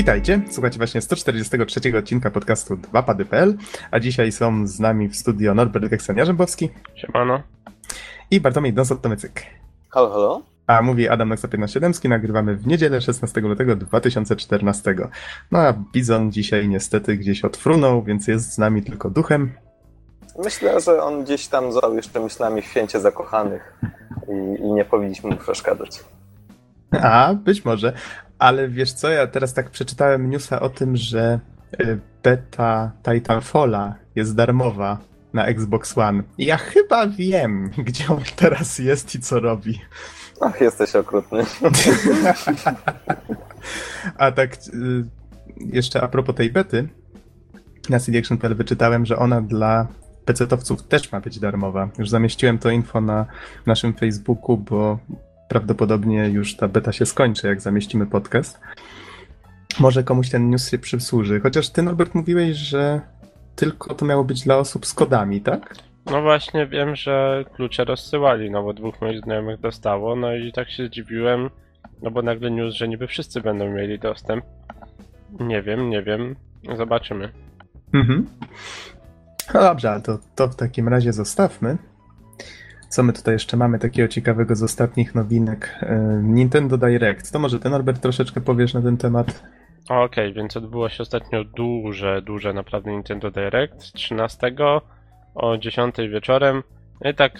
Witajcie, słuchajcie właśnie 143 odcinka podcastu 2pady.pl, a dzisiaj są z nami w studio Norbert Geksen-Jarzębowski Siemano. i Bartłomiej Donsot-Tomycyk. Halo, halo. A mówi Adam Noxa 15 nagrywamy w niedzielę 16 lutego 2014. No a Bizon dzisiaj niestety gdzieś odfrunął, więc jest z nami tylko duchem. Myślę, że on gdzieś tam został jeszcze myślami w święcie zakochanych i, i nie powinniśmy mu przeszkadzać. A, być może. Ale wiesz co, ja teraz tak przeczytałem newsa o tym, że y, beta Titanfalla jest darmowa na Xbox One. Ja chyba wiem, gdzie on teraz jest i co robi. Ach, jesteś okrutny. A tak y, jeszcze a propos tej bety, na CDAction.pl wyczytałem, że ona dla PC-towców też ma być darmowa. Już zamieściłem to info na naszym Facebooku, bo prawdopodobnie już ta beta się skończy, jak zamieścimy podcast. Może komuś ten news się przysłuży. Chociaż ty, Norbert, mówiłeś, że tylko to miało być dla osób z kodami, tak? No właśnie wiem, że klucze rozsyłali, no bo dwóch moich znajomych dostało, no i tak się zdziwiłem, no bo nagle news, że niby wszyscy będą mieli dostęp. Nie wiem, nie wiem, zobaczymy. Mhm. No dobrze, ale to, to w takim razie zostawmy. Co my tutaj jeszcze mamy takiego ciekawego z ostatnich nowinek? E, Nintendo Direct. To może ty, Norbert, troszeczkę powiesz na ten temat? Okej, więc odbyło się ostatnio duże, duże naprawdę Nintendo Direct 13 o 10 wieczorem. No i tak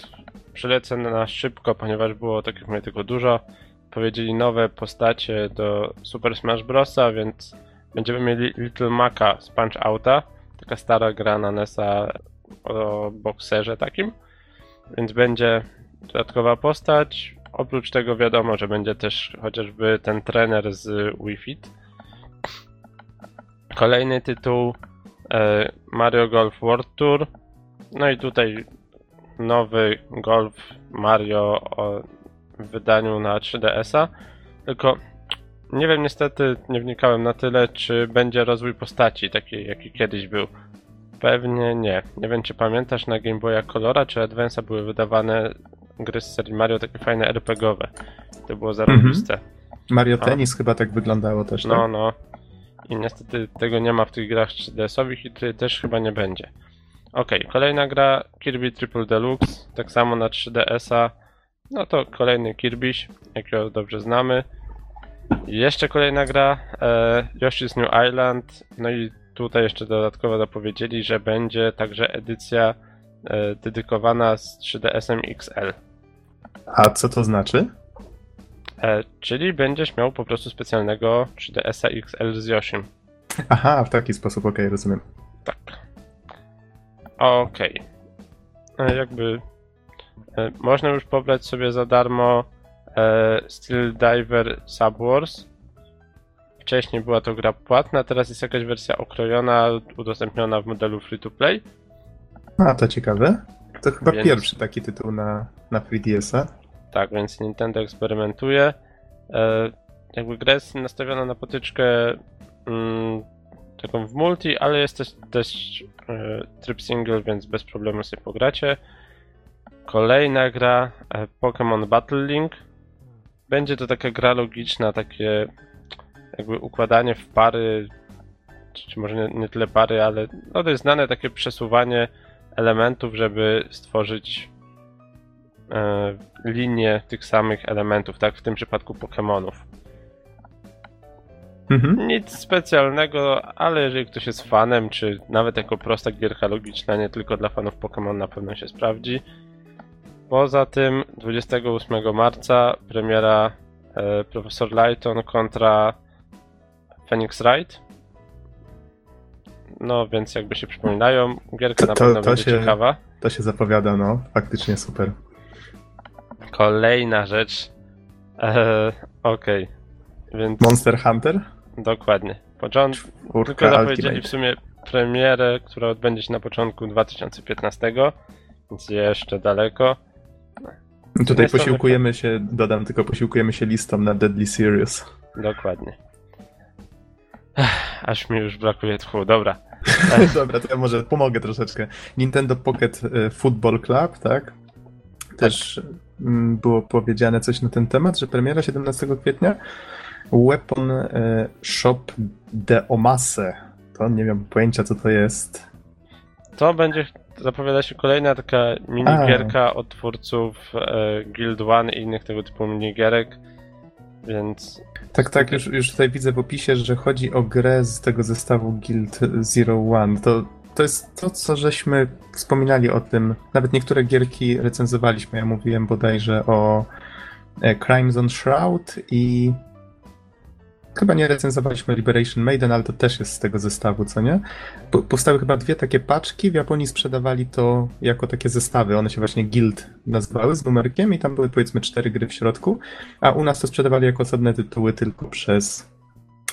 przelecę na szybko, ponieważ było tak jak mówię tylko dużo. Powiedzieli nowe postacie do Super Smash Bros., więc będziemy mieli Little Maca z Punch Outa, taka stara gra na NES-a o bokserze takim. Więc będzie dodatkowa postać. Oprócz tego wiadomo, że będzie też chociażby ten trener z Wii Fit. Kolejny tytuł e, Mario Golf World Tour. No i tutaj nowy Golf Mario w wydaniu na 3DS-a. Tylko nie wiem niestety, nie wnikałem na tyle, czy będzie rozwój postaci taki jaki kiedyś był. Pewnie nie. Nie wiem czy pamiętasz na Game Boya Colora czy Advance'a były wydawane gry z serii Mario takie fajne RPGowe. To było zarobiste. Mario A. Tennis chyba tak wyglądało też, No, tak? no. I niestety tego nie ma w tych grach 3DS-owych i tutaj też chyba nie będzie. Okej, kolejna gra Kirby Triple Deluxe, tak samo na 3DS-a. No to kolejny Kirbyś, jakiego dobrze znamy. Jeszcze kolejna gra e, Yoshi's New Island. No i tutaj jeszcze dodatkowo dopowiedzieli, że będzie także edycja e, dedykowana z 3DS-em XL. A co to znaczy? E, czyli będziesz miał po prostu specjalnego 3DS-a XL z Yoshim. Aha, w taki sposób, okej, rozumiem. Tak. Okej. E, Jakby można już pobrać sobie za darmo Steel Diver Subwars. Wcześniej była to gra płatna, teraz jest jakaś wersja okrojona, udostępniona w modelu free to play. A, to ciekawe. To chyba Więc- pierwszy taki tytuł na, na 3DS-a. Tak, więc Nintendo eksperymentuje. E, jakby gra jest nastawiona na potyczkę mm, taką w multi, ale jest też, też e, tryb single, więc bez problemu sobie pogracie. Kolejna gra e, Pokémon Battle Link. Będzie to taka gra logiczna, takie jakby układanie w pary, czy, może nie, nie tyle pary, ale no to jest znane takie przesuwanie elementów, żeby stworzyć e, linię tych samych elementów, tak? W tym przypadku Pokémonów. Mhm. Nic specjalnego, ale jeżeli ktoś jest fanem, czy nawet jako prosta gierka logiczna, nie tylko dla fanów Pokémon na pewno się sprawdzi. Poza tym 28 marca premiera e, Profesor Lighton kontra Phoenix Wright. No więc jakby się przypominają, gierka na To- pewno to będzie się- ciekawa. To się zapowiada, no. Faktycznie super. Kolejna rzecz. E, Okej, więc Monster Hunter? dokładnie. Począt... Tylko Urka zapowiedzieli Ultimate. w sumie premierę, która odbędzie się na początku 2015, więc jeszcze daleko. Tutaj posiłkujemy się, dodam tylko, posiłkujemy się listą na Deadly Serious. Dokładnie. Ech, aż mi już brakuje tchu, dobra. Dobra, to ja może pomogę troszeczkę. Nintendo Pocket e, Football Club, tak? Też mm, było powiedziane coś na ten temat, że premiera 17 kwietnia. Weapon e, Shop de Omase. To nie mam pojęcia, co to jest. To będzie, zapowiada się kolejna taka minigierka od twórców e, Guild One i innych tego typu minigierek, więc Tak, tak, już, już tutaj widzę w opisie, że chodzi o grę z tego zestawu Guild Zero One. To, to jest to, co żeśmy wspominali o tym. Nawet niektóre gierki recenzowaliśmy. Ja mówiłem bodajże o e, Crimes on Shroud i chyba nie recenzowaliśmy Liberation Maiden, ale to też jest z tego zestawu, co nie? Po- Powstały chyba dwie takie paczki, w Japonii sprzedawali to jako takie zestawy, one się właśnie Guild nazywały z numerkiem i tam były powiedzmy cztery gry w środku, a u nas to sprzedawali jako osobne tytuły tylko przez,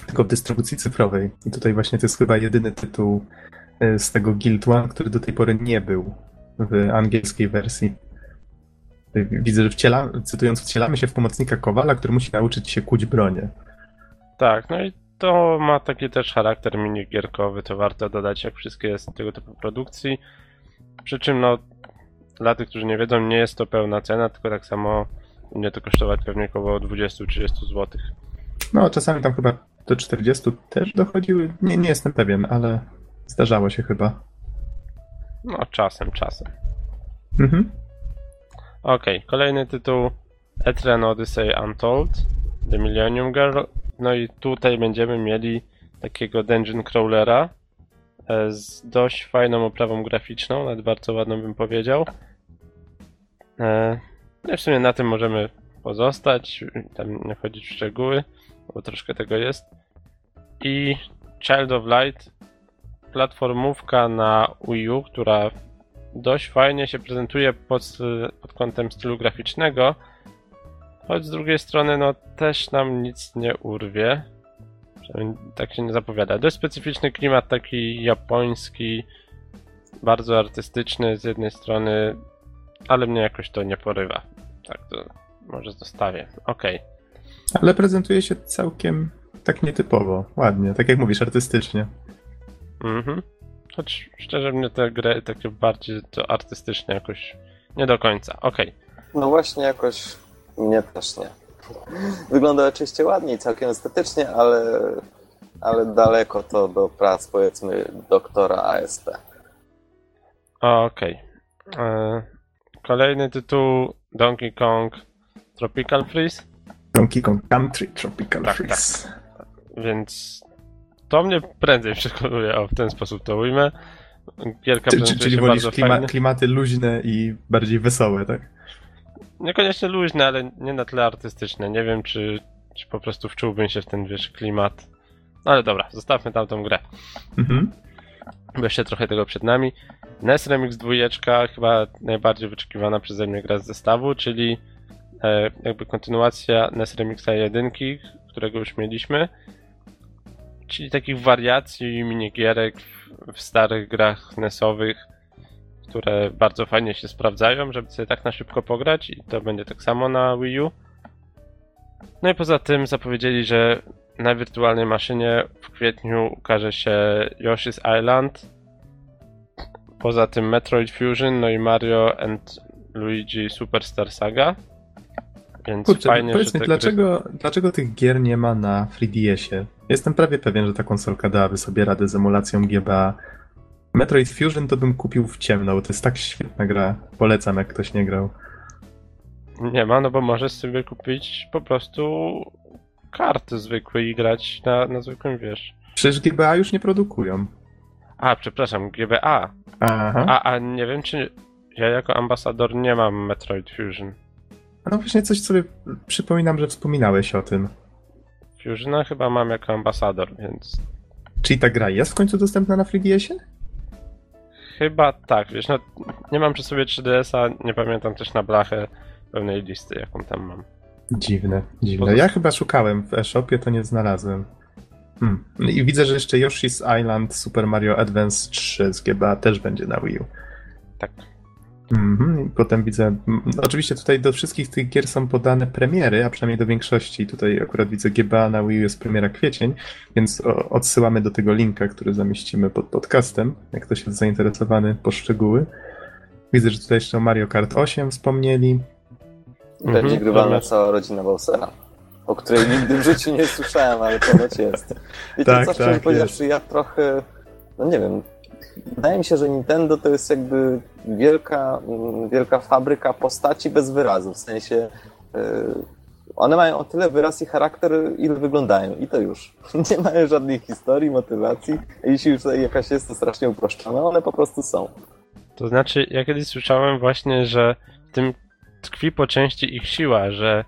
tylko w dystrybucji cyfrowej. I tutaj właśnie to jest chyba jedyny tytuł y, z tego Guild One, który do tej pory nie był w angielskiej wersji. Widzę, że wciela, cytując, wcielamy się w pomocnika Kowala, który musi nauczyć się kuć bronię. Tak, no i to ma taki też charakter minigierkowy, to warto dodać jak wszystkie z tego typu produkcji. Przy czym no, dla tych, którzy nie wiedzą, nie jest to pełna cena, tylko tak samo będzie to kosztować pewnie około 20-30 zł. No, czasami tam chyba do 40 też dochodziły. Nie, nie jestem pewien, ale zdarzało się chyba. No, czasem, czasem. Mhm. Okej, kolejny tytuł Etrian Odyssey Untold The Millennium Girl. No i tutaj będziemy mieli takiego dungeon crawlera e, z dość fajną oprawą graficzną, nawet bardzo ładną bym powiedział. E, No w sumie na tym możemy pozostać, tam nie wchodzić w szczegóły, bo troszkę tego jest. I Child of Light, platformówka na Wii U, która dość fajnie się prezentuje pod, pod kątem stylu graficznego, choć z drugiej strony no też nam nic nie urwie. Przynajmniej tak się nie zapowiada. Dość specyficzny klimat taki japoński, bardzo artystyczny z jednej strony, ale mnie jakoś to nie porywa. Tak to może zostawię. Okej. Ale prezentuje się całkiem tak nietypowo, ładnie, tak jak mówisz, artystycznie. Mhm. Choć szczerze mnie te gry takie bardziej to artystycznie jakoś nie do końca. Okej. No właśnie, jakoś mnie też nie. Wygląda oczywiście ładnie i całkiem estetycznie, ale, ale daleko to do prac, powiedzmy, doktora ASP. Okej. E, Kolejny tytuł Donkey Kong Tropical Freeze, Donkey Kong Country Tropical Tak, Freeze. więc to mnie prędzej przekonuje, o w ten sposób to ujmę. Gierka Czy, czy, czyli wolisz klima, klimaty luźne i bardziej wesołe, tak? Niekoniecznie luźne, ale nie na tle artystyczne. Nie wiem, czy, czy po prostu wczułbym się w ten, wiesz, klimat. No ale dobra, zostawmy tamtą grę. Mhm. bo jeszcze trochę tego przed nami. NES Remix 2, chyba najbardziej wyczekiwana przeze mnie gra z zestawu, czyli e, jakby kontynuacja NES Remixa 1, którego już mieliśmy. Czyli takich wariacji minigierek w, w starych grach NESowych, które bardzo fajnie się sprawdzają, żeby sobie tak na szybko pograć i to będzie tak samo na Wii U. No i poza tym zapowiedzieli, że na wirtualnej maszynie w kwietniu ukaże się Yoshi's Island. Poza tym Metroid Fusion, no i Mario and Luigi Superstar Saga. Więc Kurczę, fajnie, powiedz że te mi, gry- dlaczego, dlaczego tych gier nie ma na 3DS-ie? Jestem prawie pewien, że ta konsolka dałaby sobie radę z emulacją GBA. Metroid Fusion to bym kupił w ciemno, bo to jest tak świetna gra. Polecam, jak ktoś nie grał. Nie ma, no bo możesz sobie kupić po prostu karty zwykłe i grać na, na zwykłym, wiesz. Przecież GBA już nie produkują. A, przepraszam, GBA. Aha. A, a nie wiem, czy ja jako ambasador nie mam Metroid Fusion. No właśnie coś sobie przypominam, że wspominałeś o tym. Fusiona chyba mam jako ambasador, więc Czyli ta gra jest w końcu dostępna na 3DS-ie? Chyba tak, wiesz, no nie mam przy sobie 3DS-a, nie pamiętam też na blachę pełnej listy, jaką tam mam. Dziwne, dziwne. Poza- Ja chyba szukałem w e-shopie, to nie znalazłem. Hmm. I widzę, że jeszcze Yoshi's Island Super Mario Advance 3 z GBA też będzie na Wii U. Tak. Mhm. I potem widzę. mm, Oczywiście tutaj do wszystkich tych gier są podane premiery, a przynajmniej do większości. Tutaj akurat widzę GBA na Wii U jest premiera kwiecień, więc odsyłamy do tego linka, który zamieścimy pod podcastem, jak ktoś jest zainteresowany po szczegóły. Widzę, że tutaj jeszcze o Mario Kart 8 wspomnieli. Będzie Mhm, grywana dobra. cała rodzina Bowsera. o której nigdy w życiu nie słyszałem, ale ponoć jest. Wiecie Tak, co, szczerze tak, powiedziawszy, ja trochę, no nie wiem, wydaje mi się, że Nintendo to jest jakby wielka, mm, wielka fabryka postaci bez wyrazu, w sensie yy, one mają o tyle wyraz i charakter, ile wyglądają i to już. Nie mają żadnej historii, motywacji, jeśli już jakaś jest, to strasznie uproszczona, one po prostu są. To znaczy, ja kiedyś słyszałem właśnie, że w tym tkwi po części ich siła, że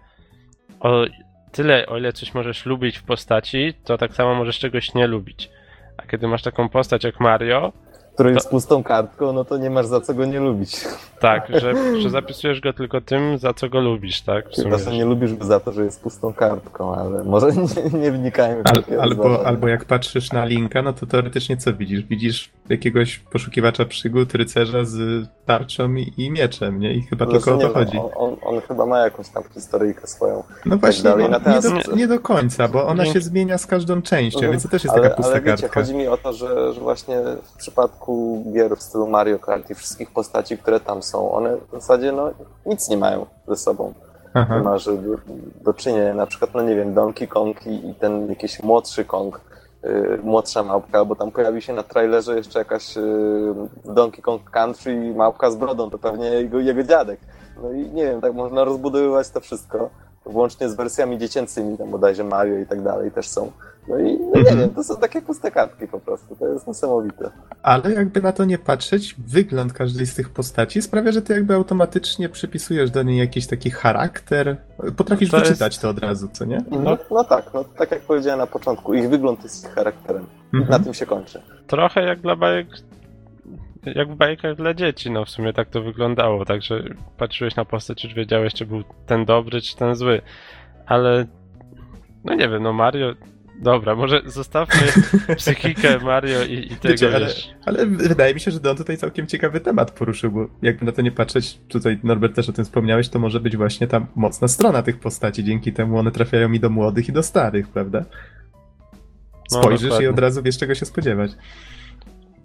o tyle, o ile coś możesz lubić w postaci, to tak samo możesz czegoś nie lubić. A kiedy masz taką postać jak Mario, Który To- jest pustą kartką, no to nie masz za co go nie lubić. tak, że, że zapisujesz go tylko tym, za co go lubisz, tak? W sumie. Czasem nie lubisz go za to, że jest pustą kartką, ale może nie, nie wnikajmy w Al, albo, albo jak patrzysz na linka, no to teoretycznie co widzisz? Widzisz jakiegoś poszukiwacza przygód, rycerza z tarczą i, i mieczem, nie? I chyba Zresztą tylko o to nie chodzi. On, on, on chyba ma jakąś tam historyjkę swoją. No właśnie, dalej. on, nie, do, nie do końca, bo ona się zmienia z każdą częścią, Mhm. więc to też jest ale, taka pusta ale wiecie, kartka. chodzi mi o to, że, że właśnie w przypadku gier w stylu Mario Kart i wszystkich postaci, które tam są, one w zasadzie no, nic nie mają ze sobą. Aha. Masz do, do czynienia, na przykład, no nie wiem, Donkey Kong i, i ten jakiś młodszy Kong, y, młodsza małpka, bo tam pojawi się na trailerze jeszcze jakaś y, Donkey Kong Country małpka z brodą, to pewnie jego, jego dziadek. No i nie wiem, tak można rozbudowywać to wszystko, włącznie z wersjami dziecięcymi, tam bodajże Mario i tak dalej też są. No i no nie Mhm. wiem, to są takie puste kartki po prostu, to jest niesamowite. Ale jakby na to nie patrzeć, wygląd każdej z tych postaci sprawia, że ty jakby automatycznie przypisujesz do niej jakiś taki charakter. Potrafisz To jest- wyczytać to od razu, co nie? No, no tak, no, tak jak powiedziałem na początku, ich wygląd jest ich charakterem. Mhm. Na tym się kończy. Trochę jak dla bajek. Jak w bajkach dla dzieci, no w sumie tak to wyglądało. Także patrzyłeś na postać, już wiedziałeś, czy był ten dobry, czy ten zły. Ale. No nie wiem, no Mario. Dobra, może zostawmy psychikę Mario i, i tego Wiecie, ale, wiesz. ale wydaje mi się, że Don tutaj całkiem ciekawy temat poruszył, bo jakby na to nie patrzeć, tutaj Norbert też o tym wspomniałeś, to może być właśnie ta mocna strona tych postaci, dzięki temu one trafiają i do młodych, i do starych, prawda? No, Spojrzysz i dokładnie. od razu wiesz, czego się spodziewać.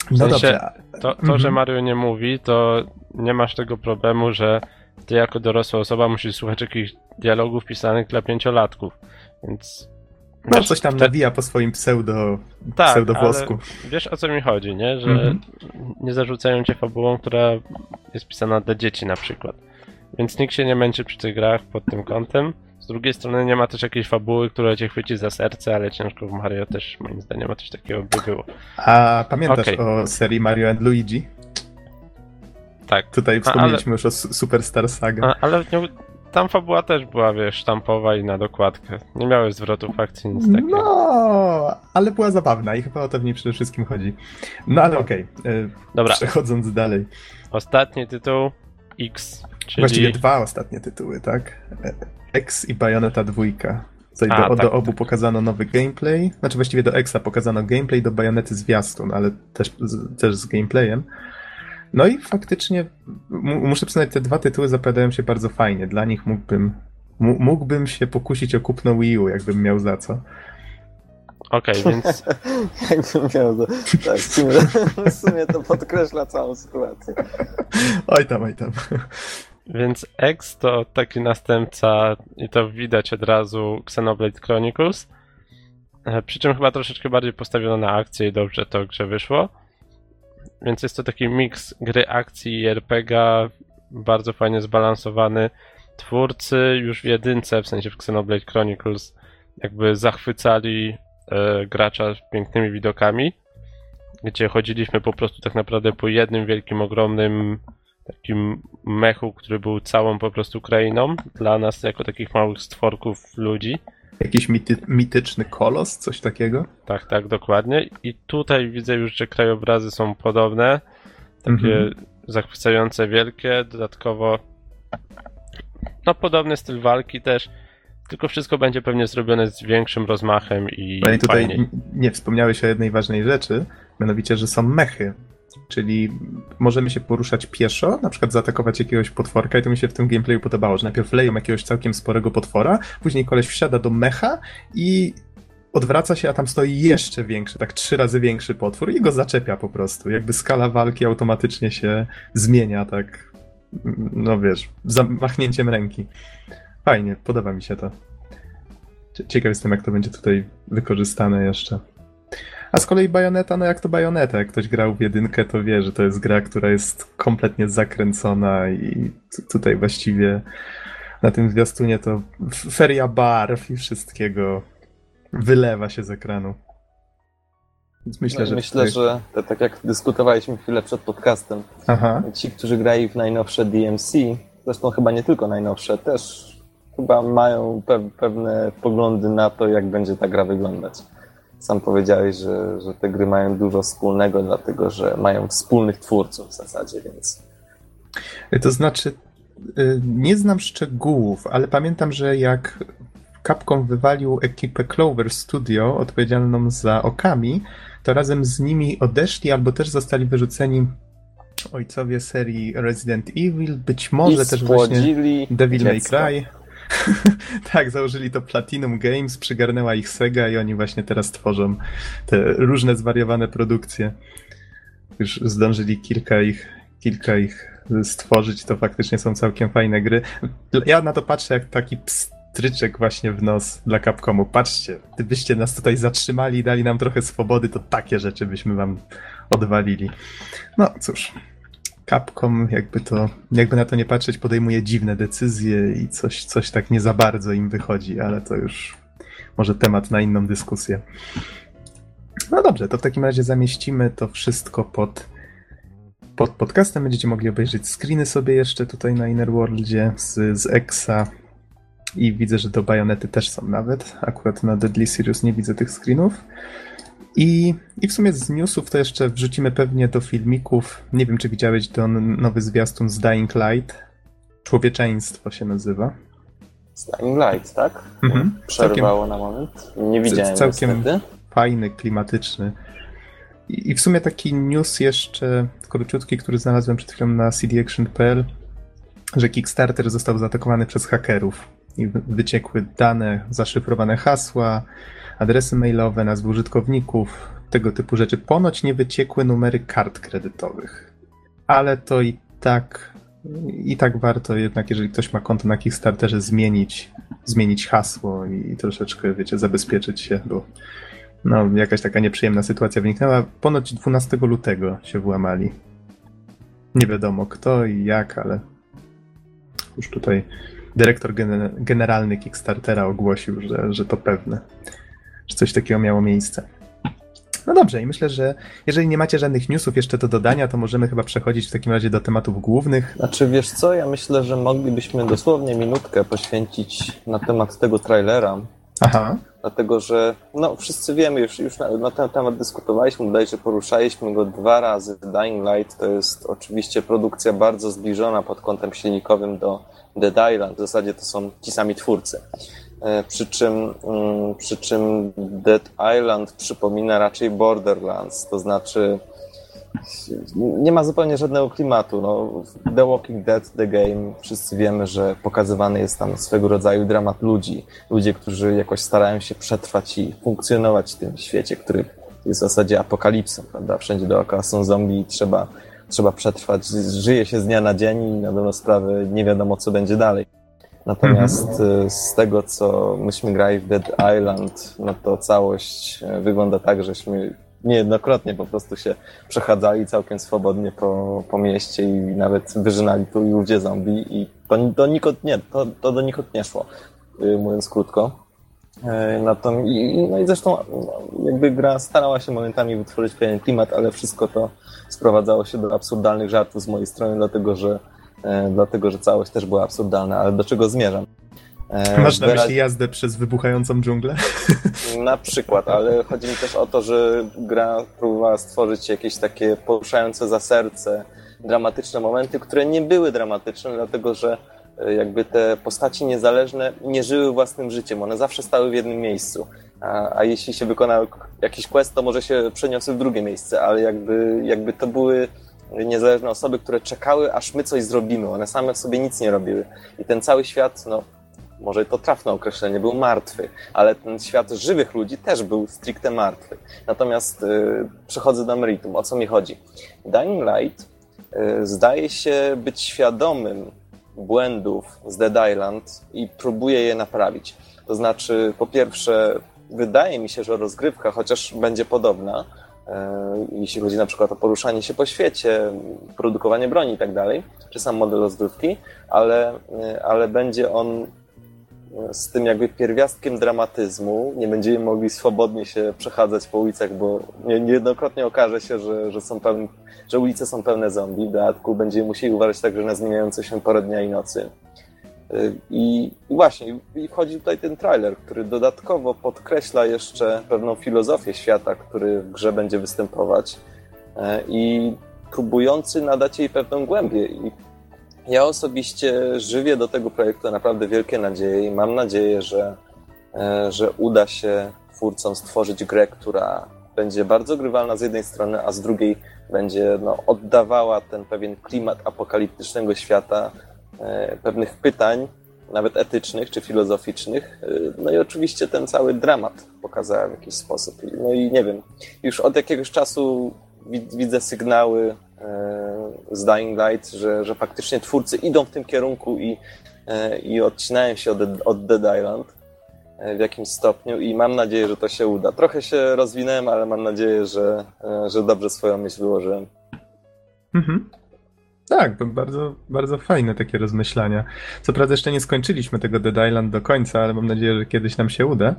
W No sensie- dobrze. a- To, to Mhm. że Mario nie mówi, to nie masz tego problemu, że ty jako dorosła osoba musisz słuchać jakichś dialogów pisanych dla pięciolatków. Więc. No, wiesz, coś tam te- nawija po swoim pseudo, tak, pseudowłosku. ale wiesz o co mi chodzi, nie? Że Mhm. nie zarzucają cię fabułą, która jest pisana dla dzieci na przykład. Więc nikt się nie męczy przy tych grach pod tym kątem. Z drugiej strony nie ma też jakiejś fabuły, która cię chwyci za serce, ale ciężko w Mario też moim zdaniem o coś takiego by było. A pamiętasz Okej. o serii Mario and Luigi? Tak. Tutaj A, wspomnieliśmy już o Su- Superstar Saga. A, ale nie, tam fabuła też była, wiesz, sztampowa i na dokładkę. Nie miałeś zwrotów akcji, nic takiego. No, ale była zabawna i chyba o to w niej przede wszystkim chodzi. No ale okej, y, Dobra, przechodząc dalej. ostatni tytuł X, czyli... Właściwie dwa ostatnie tytuły, tak? E, X i Bayonetta 2. Tutaj A, do, tak, do obu pokazano nowy gameplay. Znaczy właściwie do Exa pokazano gameplay, do Bajonety zwiastun, ale też, z, też z gameplayem. No i faktycznie muszę przyznać, te dwa tytuły zapowiadają się bardzo fajnie. Dla nich mógłbym, mógłbym się pokusić o kupno Wii U, jakbym miał za co. Okej, więc Jakbym miał to, tak, w sumie, w sumie to podkreśla całą sytuację. Oj tam, oj tam. Więc X to taki następca, i to widać od razu, Xenoblade Chronicles. E, Przy czym chyba troszeczkę bardziej postawiono na akcję i dobrze to grze wyszło. Więc jest to taki miks gry akcji i RPGa, bardzo fajnie zbalansowany. Twórcy już w jedynce, w sensie w Xenoblade Chronicles, jakby zachwycali e, gracza pięknymi widokami, gdzie chodziliśmy po prostu tak naprawdę po jednym wielkim, ogromnym takim mechu, który był całą po prostu krainą dla nas jako takich małych stworków ludzi. Jakiś mity, mityczny kolos, coś takiego? Tak, tak, dokładnie. I tutaj widzę już, że krajobrazy są podobne, takie Mhm. zachwycające, wielkie, dodatkowo no podobny styl walki też, tylko wszystko będzie pewnie zrobione z większym rozmachem i No i tutaj fajniej. nie wspomniałeś o jednej ważnej rzeczy, mianowicie, że są mechy. Czyli możemy się poruszać pieszo, na przykład zaatakować jakiegoś potworka i to mi się w tym gameplayu podobało, że najpierw leją jakiegoś całkiem sporego potwora, później koleś wsiada do mecha i odwraca się, a tam stoi jeszcze większy, tak trzy razy większy potwór i go zaczepia po prostu. Jakby skala walki automatycznie się zmienia, tak, no wiesz, zamachnięciem ręki. Fajnie, podoba mi się to. Ciekaw jestem, jak to będzie tutaj wykorzystane jeszcze. A z kolei Bajoneta, no jak to Bajoneta, jak ktoś grał w jedynkę, to wie, że to jest gra, która jest kompletnie zakręcona i tutaj właściwie na tym zwiastunie to feria barw i wszystkiego wylewa się z ekranu. Więc myślę, no że, myślę, tutaj... że to, tak jak dyskutowaliśmy chwilę przed podcastem, Aha. ci, którzy grali w najnowsze DMC, zresztą chyba nie tylko najnowsze, też chyba mają pe pewne poglądy na to, jak będzie ta gra wyglądać. Sam powiedziałeś, że, że te gry mają dużo wspólnego, dlatego że mają wspólnych twórców w zasadzie, więc. To znaczy, y, nie znam szczegółów, ale pamiętam, że jak Capcom wywalił ekipę Clover Studio odpowiedzialną za Okami, to razem z nimi odeszli albo też zostali wyrzuceni ojcowie serii Resident Evil, być może I też właśnie Devil May Cry. tak, założyli to Platinum Games, przygarnęła ich Sega i oni właśnie teraz tworzą te różne zwariowane produkcje. Już zdążyli kilka ich, kilka ich stworzyć, to faktycznie są całkiem fajne gry. Ja na to patrzę jak taki pstryczek właśnie w nos dla Capcomu. Patrzcie, gdybyście nas tutaj zatrzymali i dali nam trochę swobody, to takie rzeczy byśmy wam odwalili. No cóż, Capcom, jakby to, jakby na to nie patrzeć, podejmuje dziwne decyzje i coś, coś tak nie za bardzo im wychodzi, ale to już może temat na inną dyskusję. No dobrze, to w takim razie zamieścimy to wszystko pod, pod podcastem. Będziecie mogli obejrzeć screeny sobie jeszcze tutaj na Innerworldzie z, z Exa. I widzę, że do bajonety też są nawet. Akurat na Deadly Serious nie widzę tych screenów. I, I w sumie z newsów to jeszcze wrzucimy pewnie do filmików. Nie wiem, czy widziałeś ten nowy zwiastun z Dying Light. Człowieczeństwo się nazywa. Z Dying Light, tak? Mhm. Przerwało całkiem, na moment. Nie widziałem Całkiem niestety. fajny, klimatyczny. I, I w sumie taki news jeszcze króciutki, który znalazłem przed chwilą na cdaction.pl, że Kickstarter został zaatakowany przez hakerów i wyciekły dane, zaszyfrowane hasła, adresy mailowe, nazwy użytkowników, tego typu rzeczy. Ponoć nie wyciekły numery kart kredytowych, ale to i tak i tak warto jednak, jeżeli ktoś ma konto na Kickstarterze, zmienić, zmienić hasło i troszeczkę, wiecie, zabezpieczyć się, bo no, jakaś taka nieprzyjemna sytuacja wyniknęła. Ponoć 12 lutego się włamali. Nie wiadomo kto i jak, ale już tutaj dyrektor generalny Kickstartera ogłosił, że, że to pewne że coś takiego miało miejsce. No dobrze, i myślę, że jeżeli nie macie żadnych newsów jeszcze do dodania, to możemy chyba przechodzić w takim razie do tematów głównych. Znaczy, wiesz co, ja myślę, że moglibyśmy dosłownie minutkę poświęcić na temat tego trailera. Aha. Dlatego, że no, wszyscy wiemy, już, już na, na ten temat dyskutowaliśmy, bodajże poruszaliśmy go dwa razy. Dying Light to jest oczywiście produkcja bardzo zbliżona pod kątem silnikowym do Dead Island. W zasadzie to są ci sami twórcy. E, przy czym, mm, przy czym Dead Island przypomina raczej Borderlands, to znaczy nie ma zupełnie żadnego klimatu. No, The Walking Dead, The Game, wszyscy wiemy, że pokazywany jest tam swego rodzaju dramat ludzi. Ludzie, którzy jakoś starają się przetrwać i funkcjonować w tym świecie, który jest w zasadzie apokalipsą, prawda? Wszędzie dookoła są zombie i trzeba, trzeba przetrwać. Żyje się z dnia na dzień i na dobrą sprawę nie wiadomo, co będzie dalej. Natomiast mhm. z tego, co myśmy grali w Dead Island, no to całość e, wygląda tak, żeśmy niejednokrotnie po prostu się przechadzali całkiem swobodnie po, po mieście i nawet wyżynali tu i ówdzie zombie i to, to, nikot, nie, to, to do nikot nie szło, y, mówiąc krótko. E, no, to, i, i zresztą no, jakby gra starała się momentami wytworzyć pewien klimat, ale wszystko to sprowadzało się do absurdalnych żartów z mojej strony, dlatego że dlatego że całość też była absurdalna, ale do czego zmierzam? E, Masz na myśli jazdę przez wybuchającą dżunglę? Na przykład, ale chodzi mi też o to, że gra próbowała stworzyć jakieś takie poruszające za serce, dramatyczne momenty, które nie były dramatyczne, dlatego że e, jakby te postaci niezależne nie żyły własnym życiem, one zawsze stały w jednym miejscu. A, a jeśli się wykonał jakiś quest, to może się przeniosły w drugie miejsce, ale jakby, jakby to były niezależne osoby, które czekały, aż my coś zrobimy. One same w sobie nic nie robiły. I ten cały świat, no, może to trafne określenie, był martwy, ale ten świat żywych ludzi też był stricte martwy. Natomiast y, przechodzę do meritum. O co mi chodzi? Dying Light y, zdaje się być świadomym błędów z Dead Island i próbuje je naprawić. To znaczy, po pierwsze, wydaje mi się, że rozgrywka, chociaż będzie podobna, jeśli chodzi na przykład o poruszanie się po świecie, produkowanie broni i tak dalej, czy sam model rozgrywki, ale, e, ale będzie on z tym jakby pierwiastkiem dramatyzmu. Nie będziemy mogli swobodnie się przechadzać po ulicach, bo niejednokrotnie okaże się, że, że, są pełne, że ulice są pełne zombie. W dodatku będziemy musieli uważać także na zmieniające się porę dnia i nocy. I, właśnie, i wchodzi tutaj ten trailer, który dodatkowo podkreśla jeszcze pewną filozofię świata, który w grze będzie występować e, i próbujący nadać jej pewną głębię. I ja osobiście żywię do tego projektu naprawdę wielkie nadzieje i mam nadzieję, że, e, że uda się twórcom stworzyć grę, która będzie bardzo grywalna z jednej strony, a z drugiej będzie no, oddawała ten pewien klimat apokaliptycznego świata, pewnych pytań, nawet etycznych czy filozoficznych. E, no i oczywiście ten cały dramat pokazała w jakiś sposób. No i nie wiem, już od jakiegoś czasu widzę sygnały z Dying Light, że, że faktycznie twórcy idą w tym kierunku i, e, i odcinają się od, od Dead Island e, w jakimś stopniu i mam nadzieję, że to się uda. Trochę się rozwinąłem, ale mam nadzieję, że, e, że dobrze swoją myśl wyłożyłem. Mhm. Tak, bardzo, bardzo fajne takie rozmyślania. Co prawda jeszcze nie skończyliśmy tego Dead Island do końca, ale mam nadzieję, że kiedyś nam się uda.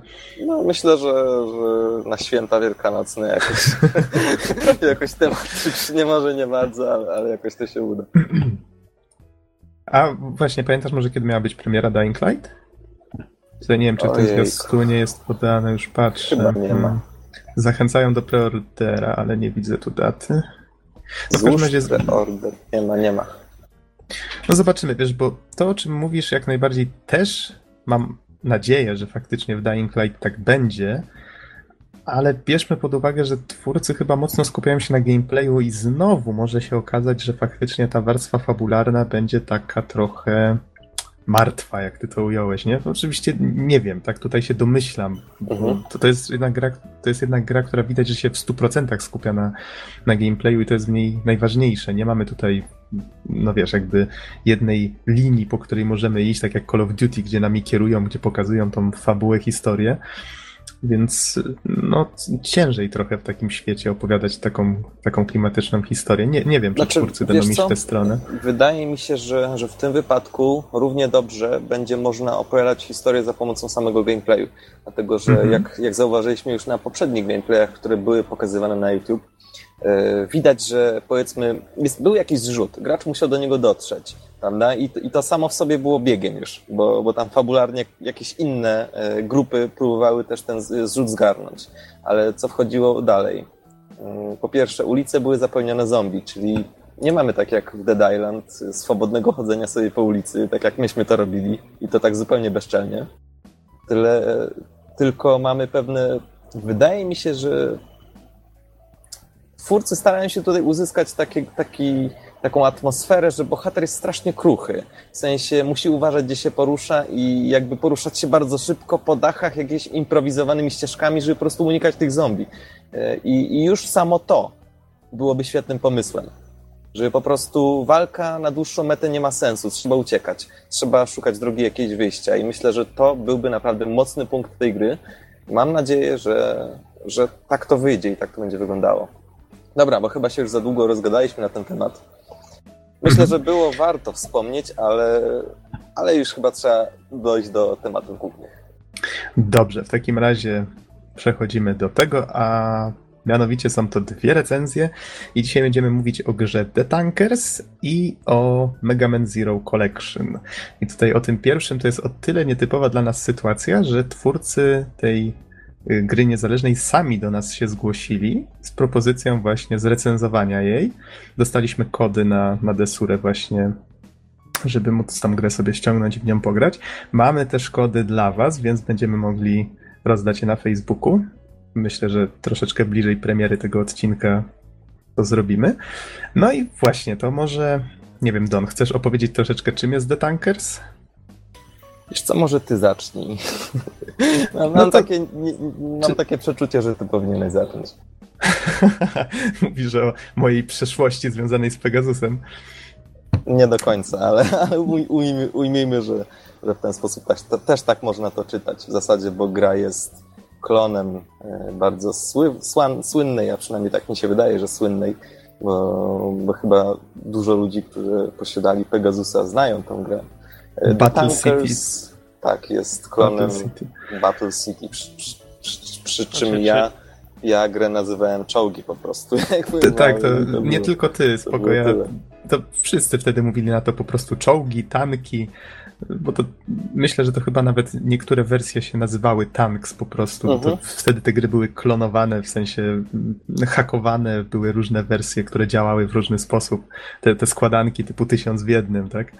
No myślę, że, że na święta wielkanocne jakoś, jakoś tematycznie może nie bardzo, ale, ale jakoś to się uda. A właśnie, pamiętasz może kiedy miała być premiera Dying Light? Ja nie wiem, czy w związku nie jest podane, już patrzę. Chyba nie ma. Hmm. Zachęcają do preordera, ale nie widzę tu daty. No każdym razie... Order. Nie ma, nie ma. No zobaczymy, wiesz, bo to, o czym mówisz, jak najbardziej też mam nadzieję, że faktycznie w Dying Light tak będzie, ale bierzmy pod uwagę, że twórcy chyba mocno skupiają się na gameplayu i znowu może się okazać, że faktycznie ta warstwa fabularna będzie taka trochę martwa, jak ty to ująłeś, nie? To oczywiście nie wiem, tak tutaj się domyślam. Mhm. To, to, jest jednak gra, to jest jednak gra, która widać, że się w 100% skupia na, na gameplayu i to jest w niej najważniejsze. Nie mamy tutaj, no wiesz, jakby jednej linii, po której możemy iść, tak jak Call of Duty, gdzie nami kierują, gdzie pokazują tą fabułę, historię. Więc no, ciężej trochę w takim świecie opowiadać taką, taką klimatyczną historię. Nie, nie wiem, czy znaczy, twórcy będą w tę stronę. Wydaje mi się, że, że w tym wypadku równie dobrze będzie można opowiadać historię za pomocą samego gameplayu. Dlatego, że mhm. jak, jak zauważyliśmy już na poprzednich gameplayach, które były pokazywane na YouTube, yy, widać, że powiedzmy, jest, był jakiś zrzut, gracz musiał do niego dotrzeć prawda? I, I to samo w sobie było biegiem już, bo, bo tam fabularnie jakieś inne e, grupy próbowały też ten zrzut zgarnąć. Ale co wchodziło dalej? Mm, po pierwsze, ulice były zapełnione zombie, czyli nie mamy tak jak w Dead Island swobodnego chodzenia sobie po ulicy, tak jak myśmy to robili i to tak zupełnie bezczelnie. Tyle, tylko mamy pewne. Wydaje mi się, że twórcy starają się tutaj uzyskać taki, taki taką atmosferę, że bohater jest strasznie kruchy. W sensie musi uważać, gdzie się porusza i jakby poruszać się bardzo szybko po dachach jakimiś improwizowanymi ścieżkami, żeby po prostu unikać tych zombie. E, I, I już samo to byłoby świetnym pomysłem. Żeby po prostu walka na dłuższą metę nie ma sensu, trzeba uciekać, trzeba szukać drogi jakiegoś wyjścia i myślę, że to byłby naprawdę mocny punkt tej gry. Mam nadzieję, że, że tak to wyjdzie i tak to będzie wyglądało. Dobra, bo chyba się już za długo rozgadaliśmy na ten temat. Myślę, że było warto wspomnieć, ale, ale już chyba trzeba dojść do tematów głównych. Dobrze, w takim razie przechodzimy do tego, a mianowicie są to dwie recenzje i dzisiaj będziemy mówić o grze The Tankers i o Mega Man Zero Collection. I tutaj o tym pierwszym to jest o tyle nietypowa dla nas sytuacja, że twórcy tej gry niezależnej sami do nas się zgłosili z propozycją właśnie zrecenzowania jej. Dostaliśmy kody na, na Desurę właśnie, żeby móc tam grę sobie ściągnąć i w nią pograć. Mamy też kody dla was, więc będziemy mogli rozdać je na Facebooku. Myślę, że troszeczkę bliżej premiery tego odcinka to zrobimy. No i właśnie, to może, nie wiem, Don, chcesz opowiedzieć troszeczkę, czym jest The Tankers? Wiesz co, może ty zacznij. mam, no to... takie, nie, mam Czy... takie przeczucie, że ty powinieneś zacząć. Mówisz o mojej przeszłości związanej z Pegasusem. Nie do końca, ale, ale ujmijmy, ujmijmy, że, że w ten sposób też, to, też tak można to czytać. W zasadzie, bo gra jest klonem e, bardzo sły, słan, słynnej, a przynajmniej tak mi się wydaje, że słynnej, bo, bo chyba dużo ludzi, którzy posiadali Pegasusa, znają tą grę. E, Battle City. Tak, jest klonem Battle City, Battle City przy, przy, przy, przy czym ja ja grę nazywałem czołgi po prostu. tak, to, to nie było, tylko ty, spoko. Ja, to wszyscy wtedy mówili na to po prostu czołgi, tanki, bo to myślę, że to chyba nawet niektóre wersje się nazywały tanks po prostu. Mhm. wtedy te gry były klonowane, w sensie mm, hakowane, były różne wersje, które działały w różny sposób. Te, te składanki typu tysiąc w jednym, tak?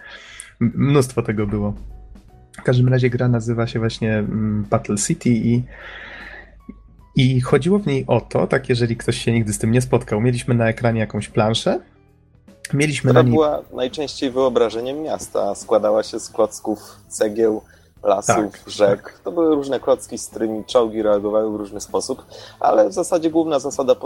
Mnóstwo tego było. W każdym razie gra nazywa się właśnie mm, Battle City i i chodziło w niej o to, tak jeżeli ktoś się nigdy z tym nie spotkał, mieliśmy na ekranie jakąś planszę, mieliśmy Która na niej... była najczęściej wyobrażeniem miasta, składała się z klocków cegieł, lasów, tak, rzek. Tak. To były różne klocki, z którymi czołgi reagowały w różny sposób, ale w zasadzie główna zasada e,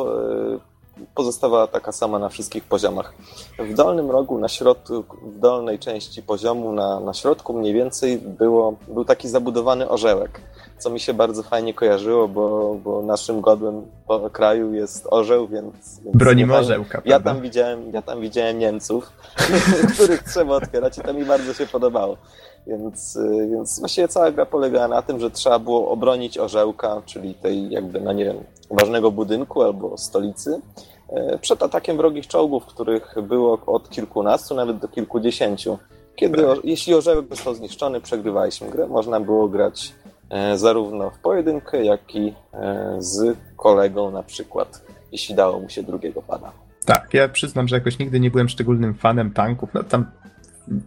pozostawała taka sama na wszystkich poziomach. W dolnym rogu, na środku, w dolnej części poziomu, na, na środku mniej więcej było, był taki zabudowany orzełek co mi się bardzo fajnie kojarzyło, bo, bo naszym godłem po kraju jest orzeł, więc... więc Bronimy orzełka, ja tam, widziałem, ja tam widziałem Niemców, których trzeba otwierać i to mi bardzo się podobało. Więc, więc właściwie cała gra polegała na tym, że trzeba było obronić orzełka, czyli tej jakby, no nie wiem, ważnego budynku albo stolicy, e, przed atakiem wrogich czołgów, których było od kilkunastu nawet do kilkudziesięciu. Kiedy, jeśli orzełek został zniszczony, przegrywaliśmy grę. Można było grać E, zarówno w pojedynkę, jak i e, z kolegą na przykład, jeśli dało mu się drugiego pana. Tak, ja przyznam, że jakoś nigdy nie byłem szczególnym fanem tanków. No tam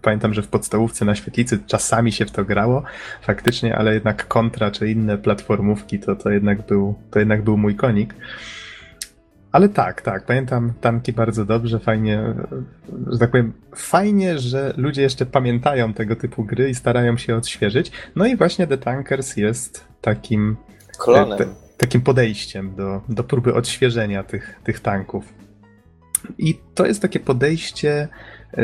pamiętam, że w podstawówce na świetlicy czasami się w to grało faktycznie, ale jednak kontra czy inne platformówki to, to, jednak, był, to jednak był mój konik. Ale tak, tak, pamiętam tanki bardzo dobrze, fajnie, że tak powiem, fajnie, że ludzie jeszcze pamiętają tego typu gry i starają się odświeżyć. No i właśnie The Tankers jest takim klonem. Te, takim podejściem do, do próby odświeżenia tych, tych tanków. I to jest takie podejście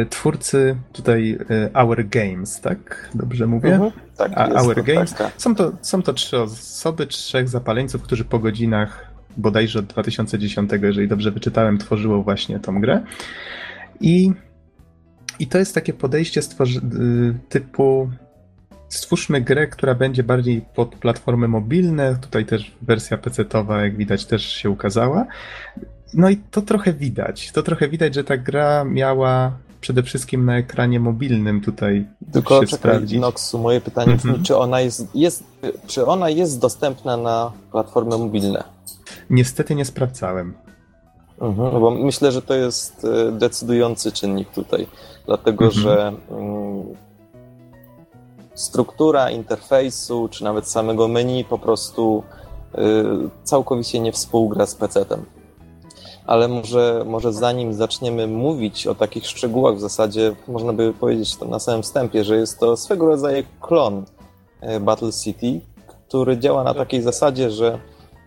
twórcy tutaj e, Our Games, tak? Dobrze mówię? Mhm. tak, A, Our Games. Są to, są to trzy osoby, trzech zapaleńców, którzy po godzinach bodajże od 2010, jeżeli dobrze wyczytałem, tworzyło właśnie tą grę. I, i to jest takie podejście stworzy, y, typu stwórzmy grę, która będzie bardziej pod platformy mobilne. Tutaj też wersja PC-towa, jak widać, też się ukazała. No i to trochę widać. To trochę widać, że ta gra miała przede wszystkim na ekranie mobilnym tutaj Tylko się czekaj, sprawdzić. Noxu, moje pytanie brzmi, mm -hmm. czy ona jest, jest, czy ona jest dostępna na platformy mobilne? Niestety nie sprawdzałem. Mhm, no bo myślę, że to jest e, decydujący czynnik tutaj, dlatego mhm. że mm, struktura interfejsu, czy nawet samego menu po prostu y, całkowicie nie współgra z PC-tem. Ale może, może zanim zaczniemy mówić o takich szczegółach, w zasadzie można by powiedzieć to na samym wstępie, że jest to swego rodzaju klon e, Battle City, który działa na takiej zasadzie, że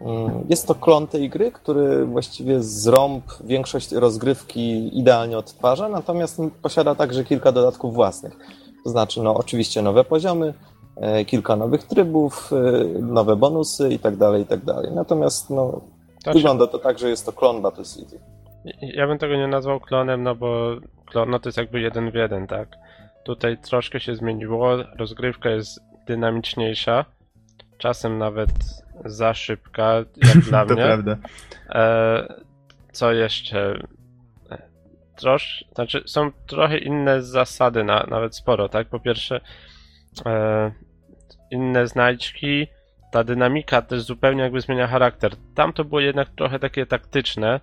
Mm, jest to klon tej gry, który właściwie z rąb większość rozgrywki idealnie odtwarza, natomiast posiada także kilka dodatków własnych. To znaczy, no oczywiście nowe poziomy, e, kilka nowych trybów, e, nowe bonusy i tak dalej, i tak dalej. Natomiast no, to wygląda to tak, że jest to klon Battle City. Ja bym tego nie nazwał klonem, no bo klon no to jest jakby jeden w jeden, tak? Tutaj troszkę się zmieniło, rozgrywka jest dynamiczniejsza, czasem nawet za szybka, jak dla to mnie. Prawda. E, co jeszcze? E, trosz, znaczy są trochę inne zasady, na, nawet sporo, tak? Po pierwsze, e, inne znajdźki, ta dynamika też zupełnie jakby zmienia charakter. Tam to było jednak trochę takie taktyczne.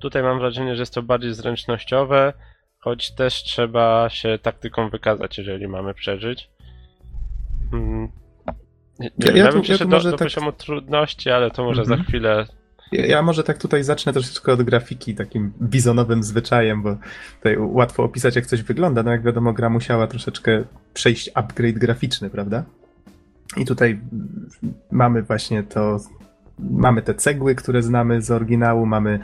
Tutaj mam wrażenie, że jest to bardziej zręcznościowe, choć też trzeba się taktyką wykazać, jeżeli mamy przeżyć. Mm, ja, ja, tu, ja tu do, do tak... poziomu trudności, ale to może mhm. za chwilę ja, ja, może tak tutaj zacznę troszeczkę od grafiki, takim bizonowym zwyczajem, bo tutaj łatwo opisać, jak coś wygląda. No jak wiadomo, gra musiała troszeczkę przejść upgrade graficzny, prawda? I tutaj mamy właśnie to mamy te cegły, które znamy z oryginału, mamy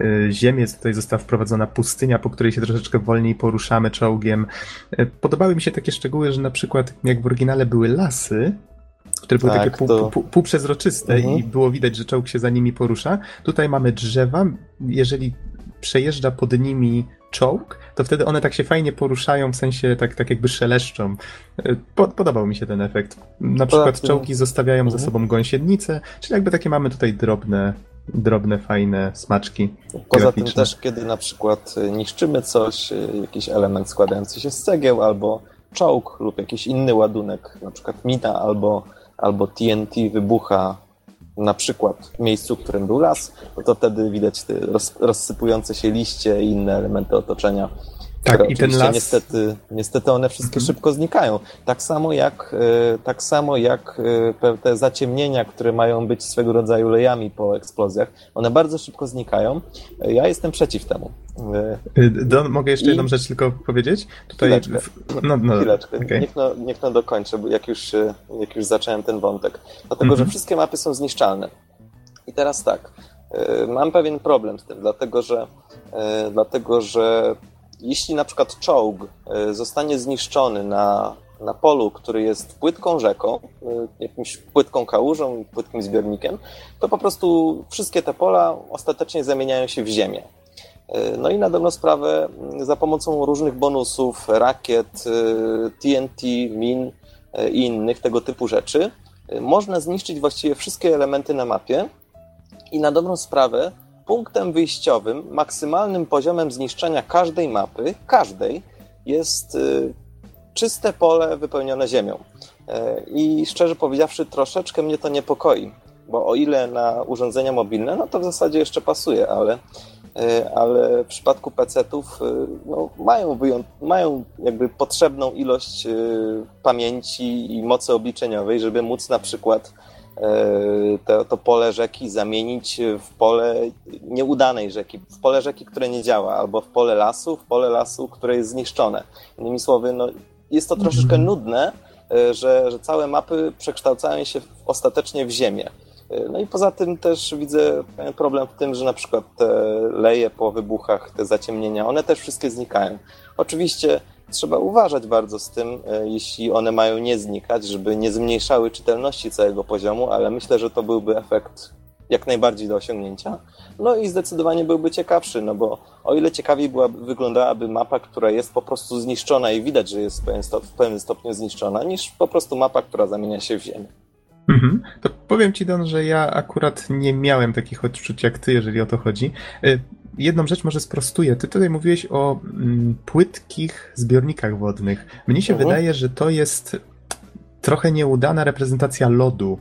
y, ziemię, tutaj została wprowadzona pustynia, po której się troszeczkę wolniej poruszamy czołgiem. Y, podobały mi się takie szczegóły, że na przykład jak w oryginale były lasy, które były Tak, takie pół, to- pół, półprzezroczyste Mhm. i było widać, że czołg się za nimi porusza. Tutaj mamy drzewa. Jeżeli przejeżdża pod nimi czołg, to wtedy one tak się fajnie poruszają, w sensie tak, tak jakby szeleszczą. Po, podobał mi się ten efekt. Na przykład czołgi zostawiają za Mhm. sobą gąsienice, czyli jakby takie mamy tutaj drobne, drobne, fajne smaczki. Poza tym też, kiedy na przykład y, niszczymy coś, y, jakiś element składający się z cegieł, albo czołg lub jakiś inny ładunek, na przykład mina albo, albo TNT wybucha na przykład w miejscu, w którym był las, to wtedy widać rozsypujące się liście i inne elementy otoczenia. Tak, i ten las- Niestety, niestety one wszystkie Mhm. szybko znikają. Tak samo jak, e, tak samo jak e, te zaciemnienia, które mają być swego rodzaju lejami po eksplozjach, one bardzo szybko znikają. E, Ja jestem przeciw temu. Y, Don, mogę jeszcze I- jedną rzecz tylko powiedzieć? Tutaj. Chwileczkę. No, no, Chwileczkę, okej. niech, no, niech no dokończę, jak już, jak już zacząłem ten wątek. Dlatego, Mhm. że wszystkie mapy są zniszczalne. I teraz tak, mam pewien problem z tym, dlatego że, dlatego, że jeśli na przykład czołg e, zostanie zniszczony na, na polu, który jest płytką rzeką, e, jakimś płytką kałużą, płytkim zbiornikiem, to po prostu wszystkie te pola ostatecznie zamieniają się w ziemię. E, No i na dobrą sprawę za pomocą różnych bonusów, rakiet, TNT, min i innych tego typu rzeczy można zniszczyć właściwie wszystkie elementy na mapie i na dobrą sprawę punktem wyjściowym, maksymalnym poziomem zniszczenia każdej mapy, każdej, jest e, czyste pole wypełnione ziemią. E, I szczerze powiedziawszy, troszeczkę mnie to niepokoi, bo o ile na urządzenia mobilne, no to w zasadzie jeszcze pasuje, ale E, ale w przypadku PC-ów e, no, mają, mają jakby potrzebną ilość e, pamięci i mocy obliczeniowej, żeby móc na przykład to, to pole rzeki zamienić w pole nieudanej rzeki, w pole rzeki, które nie działa, albo w pole lasu, w pole lasu, które jest zniszczone. Innymi słowy, no, jest to troszeczkę nudne, e, że, że całe mapy przekształcają się ostatecznie w ziemię. E, No i poza tym też widzę problem w tym, że na przykład te leje po wybuchach, te zaciemnienia, one też wszystkie znikają. Oczywiście trzeba uważać bardzo z tym, e, jeśli one mają nie znikać, żeby nie zmniejszały czytelności całego poziomu, ale myślę, że to byłby efekt jak najbardziej do osiągnięcia. No i zdecydowanie byłby ciekawszy, no bo o ile ciekawiej była, wyglądałaby mapa, która jest po prostu zniszczona i widać, że jest w pewien, stop, w pewnym stopniu zniszczona, niż po prostu mapa, która zamienia się w ziemię. Mhm. To powiem ci, Don, że ja akurat nie miałem takich odczuć jak ty, jeżeli o to chodzi. Jedną rzecz może sprostuję. Ty tutaj mówiłeś o mm, płytkich zbiornikach wodnych. Mnie się Mhm. wydaje, że to jest trochę nieudana reprezentacja lodu.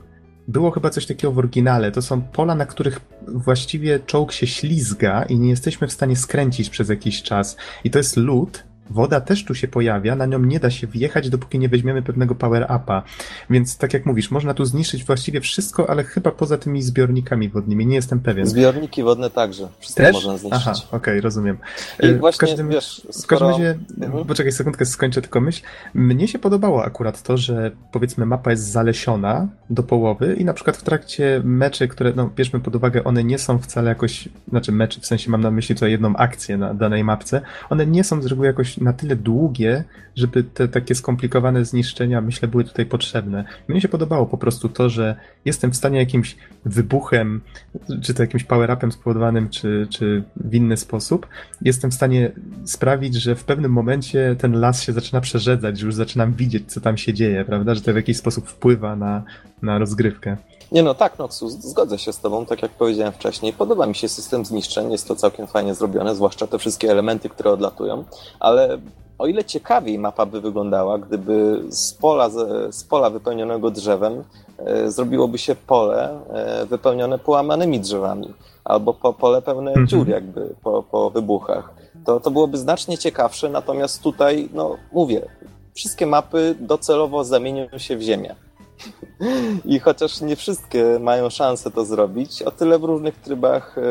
Było chyba coś takiego w oryginale. To są pola, na których właściwie czołg się ślizga i nie jesteśmy w stanie skręcić przez jakiś czas. I to jest lód. Woda też tu się pojawia, na nią nie da się wjechać, dopóki nie weźmiemy pewnego power-upa. Więc tak jak mówisz, można tu zniszczyć właściwie wszystko, ale chyba poza tymi zbiornikami wodnymi, nie jestem pewien. Zbiorniki wodne także. Wszystko Też? można zniszczyć. Aha, okej, rozumiem. I E, właśnie, w każdym, wiesz, w każdym skoro... razie, Mhm. poczekaj sekundkę, skończę tylko myśl. Mnie się podobało akurat to, że powiedzmy mapa jest zalesiona do połowy i na przykład w trakcie meczy, które, no bierzmy pod uwagę, one nie są wcale jakoś, znaczy meczy, w sensie mam na myśli tutaj jedną akcję na danej mapce, one nie są z reguły jakoś na tyle długie, żeby te takie skomplikowane zniszczenia, myślę, były tutaj potrzebne. Mnie się podobało po prostu to, że jestem w stanie jakimś wybuchem, czy to jakimś power-upem spowodowanym, czy, czy w inny sposób, jestem w stanie sprawić, że w pewnym momencie ten las się zaczyna przerzedzać, że już zaczynam widzieć, co tam się dzieje, prawda? Że to w jakiś sposób wpływa na, na rozgrywkę. Nie no, tak, Noxus, zgodzę się z tobą, tak jak powiedziałem wcześniej. Podoba mi się system zniszczeń, jest to całkiem fajnie zrobione, zwłaszcza te wszystkie elementy, które odlatują, ale o ile ciekawiej mapa by wyglądała, gdyby z pola, z pola wypełnionego drzewem e, zrobiłoby się pole e, wypełnione połamanymi drzewami, albo po, pole pełne Mhm. dziur jakby po, po wybuchach. To, to byłoby znacznie ciekawsze, natomiast tutaj, no mówię, wszystkie mapy docelowo zamienią się w ziemię. I chociaż nie wszystkie mają szansę to zrobić, o tyle w różnych trybach, e,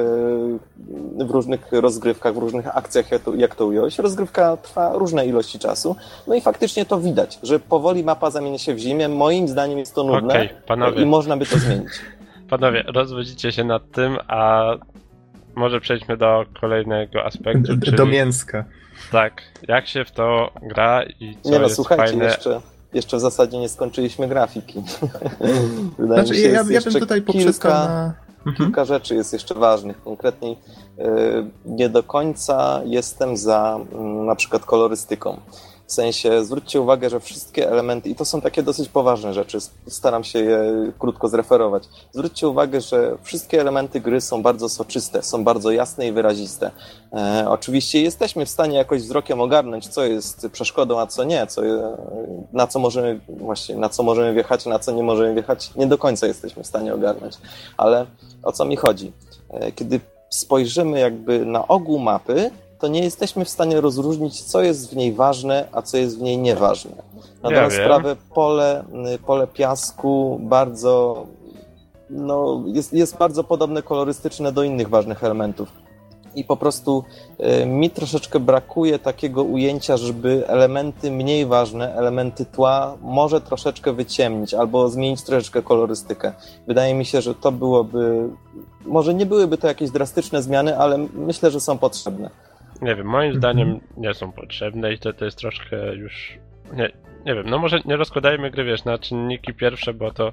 w różnych rozgrywkach, w różnych akcjach, jak to, jak to ująć, rozgrywka trwa różne ilości czasu. No i faktycznie to widać, że powoli mapa zamienia się w zimę. Moim zdaniem jest to nudne Okej, panowie. i można by to zmienić. panowie, rozwodzicie się nad tym, a może przejdźmy do kolejnego aspektu, czyli... Do mięska. Tak, jak się w to gra i co Nie no, jest słuchajcie, fajne. jeszcze, jeszcze w zasadzie nie skończyliśmy grafiki. Wydaje Znaczy, mi się, ja, jest ja bym tutaj kilka, na... Mhm. kilka rzeczy jest jeszcze ważnych. Konkretniej yy, nie do końca jestem za mm, na przykład kolorystyką. W sensie zwróćcie uwagę, że wszystkie elementy, i to są takie dosyć poważne rzeczy, staram się je krótko zreferować. Zwróćcie uwagę, że wszystkie elementy gry są bardzo soczyste, są bardzo jasne i wyraziste. E, oczywiście jesteśmy w stanie jakoś wzrokiem ogarnąć, co jest przeszkodą, a co nie, co, je- na co możemy właśnie, na co możemy wjechać, na co nie możemy wjechać. Nie do końca jesteśmy w stanie ogarnąć. Ale o co mi chodzi? E, Kiedy spojrzymy jakby na ogół mapy, to nie jesteśmy w stanie rozróżnić, co jest w niej ważne, a co jest w niej nieważne. Na Ja sprawę pole, y, pole piasku bardzo no, jest, jest bardzo podobne kolorystyczne do innych ważnych elementów. I po prostu y, mi troszeczkę brakuje takiego ujęcia, żeby elementy mniej ważne, elementy tła może troszeczkę wyciemnić albo zmienić troszeczkę kolorystykę. Wydaje mi się, że to byłoby. Może nie byłyby to jakieś drastyczne zmiany, ale myślę, że są potrzebne. Nie wiem, moim Mhm. zdaniem nie są potrzebne i to, to jest troszkę już... Nie, nie wiem, no może nie rozkładajmy gry, wiesz, na czynniki pierwsze, bo to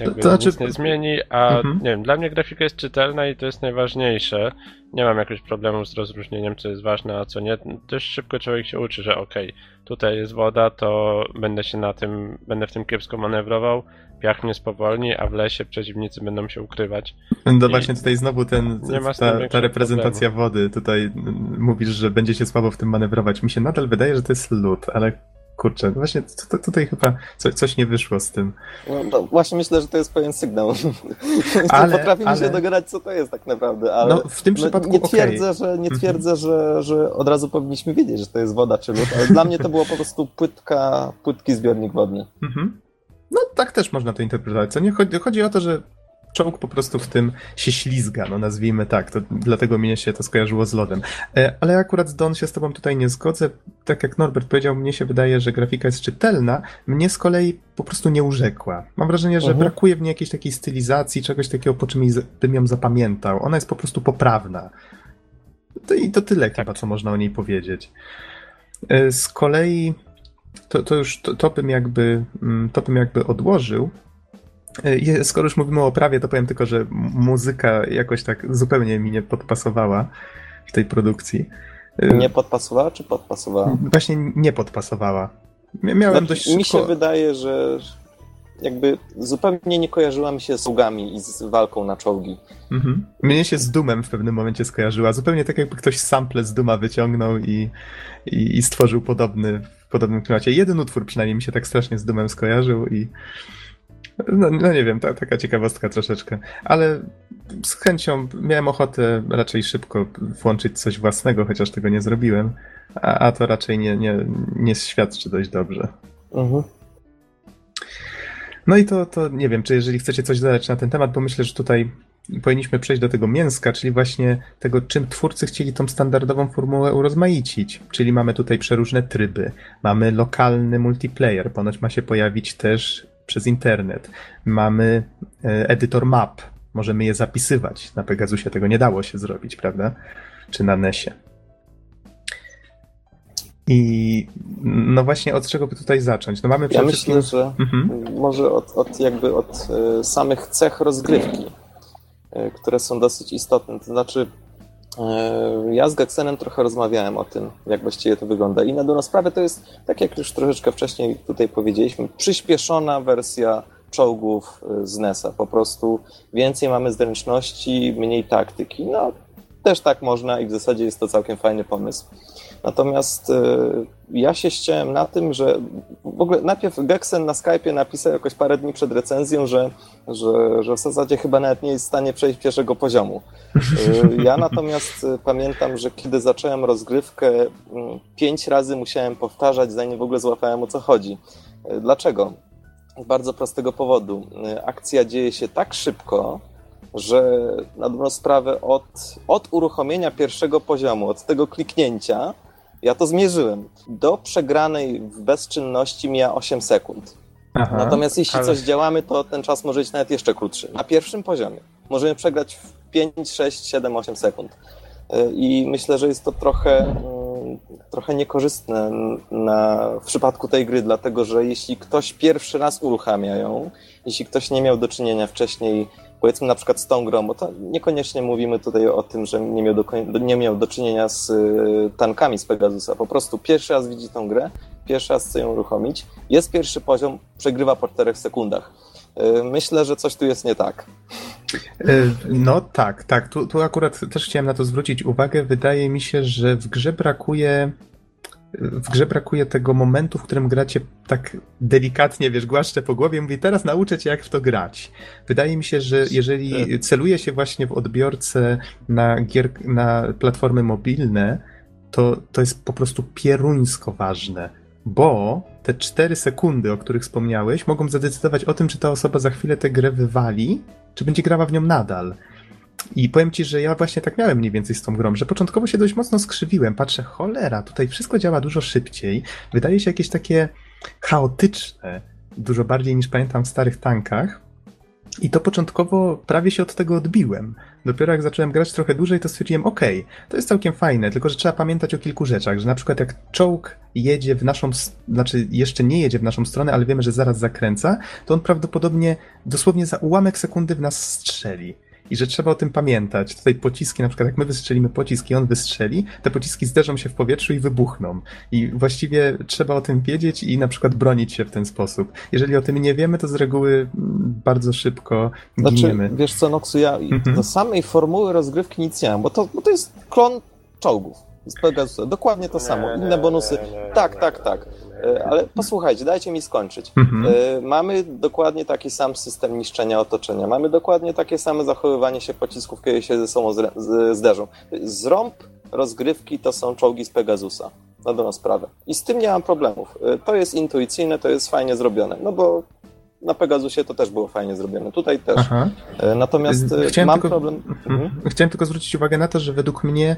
jakby To znaczy- nic nie zmieni, a Mhm. nie wiem, dla mnie grafika jest czytelna i to jest najważniejsze. Nie mam jakichś problemów z rozróżnieniem, co jest ważne, a co nie. Dość szybko człowiek się uczy, że okej, tutaj jest woda, to będę się na tym, będę w tym kiepsko manewrował, piach mnie spowolni, a w lesie przeciwnicy będą się ukrywać. No I- właśnie tutaj znowu ten, ta, ta reprezentacja wody. Tutaj mm, mówisz, że będzie się słabo w tym manewrować. Mi się nadal wydaje, że to jest lód, ale kurczę, no właśnie tutaj chyba co, coś nie wyszło z tym. No, to właśnie myślę, że to jest pewien sygnał. Ale- potrafimy ale- się dogadać, co to jest tak naprawdę. Ale No w tym no, przypadku nie twierdzę, że, nie Mhm. twierdzę że, że od razu powinniśmy wiedzieć, że to jest woda czy lód, ale dla mnie to było po prostu płytka, płytki zbiornik wodny. Mhm. No tak też można to interpretować. Co nie chodzi, chodzi o to, że czołg po prostu w tym się ślizga, no nazwijmy tak, to dlatego mnie się to skojarzyło z lodem. E, Ale akurat Don się z tobą tutaj nie zgodzę. Tak jak Norbert powiedział, mnie się wydaje, że grafika jest czytelna, mnie z kolei po prostu nie urzekła. Mam wrażenie, że Mhm. brakuje w niej jakiejś takiej stylizacji, czegoś takiego, po czym bym ją zapamiętał. Ona jest po prostu poprawna. To, I to tyle chyba, co można o niej powiedzieć. E, Z kolei to, to już to, to, bym jakby, mm, to bym jakby odłożył. E, Skoro już mówimy o oprawie, to powiem tylko, że muzyka jakoś tak zupełnie mi nie podpasowała w tej produkcji. E, Nie podpasowała czy podpasowała? Właśnie nie podpasowała. Mia- Miałem Znaczy, dość szybko... mi się wydaje, że jakby zupełnie nie kojarzyła mi się z sługami i z walką na czołgi. Mhm. Mnie się z Dumem w pewnym momencie skojarzyła. Zupełnie tak jakby ktoś sample z Duma wyciągnął i, i, i stworzył podobny w podobnym klimacie. Jeden utwór przynajmniej mi się tak strasznie z Dumem skojarzył i no, no nie wiem, ta, taka ciekawostka troszeczkę. Ale z chęcią miałem ochotę raczej szybko włączyć coś własnego, chociaż tego nie zrobiłem. A, a to raczej nie, nie, nie świadczy dość dobrze. Mhm. No i to, to nie wiem, czy jeżeli chcecie coś dodać na ten temat, bo myślę, że tutaj powinniśmy przejść do tego mięska, czyli właśnie tego, czym twórcy chcieli tą standardową formułę urozmaicić. Czyli mamy tutaj przeróżne tryby, mamy lokalny multiplayer, ponoć ma się pojawić też przez internet. Mamy e, edytor map, możemy je zapisywać. Na Pegasusie tego nie dało się zrobić, prawda? Czy na NESie. I no właśnie od czego by tutaj zacząć? No mamy Ja myślę, wszystkim... że Mhm. może od, od jakby od e, samych cech rozgrywki, e, które są dosyć istotne. To znaczy, ja z Gexenem trochę rozmawiałem o tym, jak właściwie to wygląda. I na dobrą sprawę to jest, tak jak już troszeczkę wcześniej tutaj powiedzieliśmy, przyspieszona wersja czołgów e, z NES-a. Po prostu więcej mamy zręczności, mniej taktyki. No, też tak można i w zasadzie jest to całkiem fajny pomysł. Natomiast e, ja się ściąłem na tym, że w ogóle najpierw Gexen na Skype'ie napisał jakoś parę dni przed recenzją, że, że, że w zasadzie chyba nawet nie jest w stanie przejść pierwszego poziomu. E, Ja natomiast e, pamiętam, że kiedy zacząłem rozgrywkę, mm, pięć razy musiałem powtarzać, zanim w ogóle złapałem o co chodzi. Dlaczego? Z bardzo prostego powodu. Akcja dzieje się tak szybko, że na dobrą sprawę od, od uruchomienia pierwszego poziomu, od tego kliknięcia, ja to zmierzyłem. Do przegranej w bezczynności mija 8 sekund. Aha, Natomiast jeśli ale... coś działamy, to ten czas może być nawet jeszcze krótszy. Na pierwszym poziomie możemy przegrać w 5, 6, 7, 8 sekund. Y, I myślę, że jest to trochę, mm, trochę niekorzystne na, w przypadku tej gry, dlatego że jeśli ktoś pierwszy raz uruchamia ją, jeśli ktoś nie miał do czynienia wcześniej powiedzmy na przykład z tą grą, bo to niekoniecznie mówimy tutaj o tym, że nie miał do, nie miał do czynienia z y, tankami z Pegasusa, po prostu pierwszy raz widzi tą grę, pierwszy raz chce ją uruchomić, jest pierwszy poziom, przegrywa po 4 sekundach. Y, myślę, że coś tu jest nie tak. Y, no tak, tak. Tu, tu akurat też chciałem na to zwrócić uwagę. Wydaje mi się, że w grze brakuje w grze brakuje tego momentu, w którym gracie tak delikatnie, wiesz, głaszczę po głowie, mówi teraz nauczę cię, jak w to grać. Wydaje mi się, że jeżeli celuje się właśnie w odbiorcę na, gier, na platformy mobilne, to, to jest po prostu pieruńsko ważne, bo te 4 sekundy, o których wspomniałeś, mogą zadecydować o tym, czy ta osoba za chwilę tę grę wywali, czy będzie grała w nią nadal. I powiem ci, że ja właśnie tak miałem mniej więcej z tą grą, że początkowo się dość mocno skrzywiłem. Patrzę, cholera, tutaj wszystko działa dużo szybciej. Wydaje się jakieś takie chaotyczne, dużo bardziej niż pamiętam w starych tankach. I to początkowo prawie się od tego odbiłem. Dopiero jak zacząłem grać trochę dłużej, to stwierdziłem, okay, to jest całkiem fajne, tylko że trzeba pamiętać o kilku rzeczach, że na przykład jak czołg jedzie w naszą, znaczy jeszcze nie jedzie w naszą stronę, ale wiemy, że zaraz zakręca, to on prawdopodobnie dosłownie za ułamek sekundy w nas strzeli i że trzeba o tym pamiętać. Tutaj pociski, na przykład jak my wystrzelimy pociski, on wystrzeli, te pociski zderzą się w powietrzu i wybuchną. I właściwie trzeba o tym wiedzieć i na przykład bronić się w ten sposób. Jeżeli o tym nie wiemy, to z reguły mm, bardzo szybko giniemy. Znaczy, wiesz co, Noxu, ja mhm. do samej formuły rozgrywki nic nie mam, bo to, bo to jest klon czołgów z Pegasusa. Dokładnie to samo. Inne bonusy. Tak, tak, tak. E, ale posłuchajcie, dajcie mi skończyć. Mhm. E, mamy dokładnie taki sam system niszczenia otoczenia. Mamy dokładnie takie same zachowywanie się pocisków, kiedy się ze sobą zderzą. Zrąb rozgrywki to są czołgi z Pegasusa. Na dobrą sprawę. I z tym nie mam problemów. E, to jest intuicyjne, to jest fajnie zrobione. No bo na Pegasusie to też było fajnie zrobione. Tutaj też. Aha. Natomiast Chciałem mam tylko... problem. Mhm. Chciałem tylko zwrócić uwagę na to, że według mnie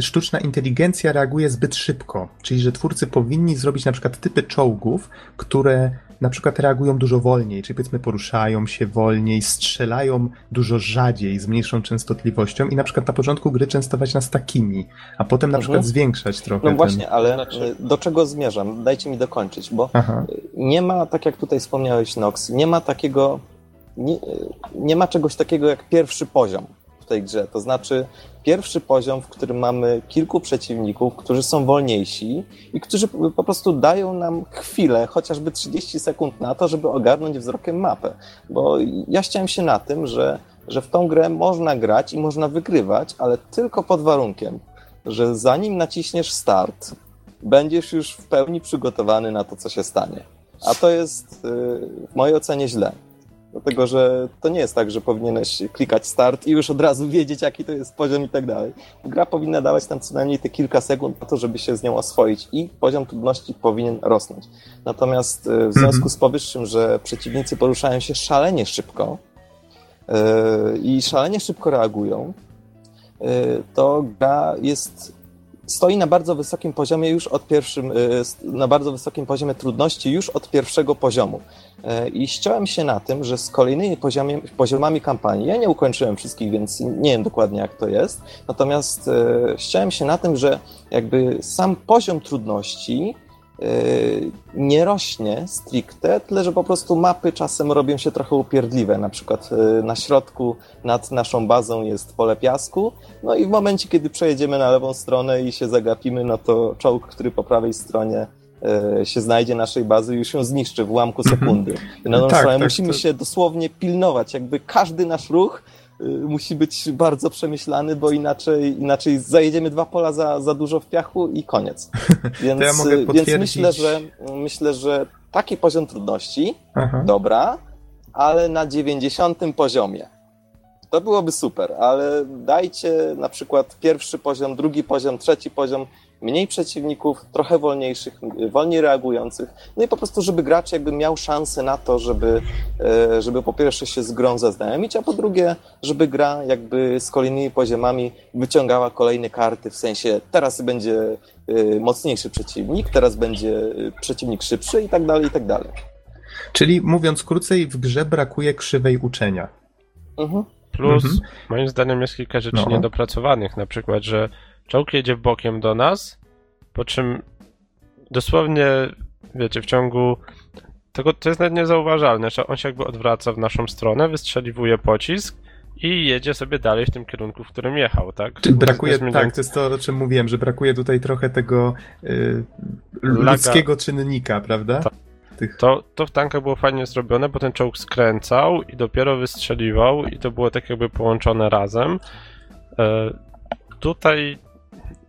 sztuczna inteligencja reaguje zbyt szybko. Czyli, że twórcy powinni zrobić na przykład typy czołgów, które na przykład reagują dużo wolniej, czyli powiedzmy poruszają się wolniej, strzelają dużo rzadziej, z mniejszą częstotliwością i na przykład na początku gry częstować nas takimi, a potem na mhm. przykład zwiększać trochę. No właśnie, ale znaczy- do czego zmierzam? Dajcie mi dokończyć, bo Aha. nie ma, tak jak tutaj wspomniałeś Nox, nie ma takiego, nie, nie ma czegoś takiego jak pierwszy poziom w tej grze. To znaczy pierwszy poziom, w którym mamy kilku przeciwników, którzy są wolniejsi i którzy po prostu dają nam chwilę, chociażby 30 sekund na to, żeby ogarnąć wzrokiem mapę. Bo ja chciałem się na tym, że, że w tą grę można grać i można wygrywać, ale tylko pod warunkiem, że zanim naciśniesz start, będziesz już w pełni przygotowany na to, co się stanie. A to jest y, w mojej ocenie źle. Dlatego, że to nie jest tak, że powinieneś klikać start i już od razu wiedzieć, jaki to jest poziom i tak dalej. Gra powinna dawać tam co najmniej te kilka sekund na to, żeby się z nią oswoić i poziom trudności powinien rosnąć. Natomiast e, w związku z powyższym, że przeciwnicy poruszają się szalenie szybko yy, i szalenie szybko reagują, yy, to gra jest stoi na bardzo wysokim poziomie już od pierwszym, na bardzo wysokim poziomie trudności już od pierwszego poziomu. E, I ściąłem się na tym, że z kolejnymi poziomami, poziomami kampanii, ja nie ukończyłem wszystkich, więc nie wiem dokładnie jak to jest, natomiast e, ściąłem się na tym, że jakby sam poziom trudności nie rośnie stricte, tyle że po prostu mapy czasem robią się trochę upierdliwe. Na przykład na środku nad naszą bazą jest pole piasku, no i w momencie, kiedy przejedziemy na lewą stronę i się zagapimy, no to czołg, który po prawej stronie E, się znajdzie naszej bazy, już ją zniszczy w ułamku mhm. sekundy. No, tak, tak, musimy to... się dosłownie pilnować, jakby każdy nasz ruch y, musi być bardzo przemyślany, bo inaczej, inaczej zajedziemy dwa pola za, za dużo w piachu i koniec. Więc, ja więc myślę, że myślę, że taki poziom trudności, Aha. dobra, ale na 90 poziomie. To byłoby super, ale dajcie na przykład pierwszy poziom, drugi poziom, trzeci poziom mniej przeciwników, trochę wolniejszych, wolniej reagujących, no i po prostu, żeby gracz jakby miał szansę na to, żeby, e, żeby po pierwsze się z grą zaznajomić, a po drugie, żeby gra jakby z kolejnymi poziomami wyciągała kolejne karty, w sensie teraz będzie e, mocniejszy przeciwnik, teraz będzie e, przeciwnik szybszy i tak dalej, i tak dalej. Czyli mówiąc krócej, w grze brakuje krzywej uczenia. Mhm. Plus, Mhm. moim zdaniem jest kilka rzeczy No. niedopracowanych. Na przykład, że czołg jedzie bokiem do nas, po czym dosłownie, wiecie, w ciągu. Tego, to jest nawet niezauważalne, że on się jakby odwraca w naszą stronę, wystrzeliwuje pocisk i jedzie sobie dalej w tym kierunku, w którym jechał, tak? Czy brakuje, tak, to jest to, o czym mówiłem, że brakuje tutaj trochę tego y, Laga. ludzkiego czynnika, prawda? Tak. Tych... To, to w tankach było fajnie zrobione, bo ten czołg skręcał i dopiero wystrzeliwał i to było tak jakby połączone razem. E, tutaj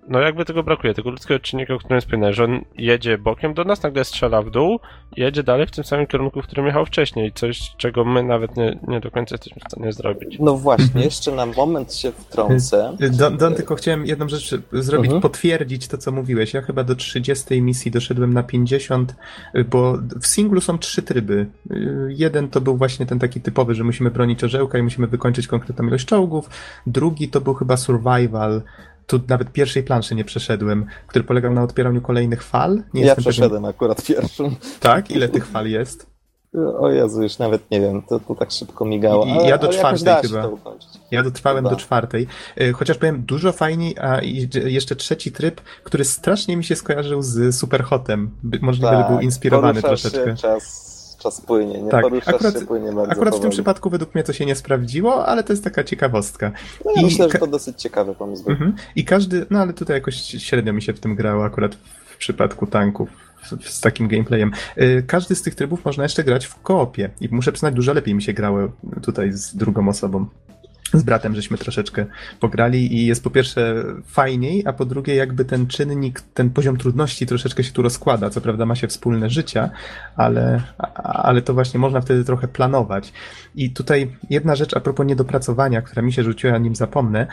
no jakby tego brakuje, tego ludzkiego czynnika, o którym wspominałem, że on jedzie bokiem do nas, nagle strzela w dół i jedzie dalej w tym samym kierunku, w którym jechał wcześniej. Coś, czego my nawet nie, nie do końca jesteśmy w stanie zrobić. No właśnie, Mhm. jeszcze na moment się wtrącę. Y, Don, Don, tylko chciałem jedną rzecz zrobić, Mhm. potwierdzić to, co mówiłeś. Ja chyba do 30 misji doszedłem na 50, y, bo w singlu są trzy tryby. Y, Jeden to był właśnie ten taki typowy, że musimy bronić orzełka i musimy wykończyć konkretną ilość czołgów. Drugi to był chyba survival. Tu nawet pierwszej planszy nie przeszedłem, który polegał na odpieraniu kolejnych fal. Nie ja jestem pewien- przeszedłem akurat pierwszym. Tak? Ile tych fal jest? O Jezu, już nawet nie wiem, to, to tak szybko migało. I- ale, ja do czwartej chyba. Ja dotrwałem Chyba. do czwartej. Y, Chociaż powiem, dużo fajniej, a jeszcze trzeci tryb, który strasznie mi się skojarzył z Superhotem. Możliwe, że był inspirowany poruszasz troszeczkę. Się, czas, czas płynie, nie Tak, poruszasz akurat- się, płynie bardzo Akurat w tym powoli. przypadku według mnie to się nie sprawdziło, ale to jest taka ciekawostka. No, ja i myślę, że to dosyć ciekawy pomysł. Mhm. I każdy, no ale tutaj jakoś średnio mi się w tym grało akurat w przypadku tanków z- z takim gameplayem. Y, Każdy z tych trybów można jeszcze grać w koopie i muszę przyznać, dużo lepiej mi się grało tutaj z drugą osobą. Z bratem żeśmy troszeczkę pograli i jest po pierwsze fajniej, a po drugie jakby ten czynnik, ten poziom trudności troszeczkę się tu rozkłada. Co prawda ma się wspólne życia, ale, ale to właśnie można wtedy trochę planować. I tutaj jedna rzecz a propos niedopracowania, która mi się rzuciła, nim zapomnę.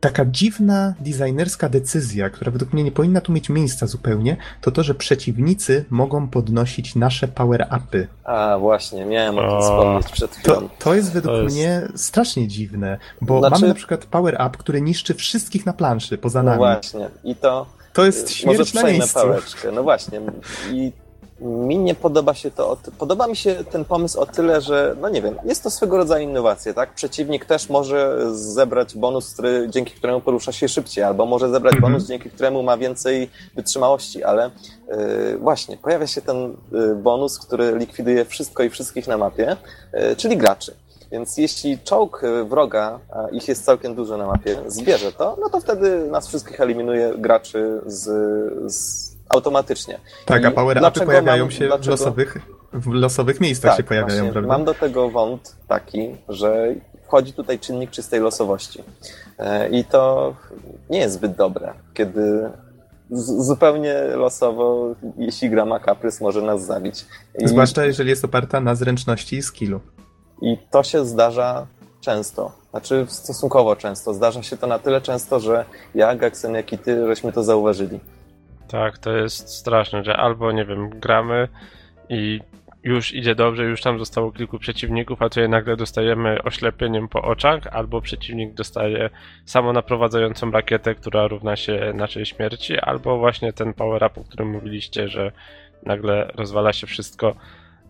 Taka dziwna designerska decyzja, która według mnie nie powinna tu mieć miejsca zupełnie, to to, że przeciwnicy mogą podnosić nasze power-upy. A właśnie, miałem o tym wspomnieć przed chwilą. To, to jest według To jest- mnie strasznie dziwne, bo Znaczy- mamy na przykład power-up, który niszczy wszystkich na planszy poza No nami. właśnie, i to To jest Może śmierć na przejmę miejscu. pałeczkę. No właśnie. I mi nie podoba się to. Podoba mi się ten pomysł o tyle, że, no nie wiem, jest to swego rodzaju innowacja, tak? Przeciwnik też może zebrać bonus, który, dzięki któremu porusza się szybciej, albo może zebrać Mhm. bonus, dzięki któremu ma więcej wytrzymałości, ale yy, właśnie, pojawia się ten yy, bonus, który likwiduje wszystko i wszystkich na mapie, yy, czyli graczy. Więc jeśli czołg y, wroga, a ich jest całkiem dużo na mapie, zbierze to, no to wtedy nas wszystkich eliminuje graczy z, z automatycznie. Tak, a I power-upy dlaczego pojawiają mam- się w dlaczego- losowych, w losowych miejscach się pojawiają, właśnie, prawda? Mam do tego wąt taki, że wchodzi tutaj czynnik czystej losowości. E, I to nie jest zbyt dobre, kiedy zupełnie losowo, jeśli gra ma kaprys, może nas zabić. I, Zwłaszcza jeżeli jest oparta na zręczności i skillu. I to się zdarza często. Znaczy stosunkowo często. Zdarza się to na tyle często, że ja, Gaxen, jak i ty, żeśmy to zauważyli. Tak, to jest straszne, że albo, nie wiem, gramy i już idzie dobrze, już tam zostało kilku przeciwników, a tutaj nagle dostajemy oślepieniem po oczach, albo przeciwnik dostaje samonaprowadzającą rakietę, która równa się naszej śmierci, albo właśnie ten power-up, o którym mówiliście, że nagle rozwala się wszystko.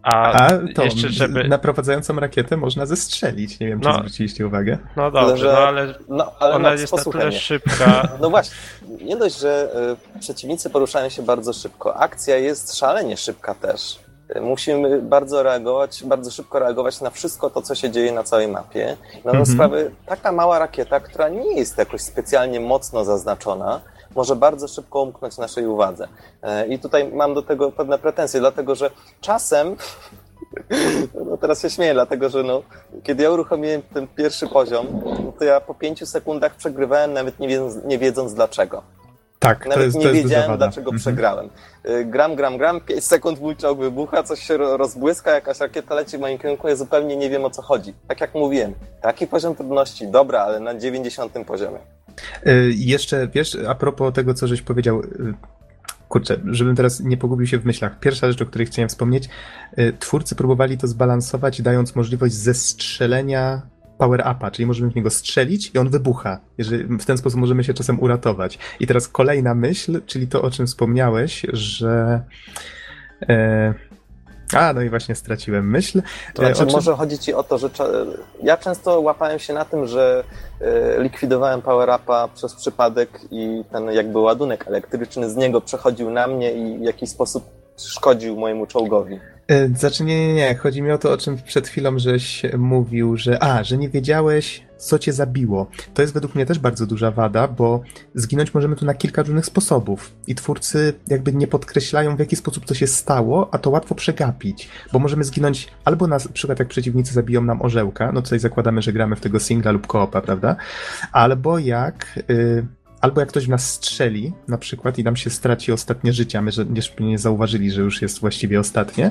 A, A to jeszcze, żeby... naprowadzającą rakietę można zestrzelić. Nie wiem, czy No. zwróciliście uwagę. No dobrze, no ale No, ale ona jest na tyle szybka. No właśnie, nie dość, że y, przeciwnicy poruszają się bardzo szybko, akcja jest szalenie szybka też. Y, Musimy bardzo reagować, bardzo szybko reagować na wszystko to, co się dzieje na całej mapie. Na Mhm. sprawy taka mała rakieta, która nie jest jakoś specjalnie mocno zaznaczona, może bardzo szybko umknąć naszej uwadze. E, I tutaj mam do tego pewne pretensje, dlatego że czasem no teraz się śmieję, dlatego że no, kiedy ja uruchomiłem ten pierwszy poziom, no to ja po pięciu sekundach przegrywałem, nawet nie wiedząc, nie wiedząc dlaczego. Tak, to Nawet jest, nie to jest wiedziałem, dlaczego Mhm. przegrałem. Y, Gram, gram, gram, 5 sekund mój czołg wybucha, coś się ro- rozbłyska, jakaś rakieta leci w moim kierunku, ja zupełnie nie wiem o co chodzi. Tak jak mówiłem, taki poziom trudności, dobra, ale na 90 poziomie. Y, Jeszcze, wiesz, a propos tego, co żeś powiedział, y, kurczę, żebym teraz nie pogubił się w myślach. Pierwsza rzecz, o której chciałem wspomnieć, y, twórcy próbowali to zbalansować, dając możliwość zestrzelenia power-upa, czyli możemy w niego strzelić i on wybucha. Jeżeli, w ten sposób możemy się czasem uratować. I teraz kolejna myśl, czyli to, o czym wspomniałeś, że e, A, no i właśnie straciłem myśl. To znaczy, czym... może chodzi ci o to, że ja często łapałem się na tym, że e, likwidowałem power-upa przez przypadek i ten jakby ładunek elektryczny z niego przechodził na mnie i w jakiś sposób szkodził mojemu czołgowi. E, znaczy nie, nie, nie. Chodzi mi o to, o czym przed chwilą żeś mówił, że a, że nie wiedziałeś, co cię zabiło. To jest według mnie też bardzo duża wada, bo zginąć możemy tu na kilka różnych sposobów. I twórcy jakby nie podkreślają, w jaki sposób to się stało, a to łatwo przegapić. Bo możemy zginąć albo na przykład jak przeciwnicy zabiją nam orzełka, no tutaj zakładamy, że gramy w tego singla lub koopa, prawda? Albo jak... Yy, albo jak ktoś w nas strzeli, na przykład, i nam się straci ostatnie życie, a my że nie zauważyli, że już jest właściwie ostatnie,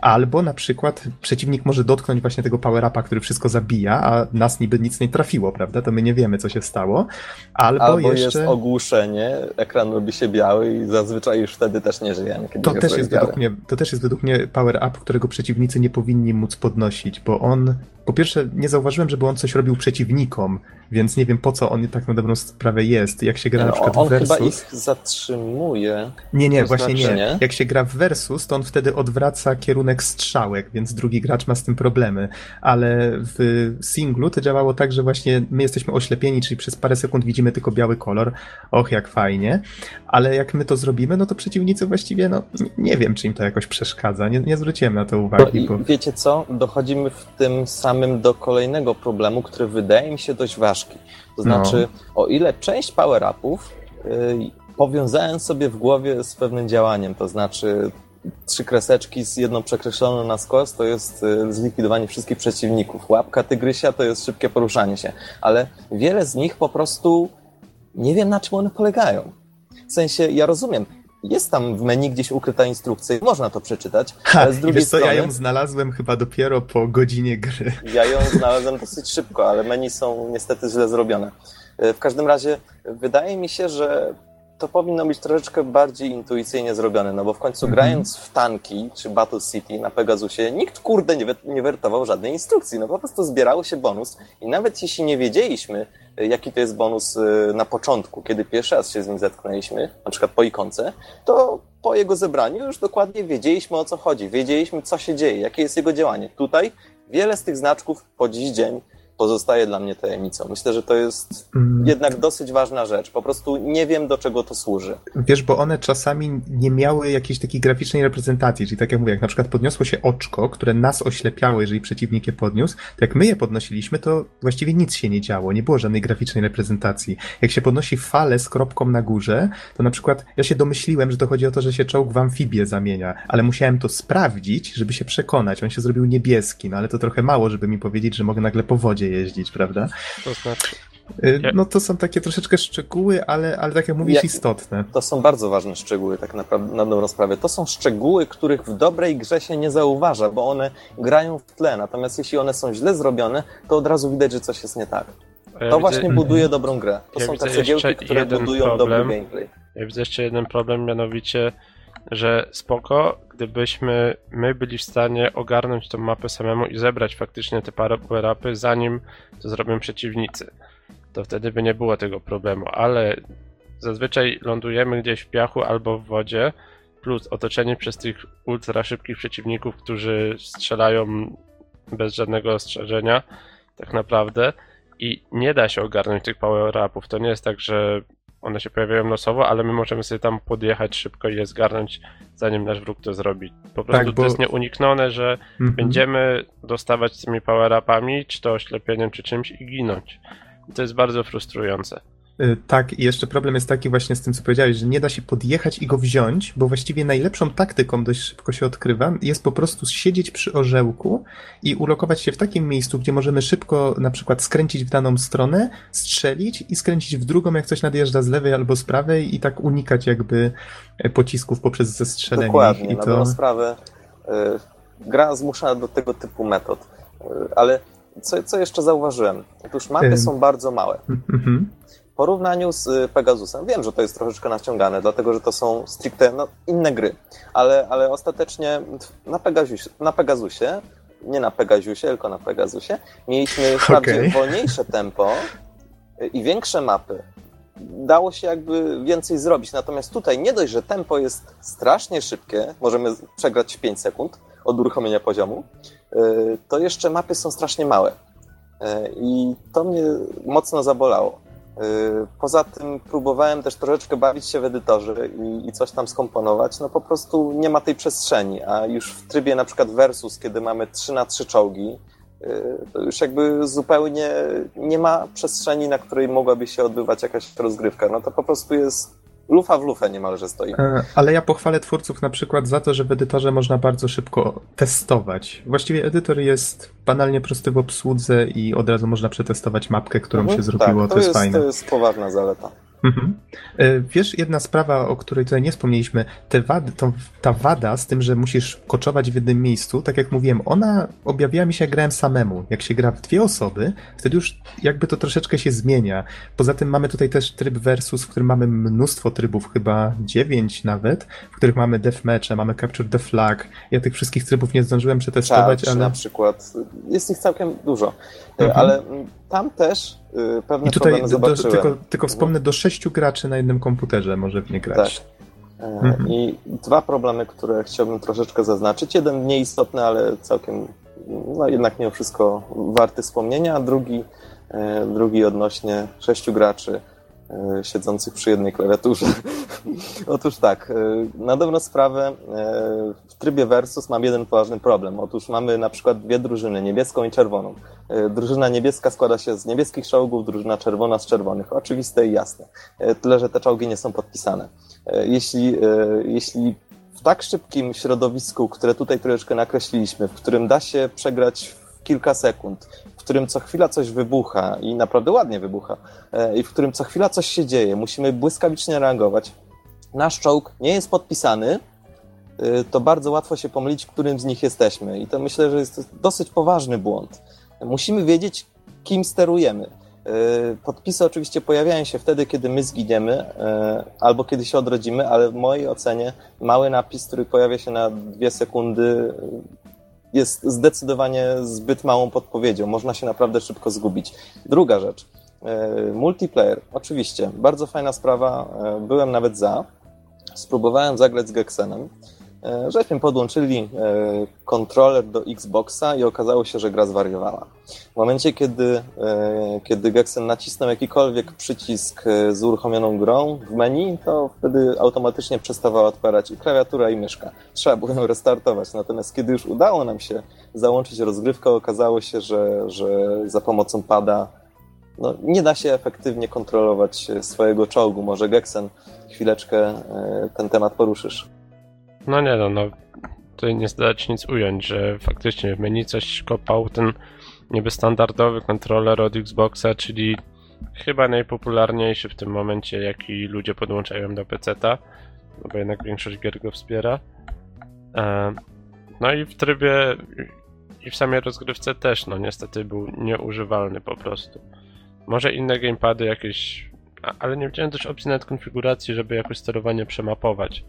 albo na przykład przeciwnik może dotknąć właśnie tego power-upa, który wszystko zabija, a nas niby nic nie trafiło, prawda? To my nie wiemy, co się stało. Albo, albo jeszcze... jest ogłuszenie, ekran robi się biały i zazwyczaj już wtedy też nie żyjemy. To, też jest według mnie, to też jest według mnie power-up, którego przeciwnicy nie powinni móc podnosić, bo on, po pierwsze, nie zauważyłem, żeby on coś robił przeciwnikom, więc nie wiem po co on tak na dobrą sprawę jest. Jak się gra no, na przykład on w Versus... chyba ich zatrzymuje. Nie, nie, właśnie znaczy, nie. nie. Jak się gra w Versus, to on wtedy odwraca kierunek strzałek, więc drugi gracz ma z tym problemy. Ale w singlu to działało tak, że właśnie my jesteśmy oślepieni, czyli przez parę sekund widzimy tylko biały kolor. Och, jak fajnie. Ale jak my to zrobimy, no to przeciwnicy właściwie, no nie wiem, czy im to jakoś przeszkadza. Nie, nie zwróciłem na to uwagi. No bo... Wiecie co? Dochodzimy w tym samym do kolejnego problemu, który wydaje mi się dość ważny to znaczy, no. o ile część power-upów yy, powiązałem sobie w głowie z pewnym działaniem, to znaczy trzy kreseczki z jedną przekreśloną na skos to jest y, zlikwidowanie wszystkich przeciwników. Łapka tygrysia to jest szybkie poruszanie się, ale wiele z nich po prostu nie wiem na czym one polegają. W sensie, ja rozumiem, jest tam w menu gdzieś ukryta instrukcja, można to przeczytać, ha, ale z drugiej wiesz strony... Co, ja ją znalazłem chyba dopiero po godzinie gry. Ja ją znalazłem dosyć szybko, ale menu są niestety źle zrobione. E, w każdym razie wydaje mi się, że to powinno być troszeczkę bardziej intuicyjnie zrobione, no bo w końcu mm -hmm. grając w tanki czy Battle City na Pegasusie, nikt kurde nie, nie wertował żadnej instrukcji, no po prostu zbierało się bonus i nawet jeśli nie wiedzieliśmy, jaki to jest bonus y, na początku, kiedy pierwszy raz się z nim zetknęliśmy, na przykład po ikonce, to po jego zebraniu już dokładnie wiedzieliśmy o co chodzi, wiedzieliśmy co się dzieje, jakie jest jego działanie. Tutaj wiele z tych znaczków po dziś dzień pozostaje dla mnie tajemnicą. Myślę, że to jest mm. jednak dosyć ważna rzecz. Po prostu nie wiem, do czego to służy. Wiesz, bo one czasami nie miały jakiejś takiej graficznej reprezentacji, czyli tak jak mówię, jak na przykład podniosło się oczko, które nas oślepiało, jeżeli przeciwnik je podniósł, to jak my je podnosiliśmy, to właściwie nic się nie działo, nie było żadnej graficznej reprezentacji. Jak się podnosi falę z kropką na górze, to na przykład ja się domyśliłem, że to chodzi o to, że się czołg w amfibię zamienia, ale musiałem to sprawdzić, żeby się przekonać. On się zrobił niebieski, no ale to trochę mało, żeby mi powiedzieć, że mogę nagle po wodzie jeździć, prawda? To znaczy. Y, no to są takie troszeczkę szczegóły, ale, ale tak jak mówisz, istotne. To są bardzo ważne szczegóły, tak naprawdę, na dobrą sprawę. To są szczegóły, których w dobrej grze się nie zauważa, bo one grają w tle. Natomiast jeśli one są źle zrobione, to od razu widać, że coś jest nie tak. Ja to widzę, właśnie buduje dobrą grę. To ja są te cegiełki, które budują problem. dobry gameplay. Ja widzę jeszcze jeden problem, mianowicie, że spoko, gdybyśmy my byli w stanie ogarnąć tą mapę samemu i zebrać faktycznie te power-upy, zanim to zrobią przeciwnicy, to wtedy by nie było tego problemu, ale zazwyczaj lądujemy gdzieś w piachu albo w wodzie, plus otoczeni przez tych ultra szybkich przeciwników, którzy strzelają bez żadnego ostrzeżenia, tak naprawdę, i nie da się ogarnąć tych power-upów. To nie jest tak, że one się pojawiają losowo, ale my możemy sobie tam podjechać szybko i je zgarnąć, zanim nasz wróg to zrobi. Po prostu tak, bo... to jest nieuniknione, że mm -hmm. będziemy dostawać tymi power-upami, czy to oślepieniem, czy czymś i ginąć. I to jest bardzo frustrujące. Y, tak, i jeszcze problem jest taki właśnie z tym, co powiedziałeś, że nie da się podjechać i go wziąć, bo właściwie najlepszą taktyką dość szybko się odkrywa, jest po prostu siedzieć przy orzełku i ulokować się w takim miejscu, gdzie możemy szybko na przykład skręcić w daną stronę, strzelić i skręcić w drugą, jak coś nadjeżdża z lewej albo z prawej i tak unikać jakby e, pocisków poprzez zestrzelenie Dokładnie. I to... na sprawę yy, gra zmusza do tego typu metod, yy, ale co, co jeszcze zauważyłem? Otóż mapy są bardzo małe. Mhm porównaniu z y, Pegasusem. Wiem, że to jest troszeczkę naciągane, dlatego że to są stricte no, inne gry, ale, ale ostatecznie na Pegasusie, na Pegasusie, nie na Pegasusie, tylko na Pegasusie, mieliśmy okay. wolniejsze tempo i większe mapy. Dało się jakby więcej zrobić, natomiast tutaj nie dość, że tempo jest strasznie szybkie, możemy przegrać w 5 sekund, od uruchomienia poziomu, to jeszcze mapy są strasznie małe. I to mnie mocno zabolało. Poza tym próbowałem też troszeczkę bawić się w edytorze i, i, coś tam skomponować. No po prostu nie ma tej przestrzeni, a już w trybie na przykład versus, kiedy mamy 3 na 3 czołgi, to już jakby zupełnie nie ma przestrzeni, na której mogłaby się odbywać jakaś rozgrywka. No to po prostu jest lufa w lufę niemalże stoi. E, ale ja pochwalę twórców na przykład za to, że w edytorze można bardzo szybko testować. Właściwie edytor jest banalnie prosty w obsłudze i od razu można przetestować mapkę, którą mhm, się zrobiło. Tak, to, to, jest, jest fajne. To jest poważna zaleta. Mhm. E, wiesz, jedna sprawa, o której tutaj nie wspomnieliśmy, te wady, to, ta wada z tym, że musisz koczować w jednym miejscu, tak jak mówiłem, ona objawiła mi się, jak grałem samemu. Jak się gra w dwie osoby, wtedy już jakby to troszeczkę się zmienia. Poza tym mamy tutaj też tryb versus, w którym mamy mnóstwo trybów, chyba dziewięć nawet, w których mamy deathmatche, mamy capture the flag. Ja tych wszystkich trybów nie zdążyłem przetestować, Charge, ale... na przykład. Jest ich całkiem dużo. Mhm. Ale tam też y, pewne I tutaj. Do, tylko, tylko wspomnę, do sześciu graczy na jednym komputerze może w nie grać. Tak. E, mhm. I dwa problemy, które chciałbym troszeczkę zaznaczyć. Jeden mniej istotny, ale całkiem, no jednak mimo wszystko warty wspomnienia, a drugi, e, drugi odnośnie sześciu graczy siedzących przy jednej klawiaturze. Otóż tak, e, na dobrą sprawę e, w trybie versus mam jeden poważny problem. Otóż mamy na przykład dwie drużyny, niebieską i czerwoną. Drużyna niebieska składa się z niebieskich czołgów, drużyna czerwona z czerwonych. Oczywiste i jasne. Tyle, że te czołgi nie są podpisane. Jeśli, jeśli w tak szybkim środowisku, które tutaj troszeczkę nakreśliliśmy, w którym da się przegrać w kilka sekund, którym co chwila coś wybucha i naprawdę ładnie wybucha, e, i w którym co chwila coś się dzieje, musimy błyskawicznie reagować. Nasz czołg nie jest podpisany, e, to bardzo łatwo się pomylić, którym z nich jesteśmy. I to myślę, że jest dosyć poważny błąd. Musimy wiedzieć, kim sterujemy. E, podpisy oczywiście pojawiają się wtedy, kiedy my zginiemy albo kiedy się odrodzimy, ale w mojej ocenie mały napis, który pojawia się na dwie sekundy, jest zdecydowanie zbyt małą podpowiedzią. Można się naprawdę szybko zgubić. Druga rzecz. E, multiplayer, oczywiście, bardzo fajna sprawa. E, byłem nawet za. Spróbowałem zagrać z Gexenem. E, żeśmy podłączyli e, kontroler do Xboxa i okazało się, że gra zwariowała. W momencie, kiedy, e, kiedy Gexen nacisnął jakikolwiek przycisk z uruchomioną grą w menu, to wtedy automatycznie przestawała odpalać i klawiatura i myszka. Trzeba było ją restartować. Natomiast kiedy już udało nam się załączyć rozgrywkę, okazało się, że, że za pomocą pada no, nie da się efektywnie kontrolować swojego czołgu. Może Gexen chwileczkę ten temat poruszysz. No nie no, no tutaj nie zdać nic ująć, że faktycznie w menu coś kopał ten niby standardowy kontroler od Xboxa, czyli chyba najpopularniejszy w tym momencie, jaki ludzie podłączają do PC-ta, no bo jednak większość gier go wspiera. E, no i w trybie i w samej rozgrywce też, no niestety był nieużywalny po prostu. Może inne gamepady jakieś, ale nie widziałem też opcji nawet konfiguracji, żeby jakoś sterowanie przemapować.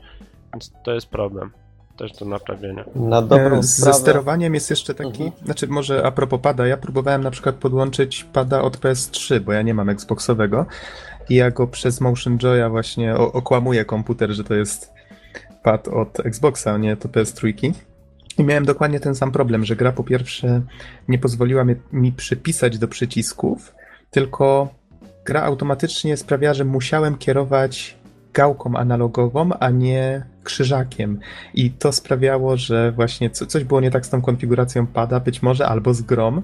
Więc to jest problem. Też do naprawienia. Na dobrą e, Ze sterowaniem jest jeszcze taki, mhm. znaczy może a propos pada, ja próbowałem na przykład podłączyć pada od PS3, bo ja nie mam Xboxowego i ja go przez Motion Joya właśnie okłamuję komputer, że to jest pad od Xboxa, nie to PS3. I miałem dokładnie ten sam problem, że gra po pierwsze nie pozwoliła mi, mi przypisać do przycisków, tylko gra automatycznie sprawiała, że musiałem kierować gałką analogową, a nie krzyżakiem. I to sprawiało, że właśnie coś było nie tak z tą konfiguracją pada, być może, albo z grom,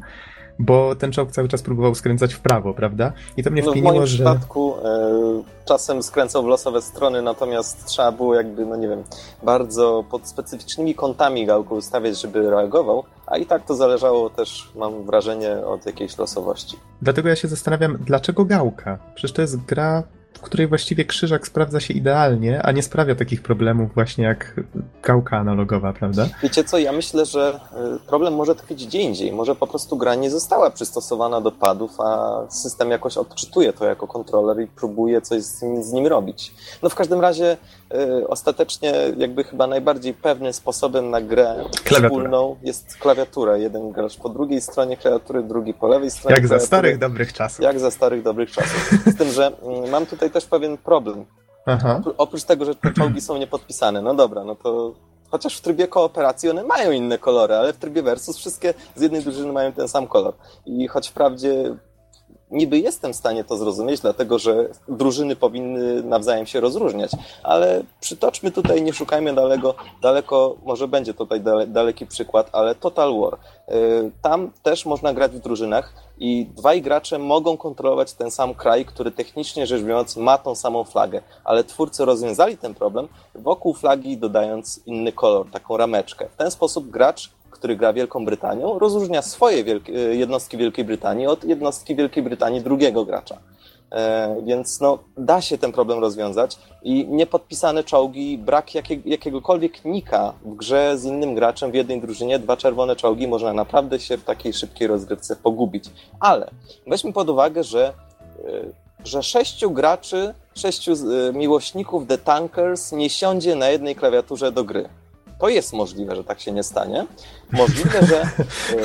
bo ten czołg cały czas próbował skręcać w prawo, prawda? I to mnie no, wpiniło, w moim że... przypadku e, czasem skręcał w losowe strony, natomiast trzeba było jakby, no nie wiem, bardzo pod specyficznymi kątami gałkę ustawiać, żeby reagował, a i tak to zależało też, mam wrażenie, od jakiejś losowości. Dlatego ja się zastanawiam, dlaczego gałka? Przecież to jest gra której właściwie krzyżak sprawdza się idealnie, a nie sprawia takich problemów właśnie jak gałka analogowa, prawda? Wiecie co, ja myślę, że y, problem może tkwić gdzie indziej. Może po prostu gra nie została przystosowana do padów, a system jakoś odczytuje to jako kontroler i próbuje coś z nim, z nim robić. No w każdym razie y, ostatecznie jakby chyba najbardziej pewnym sposobem na grę wspólną jest klawiatura. Jeden gracz po drugiej stronie klawiatury, drugi po lewej stronie Jak za starych dobrych czasów. Jak za starych dobrych czasów. Z tym, że mm, mam tutaj też pewien problem. Aha. Oprócz tego, że te czołgi są niepodpisane, no dobra, no to chociaż w trybie kooperacji one mają inne kolory, ale w trybie versus wszystkie z jednej drużyny mają ten sam kolor. I choć wprawdzie niby jestem w stanie to zrozumieć, dlatego że drużyny powinny nawzajem się rozróżniać, ale przytoczmy tutaj, nie szukajmy daleko, daleko może będzie tutaj dale, daleki przykład, ale Total War. Y, tam też można grać w drużynach i dwaj gracze mogą kontrolować ten sam kraj, który technicznie rzecz biorąc ma tą samą flagę, ale twórcy rozwiązali ten problem wokół flagi dodając inny kolor, taką rameczkę. W ten sposób gracz który gra Wielką Brytanią, rozróżnia swoje wielkie, jednostki Wielkiej Brytanii od jednostki Wielkiej Brytanii drugiego gracza. E, więc no, da się ten problem rozwiązać i niepodpisane czołgi, brak jakie, jakiegokolwiek nika w grze z innym graczem w jednej drużynie, dwa czerwone czołgi można naprawdę się w takiej szybkiej rozgrywce pogubić. Ale weźmy pod uwagę, że, e, że sześciu graczy, sześciu e, miłośników The Tankers nie siądzie na jednej klawiaturze do gry to jest możliwe, że tak się nie stanie. Możliwe, że,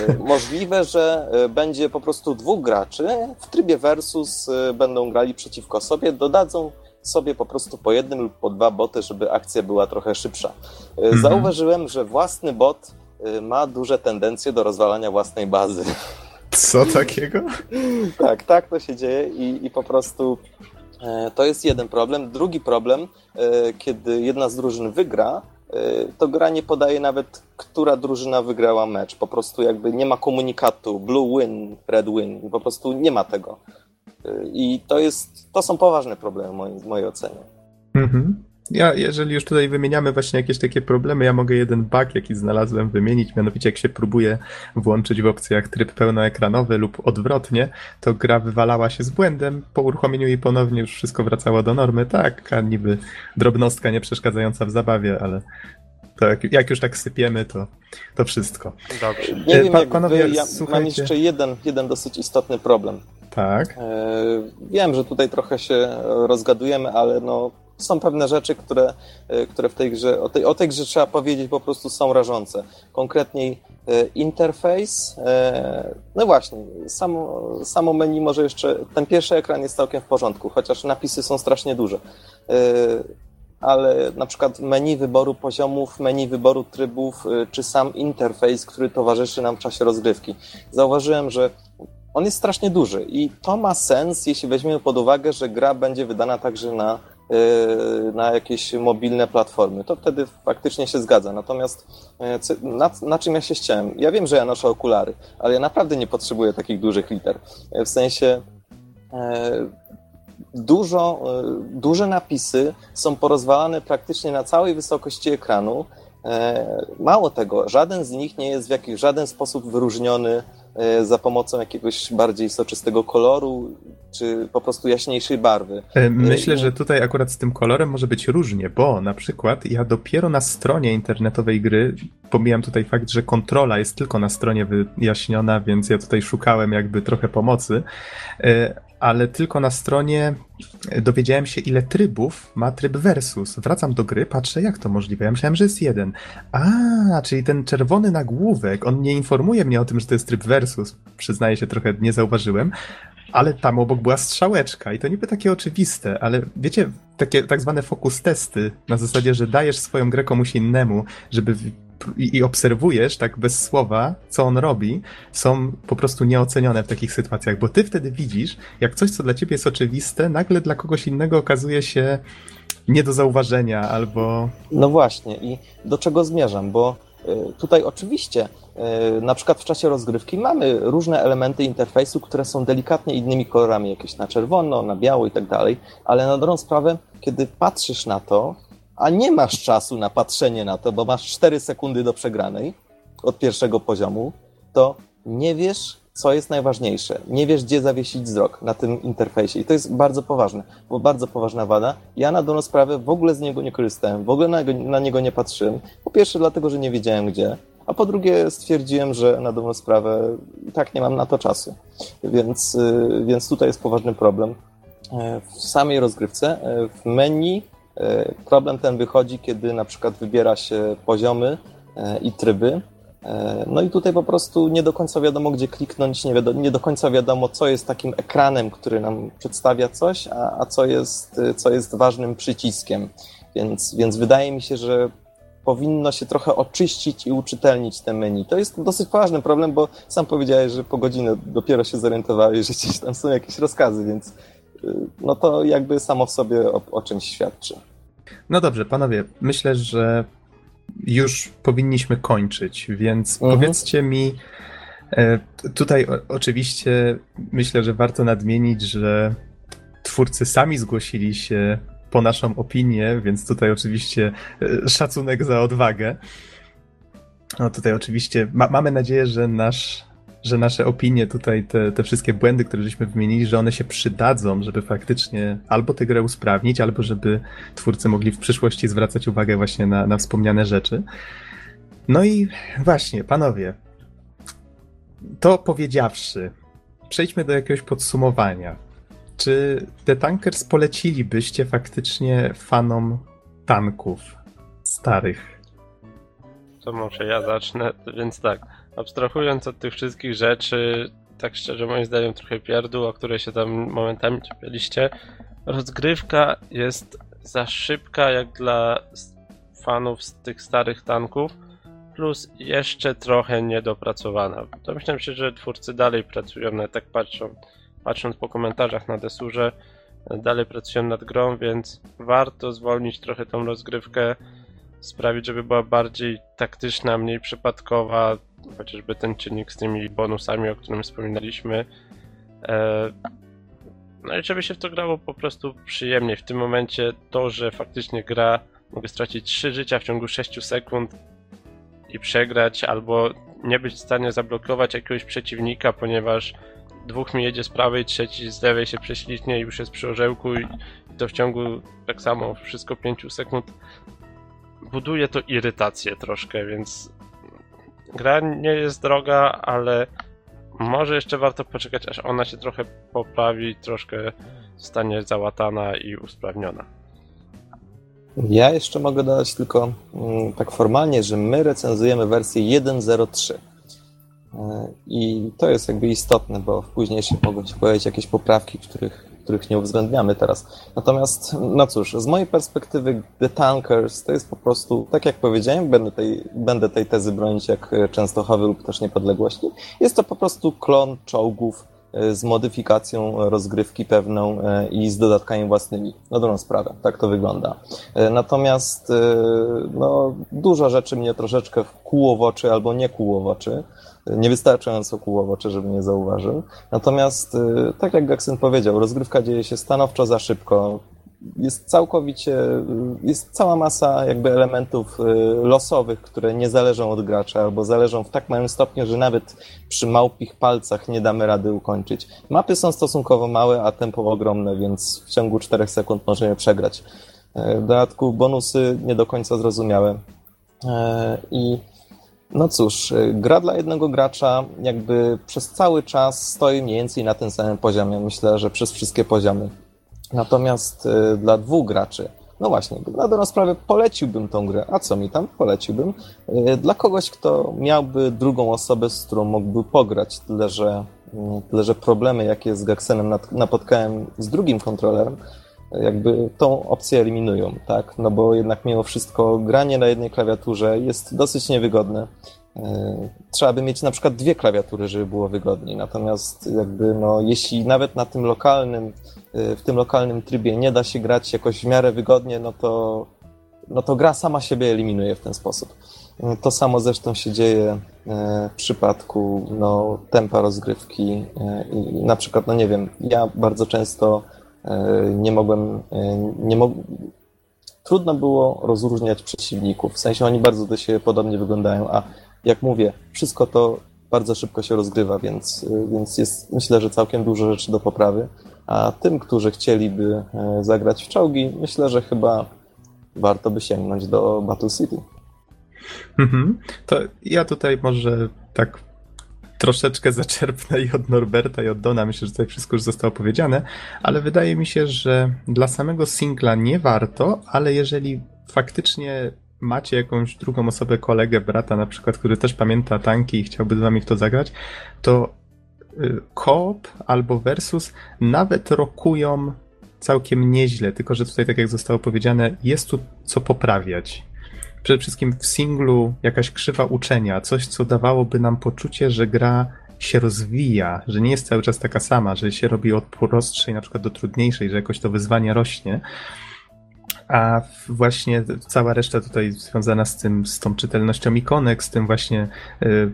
e, możliwe, że e, będzie po prostu dwóch graczy w trybie versus e, będą grali przeciwko sobie, dodadzą sobie po prostu po jednym lub po dwa boty, żeby akcja była trochę szybsza. Mhm. Zauważyłem, że własny bot ma duże tendencje do rozwalania własnej bazy. Co takiego? tak, tak to się dzieje i, i po prostu to jest jeden problem. Drugi problem, kiedy jedna z drużyn wygra, to gra nie podaje nawet, która drużyna wygrała mecz. Po prostu jakby nie ma komunikatu blue win, red win. Po prostu nie ma tego. Y, I to jest, to są poważne problemy w mojej ocenie. Mhm. Ja, jeżeli już tutaj wymieniamy właśnie jakieś takie problemy, ja mogę jeden bug, jaki znalazłem, wymienić. Mianowicie, jak się próbuje włączyć w opcjach tryb pełnoekranowy lub odwrotnie, to gra wywalała się z błędem. Po uruchomieniu jej ponownie już wszystko wracało do normy. Tak, a niby drobnostka nie przeszkadzająca w zabawie, ale to jak, jak, już tak sypiemy, to, to wszystko. Dobrze. Nie wiem, pa, panowie, wy, ja słuchajcie... mam jeszcze jeden, jeden dosyć istotny problem. Tak. E, wiem, że tutaj trochę się rozgadujemy, ale no są pewne rzeczy, które, e, które w tej grze, o tej, o tej grze trzeba powiedzieć po prostu są rażące. Konkretniej e, interfejs, e, no właśnie, samo, samo menu może jeszcze, ten pierwszy ekran jest całkiem w porządku, chociaż napisy są strasznie duże. Ale na przykład menu wyboru poziomów, menu wyboru trybów, czy sam interfejs, który towarzyszy nam w czasie rozgrywki. Zauważyłem, że on jest strasznie duży i to ma sens, jeśli weźmiemy pod uwagę, że gra będzie wydana także na na jakieś mobilne platformy, to wtedy faktycznie się zgadza. Natomiast y, na, na, czym ja się chciałem? Ja wiem, że ja noszę okulary, ale ja naprawdę nie potrzebuję takich dużych liter. Y, w sensie dużo, duże napisy są porozwalane praktycznie na całej wysokości ekranu. Mało tego, żaden z nich nie jest w jakiś żaden sposób wyróżniony E, za pomocą jakiegoś bardziej soczystego koloru, czy po prostu jaśniejszej barwy. E, myślę, że tutaj akurat z tym kolorem może być różnie, bo na przykład ja dopiero na stronie internetowej gry, pomijam tutaj fakt, że kontrola jest tylko na stronie wyjaśniona, więc ja tutaj szukałem jakby trochę pomocy, e, ale tylko na stronie dowiedziałem się, ile trybów ma tryb versus. Wracam do gry, patrzę, jak to możliwe. Ja myślałem, że jest jeden. A, czyli ten czerwony nagłówek, on nie informuje mnie o tym, że to jest tryb versus. Przyznaję się, trochę nie zauważyłem. Ale tam obok była strzałeczka i to niby takie oczywiste, ale wiecie, takie tak zwane fokus testy, na zasadzie, że dajesz swoją grę komuś innemu, żeby i, obserwujesz tak bez słowa, co on robi, są po prostu nieocenione w takich sytuacjach, bo ty wtedy widzisz, jak coś, co dla ciebie jest oczywiste, nagle dla kogoś innego okazuje się nie do zauważenia albo. No właśnie, i do czego zmierzam, bo y, tutaj oczywiście y, na przykład w czasie rozgrywki mamy różne elementy interfejsu, które są delikatnie innymi kolorami, jakieś na czerwono, na biało i tak dalej, ale na dobrą sprawę, kiedy patrzysz na to, a nie masz czasu na patrzenie na to, bo masz 4 sekundy do przegranej od pierwszego poziomu, to nie wiesz, co jest najważniejsze. Nie wiesz, gdzie zawiesić wzrok na tym interfejsie. I to jest bardzo poważne, bo bardzo poważna wada. Ja na dobrą sprawę w ogóle z niego nie korzystałem, w ogóle na, na niego nie patrzyłem. Po pierwsze, dlatego, że nie wiedziałem gdzie, a po drugie, stwierdziłem, że na dobrą sprawę tak nie mam na to czasu. Więc, y, więc tutaj jest poważny problem. E, w samej rozgrywce, e, w menu problem ten wychodzi, kiedy na przykład wybiera się poziomy e, i tryby. E, no i tutaj po prostu nie do końca wiadomo, gdzie kliknąć, nie, wiadomo, nie do końca wiadomo, co jest takim ekranem, który nam przedstawia coś, a, a co, jest, co jest ważnym przyciskiem. Więc, więc wydaje mi się, że powinno się trochę oczyścić i uczytelnić te menu. To jest dosyć poważny problem, bo sam powiedziałeś, że po godzinie dopiero się zorientowałeś, że gdzieś tam są jakieś rozkazy, więc y, no to jakby samo w sobie o, o czymś świadczy. No dobrze, panowie, myślę, że już powinniśmy kończyć, więc mhm. powiedzcie mi, e, tutaj oczywiście myślę, że warto nadmienić, że twórcy sami zgłosili się po naszą opinię, więc tutaj oczywiście e, szacunek za odwagę. No tutaj oczywiście ma, mamy nadzieję, że nasz że nasze opinie tutaj, te, te wszystkie błędy, które żeśmy wymienili, że one się przydadzą, żeby faktycznie albo tę grę usprawnić, albo żeby twórcy mogli w przyszłości zwracać uwagę właśnie na, na wspomniane rzeczy. No i właśnie, panowie, to powiedziawszy, przejdźmy do jakiegoś podsumowania. Czy The Tankers polecilibyście faktycznie fanom tanków starych? To może ja zacznę, więc tak abstrahując od tych wszystkich rzeczy, tak szczerze moim zdaniem trochę pierdół, o które się tam momentami czepialiście, rozgrywka jest za szybka jak dla fanów z tych starych tanków, plus jeszcze trochę niedopracowana. Domyślam się, że twórcy dalej pracują, nawet tak patrzą, patrząc po komentarzach na Desurze, dalej pracują nad grą, więc warto zwolnić trochę tą rozgrywkę, sprawić, żeby była bardziej taktyczna, mniej przypadkowa, chociażby ten czynnik z tymi bonusami, o którym wspominaliśmy. E, no i żeby się w to grało po prostu przyjemnie. W tym momencie to, że faktycznie gra, mogę stracić 3 życia w ciągu 6 sekund i przegrać, albo nie być w stanie zablokować jakiegoś przeciwnika, ponieważ dwóch mi jedzie z prawej, trzeci z lewej się prześlizgnie i już jest przy orzełku i to w ciągu tak samo wszystko 5 sekund buduje to irytację troszkę, więc gra nie jest droga, ale może jeszcze warto poczekać, aż ona się trochę poprawi, troszkę zostanie załatana i usprawniona. Ja jeszcze mogę dodać tylko mm, tak formalnie, że my recenzujemy wersję 1.03. E, I to jest jakby istotne, bo w późniejszych mogą się pojawić jakieś poprawki, których których nie uwzględniamy teraz. Natomiast, no cóż, z mojej perspektywy The Tankers to jest po prostu, tak jak powiedziałem, będę tej, będę tej tezy bronić jak Częstochowy lub też Niepodległości, jest to po prostu klon czołgów e, z modyfikacją rozgrywki pewną e, i z dodatkami własnymi. Na dobrą sprawę, tak to wygląda. E, natomiast no, dużo rzeczy mnie troszeczkę kłuło w oczy albo nie kłuło w oczy niewystarczająco kółowocze, żeby nie zauważył. Natomiast, y, tak jak Gaksyn powiedział, rozgrywka dzieje się stanowczo za szybko. Jest całkowicie, y, jest cała masa jakby elementów y, losowych, które nie zależą od gracza, albo zależą w tak małym stopniu, że nawet przy małpich palcach nie damy rady ukończyć. Mapy są stosunkowo małe, a tempo ogromne, więc w ciągu 4 sekund możemy przegrać. W dodatku bonusy nie do końca zrozumiałe. I no cóż, y, gra dla jednego gracza jakby przez cały czas stoi mniej więcej na tym samym poziomie. Myślę, że przez wszystkie poziomy. Natomiast y, dla dwóch graczy, no właśnie, na dobrą sprawę poleciłbym tą grę. A co mi tam? Poleciłbym. Y, dla kogoś, kto miałby drugą osobę, z którą mógłby pograć, tyle że, tyle że problemy, jakie z Gaxenem napotkałem z drugim kontrolerem, jakby tą opcję eliminują, tak? No bo jednak mimo wszystko granie na jednej klawiaturze jest dosyć niewygodne. E, trzeba by mieć na przykład dwie klawiatury, żeby było wygodniej. Natomiast jakby no, jeśli nawet na tym lokalnym, e, w tym lokalnym trybie nie da się grać jakoś w miarę wygodnie, no to, no to gra sama siebie eliminuje w ten sposób. E, to samo zresztą się dzieje w przypadku no, tempa rozgrywki i na przykład, no nie wiem, ja bardzo często nie mogłem, e, nie mog... trudno było rozróżniać przeciwników. W sensie oni bardzo do siebie podobnie wyglądają, a jak mówię, wszystko to bardzo szybko się rozgrywa, więc, e, więc jest myślę, że całkiem dużo rzeczy do poprawy. A tym, którzy chcieliby zagrać w czołgi, myślę, że chyba warto by sięgnąć do Battle City. Mhm. To ja tutaj może tak troszeczkę zaczerpnę i od Norberta, i od Dona. Myślę, że tutaj wszystko już zostało powiedziane, ale wydaje mi się, że dla samego singla nie warto, ale jeżeli faktycznie macie jakąś drugą osobę, kolegę, brata na przykład, który też pamięta tanki i chciałby z wami w to zagrać, to y, koop albo versus nawet rokują całkiem nieźle, tylko że tutaj, tak jak zostało powiedziane, jest tu co poprawiać przede wszystkim w singlu jakaś krzywa uczenia, coś, co dawałoby nam poczucie, że gra się rozwija, że nie jest cały czas taka sama, że się robi od prostszej na przykład do trudniejszej, że jakoś to wyzwanie rośnie. A właśnie cała reszta tutaj związana z tym, z tą czytelnością ikonek, z tym właśnie y,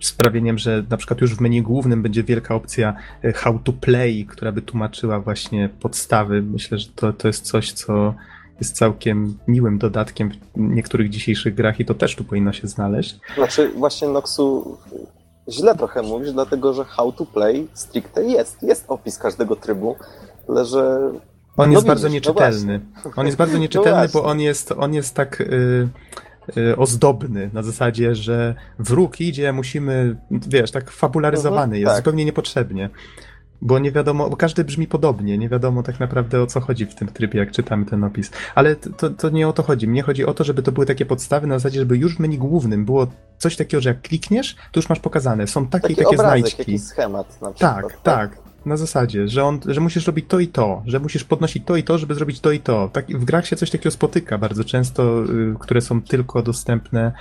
sprawieniem, że na przykład już w menu głównym będzie wielka opcja y, how to play, która by tłumaczyła właśnie podstawy. Myślę, że to, to jest coś, co jest całkiem miłym dodatkiem w niektórych dzisiejszych grach i to też tu powinno się znaleźć. Znaczy właśnie Noxu źle trochę mówisz, dlatego że how to play stricte jest. Jest opis każdego trybu, ale że on no jest widzisz, bardzo no nieczytelny. on jest bardzo No nieczytelny, właśnie. bo on jest, on jest tak y, y, ozdobny na zasadzie, że wróg idzie, musimy, wiesz, tak fabularyzowany Mhm, jest tak. zupełnie niepotrzebnie. Bo nie wiadomo, bo każdy brzmi podobnie, nie wiadomo tak naprawdę o co chodzi w tym trybie, jak czytamy ten opis. Ale to, to, nie o to chodzi. Mnie chodzi o to, żeby to były takie podstawy na zasadzie, żeby już w menu głównym było coś takiego, że jak klikniesz, to już masz pokazane. Są takie taki i takie obrazek, znajdźki. jakiś schemat na przykład. Tak, tak. Na zasadzie, że, on, że musisz robić to i to, że musisz podnosić to i to, żeby zrobić to i to. Tak, w grach się coś takiego spotyka bardzo często, y, które są tylko dostępne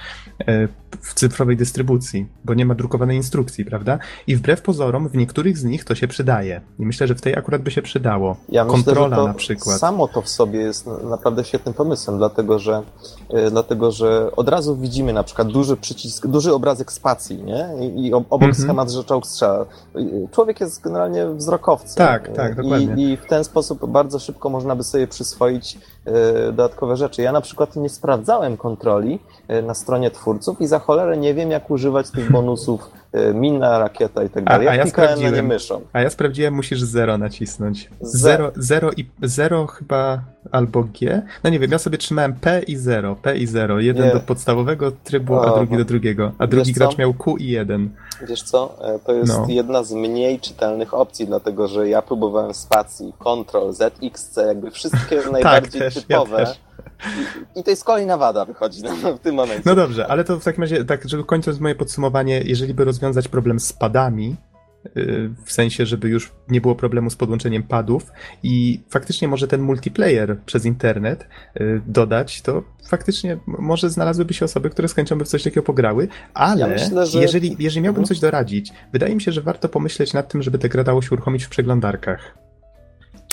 y, w cyfrowej dystrybucji, bo nie ma drukowanej instrukcji, prawda? I wbrew pozorom w niektórych z nich to się przydaje. I myślę, że w tej akurat by się przydało. Ja myślę, Kontrola to na przykład. samo to w sobie jest naprawdę świetnym pomysłem, dlatego że, e, dlatego że od razu widzimy na przykład duży przycisk, duży obrazek spacji, nie? I, i ob- obok Mhm. schemat rzeczał strzał. Człowiek jest generalnie wzrokowcem. Tak, tak, dokładnie. I, I w ten sposób bardzo szybko można by sobie przyswoić dodatkowe rzeczy. Ja na przykład nie sprawdzałem kontroli e, na stronie twórców i za cholerę nie wiem, jak używać tych bonusów e, mina, rakieta i tak A- dalej. a Ja ja klikałem na nie sprawdziłem. myszą. A ja sprawdziłem, musisz zero nacisnąć. Ze- Zero, zero i zero chyba albo G. No nie wiem, ja sobie trzymałem P i zero, P i zero. Jeden Nie. do podstawowego trybu, a drugi do drugiego. A drugi gracz co? miał Q i jeden. Wiesz co, e, to jest No. jedna z mniej czytelnych opcji, dlatego że ja próbowałem spacji, Ctrl, Z, X, C, jakby wszystkie najbardziej też, ja typowe. też. I, to jest kolejna wada wychodzi no, w tym momencie. No dobrze, ale to w takim razie, tak, żeby kończąc moje podsumowanie, jeżeli by rozwiązać problem z padami, yy, w sensie, żeby już nie było problemu z podłączeniem padów i faktycznie może ten multiplayer przez internet yy, dodać, to faktycznie może znalazłyby się osoby, które z chęcią by w coś takiego pograły, ale Ja myślę, że- jeżeli, jeżeli miałbym Mhm. coś doradzić, wydaje mi się, że warto pomyśleć nad tym, żeby tę grę dało się uruchomić w przeglądarkach.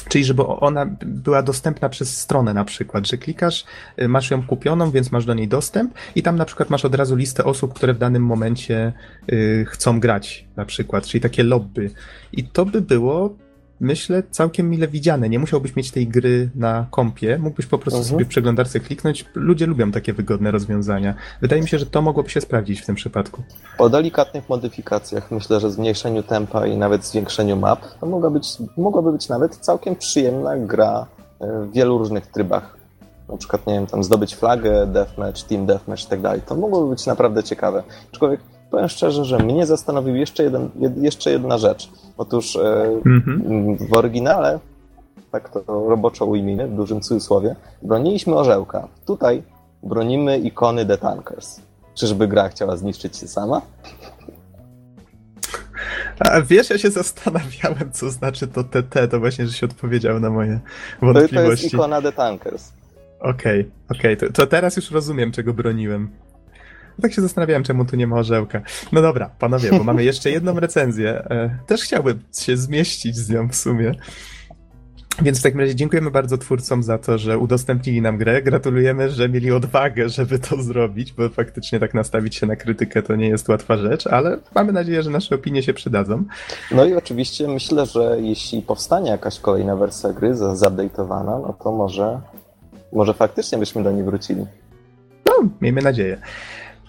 Czyli żeby ona była dostępna przez stronę na przykład, że klikasz, y, masz ją kupioną, więc masz do niej dostęp i tam na przykład masz od razu listę osób, które w danym momencie y, chcą grać na przykład, czyli takie lobby. I to by było, myślę, całkiem mile widziane. Nie musiałbyś mieć tej gry na kompie, mógłbyś po prostu Mhm. sobie w przeglądarce kliknąć. Ludzie lubią takie wygodne rozwiązania. Wydaje mi się, że to mogłoby się sprawdzić w tym przypadku. Po delikatnych modyfikacjach, myślę, że zmniejszeniu tempa i nawet zwiększeniu map, to mogła być, mogłaby być nawet całkiem przyjemna gra e, w wielu różnych trybach. Na przykład, nie wiem, tam zdobyć flagę, deathmatch, team deathmatch i tak dalej. To mogłoby być naprawdę ciekawe. Aczkolwiek powiem szczerze, że mnie zastanowił jeszcze, jeden, jed, jeszcze jedna rzecz. Otóż e, Mhm. w oryginale, tak to roboczo ujmijmy, w dużym cudzysłowie, broniliśmy orzełka. Tutaj bronimy ikony The Tankers. Czyżby gra chciała zniszczyć się sama? A wiesz, ja się zastanawiałem, co znaczy to TT, to właśnie, że się odpowiedział na moje To, to jest wątpliwości. ikona The Tankers. Okej, okej, to, to teraz już rozumiem, czego broniłem. Tak się zastanawiałem, czemu tu nie ma orzełka. No dobra, panowie, bo mamy jeszcze jedną recenzję. E, Też chciałbym się zmieścić z nią w sumie. Więc w takim razie dziękujemy bardzo twórcom za to, że udostępnili nam grę. Gratulujemy, że mieli odwagę, żeby to zrobić, bo faktycznie tak nastawić się na krytykę to nie jest łatwa rzecz, ale mamy nadzieję, że nasze opinie się przydadzą. No i oczywiście myślę, że jeśli powstanie jakaś kolejna wersja gry zupdate'owana, no to może, może faktycznie byśmy do niej wrócili. No, miejmy nadzieję.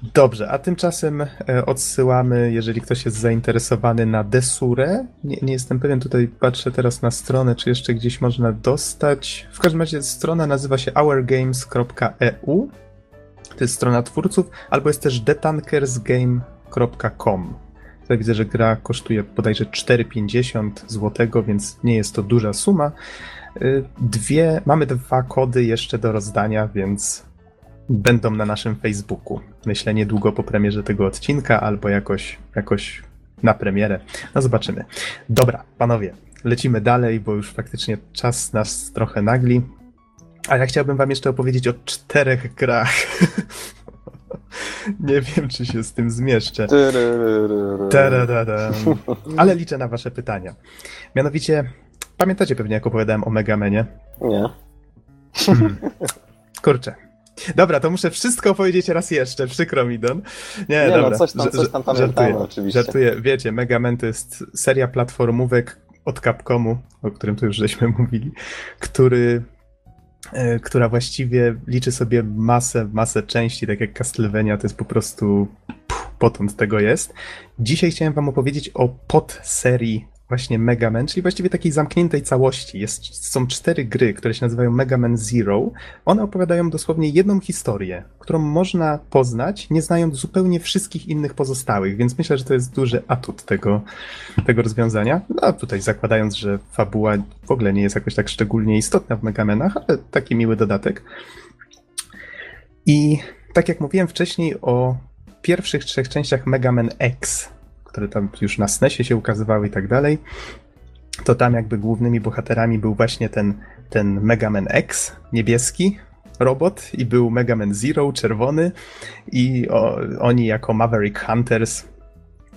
Dobrze, a tymczasem e, odsyłamy, jeżeli ktoś jest zainteresowany na Desurę. Nie, nie jestem pewien, tutaj patrzę teraz na stronę, czy jeszcze gdzieś można dostać. W każdym razie strona nazywa się ourgames.eu. To jest strona twórców, albo jest też detankersgame.com. Tutaj widzę, że gra kosztuje bodajże 4,50 zł, więc nie jest to duża suma. Y, Dwie, mamy dwa kody jeszcze do rozdania, więc będą na naszym Facebooku. Myślę niedługo po premierze tego odcinka, albo jakoś, jakoś na premierę. No zobaczymy. Dobra, panowie, lecimy dalej, bo już faktycznie czas nas trochę nagli. A ja chciałbym wam jeszcze opowiedzieć o czterech grach. Nie wiem, czy się z tym zmieszczę. Ale liczę na wasze pytania. Mianowicie, pamiętacie pewnie, jak opowiadałem o Megamenie? Nie. Kurczę. Dobra, to muszę wszystko opowiedzieć raz jeszcze. Przykro mi, Don. Nie, Nie, no, dobra. coś tam- coś tam pamiętamy żartuję, oczywiście. Żartuję. Wiecie, Mega Man to jest seria platformówek od Capcomu, o którym tu już żeśmy mówili, który, e, która właściwie liczy sobie masę, masę części, tak jak Castlevania, to jest po prostu pff, potąd tego jest. Dzisiaj chciałem wam opowiedzieć o podserii właśnie Mega Man, czyli właściwie takiej zamkniętej całości. Jest, są cztery gry, które się nazywają Mega Man Zero. One opowiadają dosłownie jedną historię, którą można poznać, nie znając zupełnie wszystkich innych pozostałych, więc myślę, że to jest duży atut tego, tego rozwiązania. No tutaj zakładając, że fabuła w ogóle nie jest jakoś tak szczególnie istotna w Mega Manach, ale taki miły dodatek. I tak jak mówiłem wcześniej o pierwszych trzech częściach Mega Man X, które tam już na SNESie się ukazywały i tak dalej, to tam jakby głównymi bohaterami był właśnie ten, ten Mega Man X, niebieski robot i był Mega Man Zero, czerwony i o, oni jako Maverick Hunters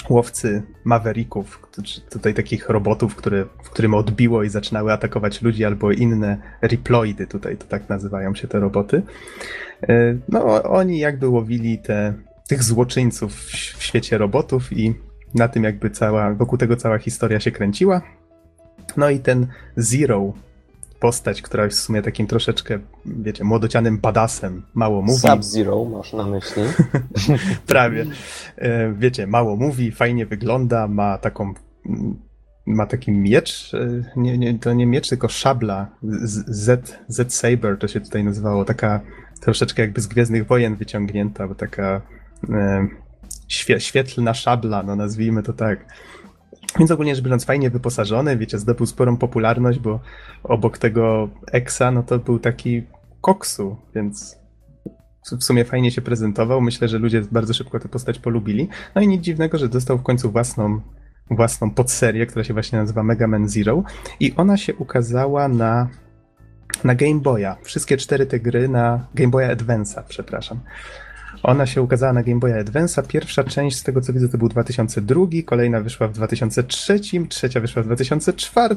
łowcy Mavericków, tutaj takich robotów, które, w którym odbiło i zaczynały atakować ludzi albo inne Reploidy, tutaj to tak nazywają się te roboty. E, No, oni jakby łowili te, tych złoczyńców w świecie robotów i na tym jakby cała, wokół tego cała historia się kręciła. No i ten Zero, postać, która jest w sumie takim troszeczkę, wiecie, młodocianym badasem, mało mówi. Sub-Zero masz na myśli. Prawie. E, Wiecie, mało mówi, fajnie wygląda, ma taką. Ma taki miecz, e, nie, nie, to nie miecz, tylko szabla. Z- Z, Z Saber to się tutaj nazywało. Taka troszeczkę jakby z Gwiezdnych Wojen wyciągnięta, bo taka e, świe, świetlna szabla, no nazwijmy to tak. Więc ogólnie rzecz biorąc, fajnie wyposażony, wiecie, zdobył sporą popularność, bo obok tego Exa, no to był taki koksu, więc w sumie fajnie się prezentował. Myślę, że ludzie bardzo szybko tę postać polubili. No i nic dziwnego, że dostał w końcu własną, własną podserię, która się właśnie nazywa Mega Man Zero. I ona się ukazała na, na Game Boya. Wszystkie cztery te gry na Game Boya Advance'a, przepraszam. Ona się ukazała na Game Boya Advance'a. Pierwsza część, z tego co widzę, to był 2002, kolejna wyszła w 2003, trzecia wyszła w 2004,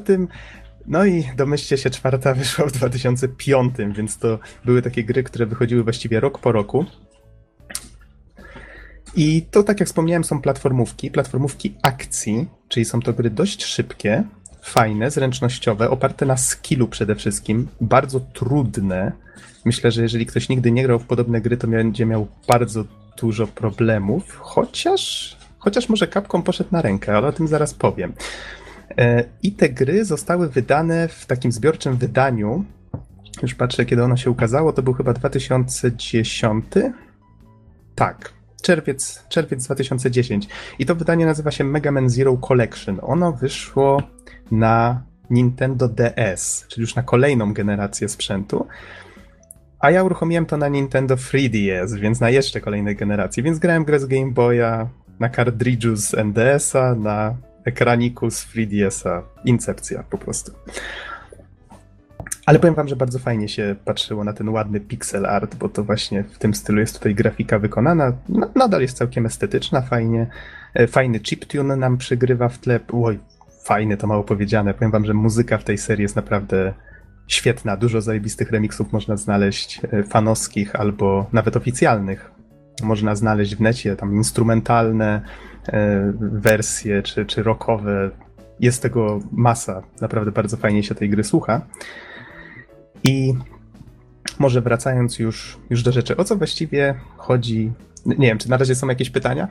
no i domyślcie się, czwarta wyszła w 2005, więc to były takie gry, które wychodziły właściwie rok po roku. I to, tak jak wspomniałem, są platformówki, platformówki akcji, czyli są to gry dość szybkie, fajne, zręcznościowe, oparte na skillu przede wszystkim, bardzo trudne. Myślę, że jeżeli ktoś nigdy nie grał w podobne gry, to będzie miał bardzo dużo problemów, chociaż, chociaż może Capcom poszedł na rękę, ale o tym zaraz powiem. E, I te gry zostały wydane w takim zbiorczym wydaniu. Już patrzę, kiedy ono się ukazało. To był chyba 2010. Tak, czerwiec, czerwiec 2010. I to wydanie nazywa się Mega Man Zero Collection. Ono wyszło na Nintendo DS, czyli już na kolejną generację sprzętu. A ja uruchomiłem to na Nintendo 3DS, więc na jeszcze kolejnej generacji. Więc grałem grę z Game Boya, na kartridżu z NDS-a, na ekraniku z 3DS-a. Incepcja po prostu. Ale powiem wam, że bardzo fajnie się patrzyło na ten ładny pixel art, bo to właśnie w tym stylu jest tutaj grafika wykonana. Nadal jest całkiem estetyczna, fajnie. E, Fajny chiptune nam przygrywa w tle. Oj, fajny to mało powiedziane. Powiem wam, że muzyka w tej serii jest naprawdę świetna. Dużo zajebistych remixów można znaleźć, e, fanowskich albo nawet oficjalnych. Można znaleźć w necie tam instrumentalne e, wersje czy, czy rockowe. Jest tego masa. Naprawdę bardzo fajnie się tej gry słucha. I może wracając już, już do rzeczy, o co właściwie chodzi? Nie wiem, czy na razie są jakieś pytania?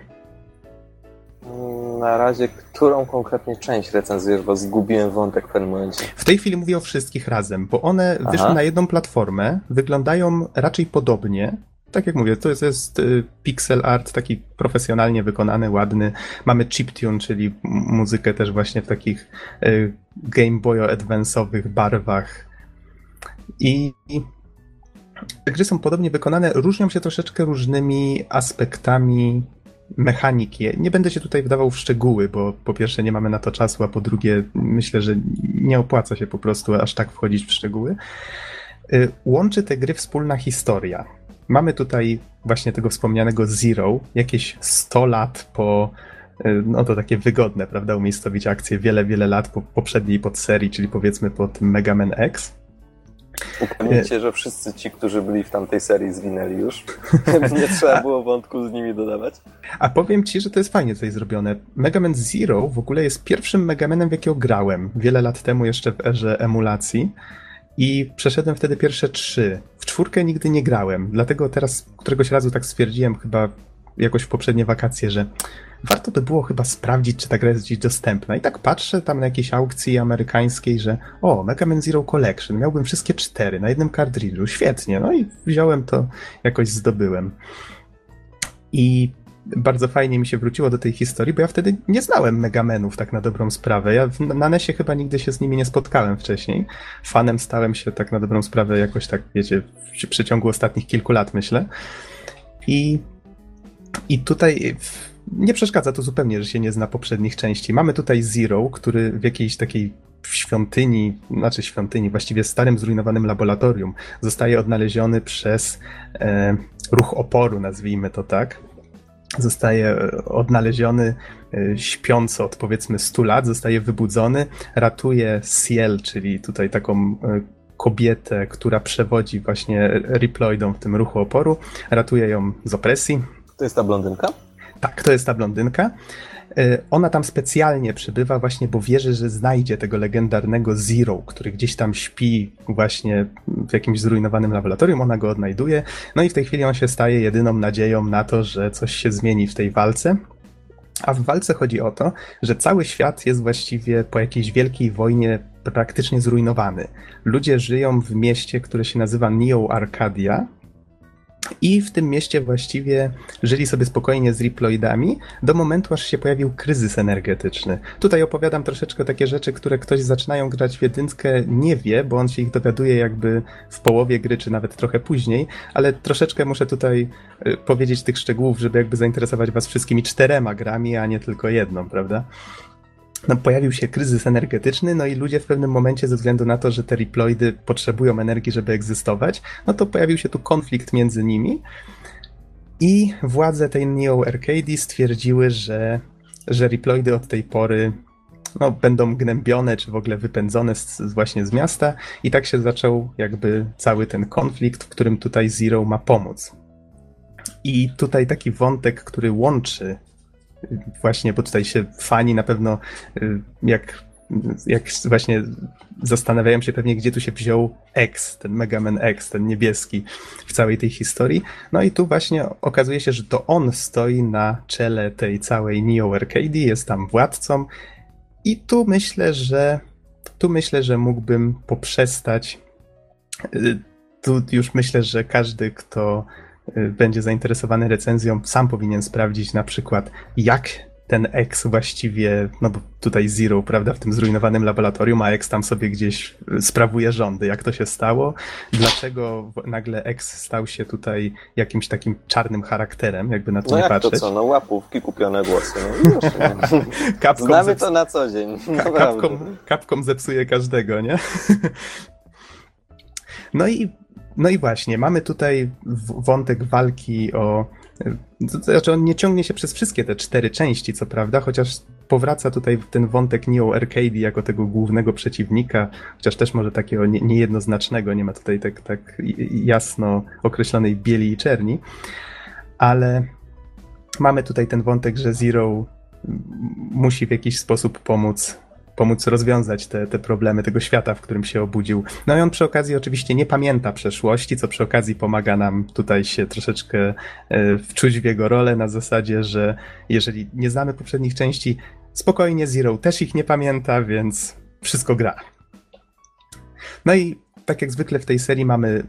Na razie, którą konkretnie część recenzujesz, bo zgubiłem wątek w pewnym momencie. W tej chwili mówię o wszystkich razem, bo one Aha. wyszły na jedną platformę, wyglądają raczej podobnie. Tak jak mówię, to jest, jest y, pixel art taki profesjonalnie wykonany, ładny. Mamy chiptune, czyli muzykę też właśnie w takich y, Game Boyo Advance'owych barwach. I te gry są podobnie wykonane, różnią się troszeczkę różnymi aspektami mechaniki. Nie będę się tutaj wdawał w szczegóły, bo po pierwsze nie mamy na to czasu, a po drugie myślę, że nie opłaca się po prostu aż tak wchodzić w szczegóły. Y, łączy te gry wspólna historia. Mamy tutaj właśnie tego wspomnianego Zero, jakieś 100 lat po, y, no to takie wygodne, prawda, umiejscowić akcję wiele, wiele lat po poprzedniej podserii, czyli powiedzmy pod Mega Man X. Upewnijcie, się, że wszyscy ci, którzy byli w tamtej serii zwinęli już. Nie trzeba było wątku z nimi dodawać. A powiem ci, że to jest fajnie tutaj zrobione. Mega Man Zero w ogóle jest pierwszym Mega Manem, w jakiego grałem. Wiele lat temu jeszcze w erze emulacji. I przeszedłem wtedy pierwsze trzy. W czwórkę nigdy nie grałem, dlatego teraz któregoś razu tak stwierdziłem, chyba jakoś w poprzednie wakacje, że warto by było chyba sprawdzić, czy ta gra jest gdzieś dostępna. I tak patrzę tam na jakiejś aukcji amerykańskiej, że o, Mega Man Zero Collection, miałbym wszystkie cztery na jednym kartridżu, świetnie. No i wziąłem to, jakoś zdobyłem. I bardzo fajnie mi się wróciło do tej historii, bo ja wtedy nie znałem Megamenów tak na dobrą sprawę. Ja na NESie chyba nigdy się z nimi nie spotkałem wcześniej. Fanem stałem się tak na dobrą sprawę jakoś tak, wiecie, w przeciągu ostatnich kilku lat, myślę. I, i tutaj nie przeszkadza to zupełnie, że się nie zna poprzednich części. Mamy tutaj Zero, który w jakiejś takiej świątyni, znaczy świątyni, właściwie starym, zrujnowanym laboratorium, zostaje odnaleziony przez e, ruch oporu, nazwijmy to tak zostaje e, odnaleziony e, śpiący od powiedzmy 100 lat, zostaje wybudzony, ratuje Ciel, czyli tutaj taką e, kobietę, która przewodzi właśnie Riploidom w tym ruchu oporu, ratuje ją z opresji. To jest ta blondynka? Tak, to jest ta blondynka. E, ona tam specjalnie przybywa właśnie, bo wierzy, że znajdzie tego legendarnego Zero, który gdzieś tam śpi właśnie w jakimś zrujnowanym laboratorium. Ona go odnajduje. No i w tej chwili on się staje jedyną nadzieją na to, że coś się zmieni w tej walce. A w walce chodzi o to, że cały świat jest właściwie po jakiejś wielkiej wojnie praktycznie zrujnowany. Ludzie żyją w mieście, które się nazywa Neo Arcadia, i w tym mieście właściwie żyli sobie spokojnie z Riploidami do momentu, aż się pojawił kryzys energetyczny. Tutaj opowiadam troszeczkę takie rzeczy, które ktoś zaczynają grać w jedynkę nie wie, bo on się ich dowiaduje jakby w połowie gry, czy nawet trochę później, ale troszeczkę muszę tutaj y, powiedzieć tych szczegółów, żeby jakby zainteresować was wszystkimi czterema grami, a nie tylko jedną, prawda? No, pojawił się kryzys energetyczny, no i ludzie w pewnym momencie, ze względu na to, że te Riploidy potrzebują energii, żeby egzystować, no to pojawił się tu konflikt między nimi. I władze tej Neo Arcady stwierdziły, że, że Riploidy od tej pory no, będą gnębione, czy w ogóle wypędzone z, właśnie z miasta. I tak się zaczął jakby cały ten konflikt, w którym tutaj Zero ma pomóc. I tutaj taki wątek, który łączy właśnie, bo tutaj się fani na pewno y, jak, jak właśnie zastanawiają się pewnie, gdzie tu się wziął X, ten Mega Man X, ten niebieski w całej tej historii. No i tu właśnie okazuje się, że to on stoi na czele tej całej Neo Arcade, jest tam władcą i tu myślę, że tu myślę, że mógłbym poprzestać. Y, tu już myślę, że każdy, kto będzie zainteresowany recenzją, sam powinien sprawdzić na przykład, jak ten X właściwie, no bo tutaj Zero, prawda, w tym zrujnowanym laboratorium, a X tam sobie gdzieś y, sprawuje rządy. Jak to się stało? Dlaczego nagle X stał się tutaj jakimś takim czarnym charakterem, jakby na to no nie jak patrzeć? to co, no łapówki, kupione głosy. No już, no. Znamy to na co dzień. Capcom, Capcom zepsuje każdego, nie? No i no i właśnie, mamy tutaj wątek walki o. Znaczy, on nie ciągnie się przez wszystkie te cztery części, co prawda, chociaż powraca tutaj ten wątek Neo Arcade jako tego głównego przeciwnika, chociaż też może takiego niejednoznacznego, nie ma tutaj tak, tak jasno określonej bieli i czerni, ale mamy tutaj ten wątek, że Zero musi w jakiś sposób pomóc pomóc rozwiązać te, te problemy tego świata, w którym się obudził. No i on przy okazji oczywiście nie pamięta przeszłości, co przy okazji pomaga nam tutaj się troszeczkę e, wczuć w jego rolę na zasadzie, że jeżeli nie znamy poprzednich części, spokojnie Zero też ich nie pamięta, więc wszystko gra. No i tak jak zwykle w tej serii mamy,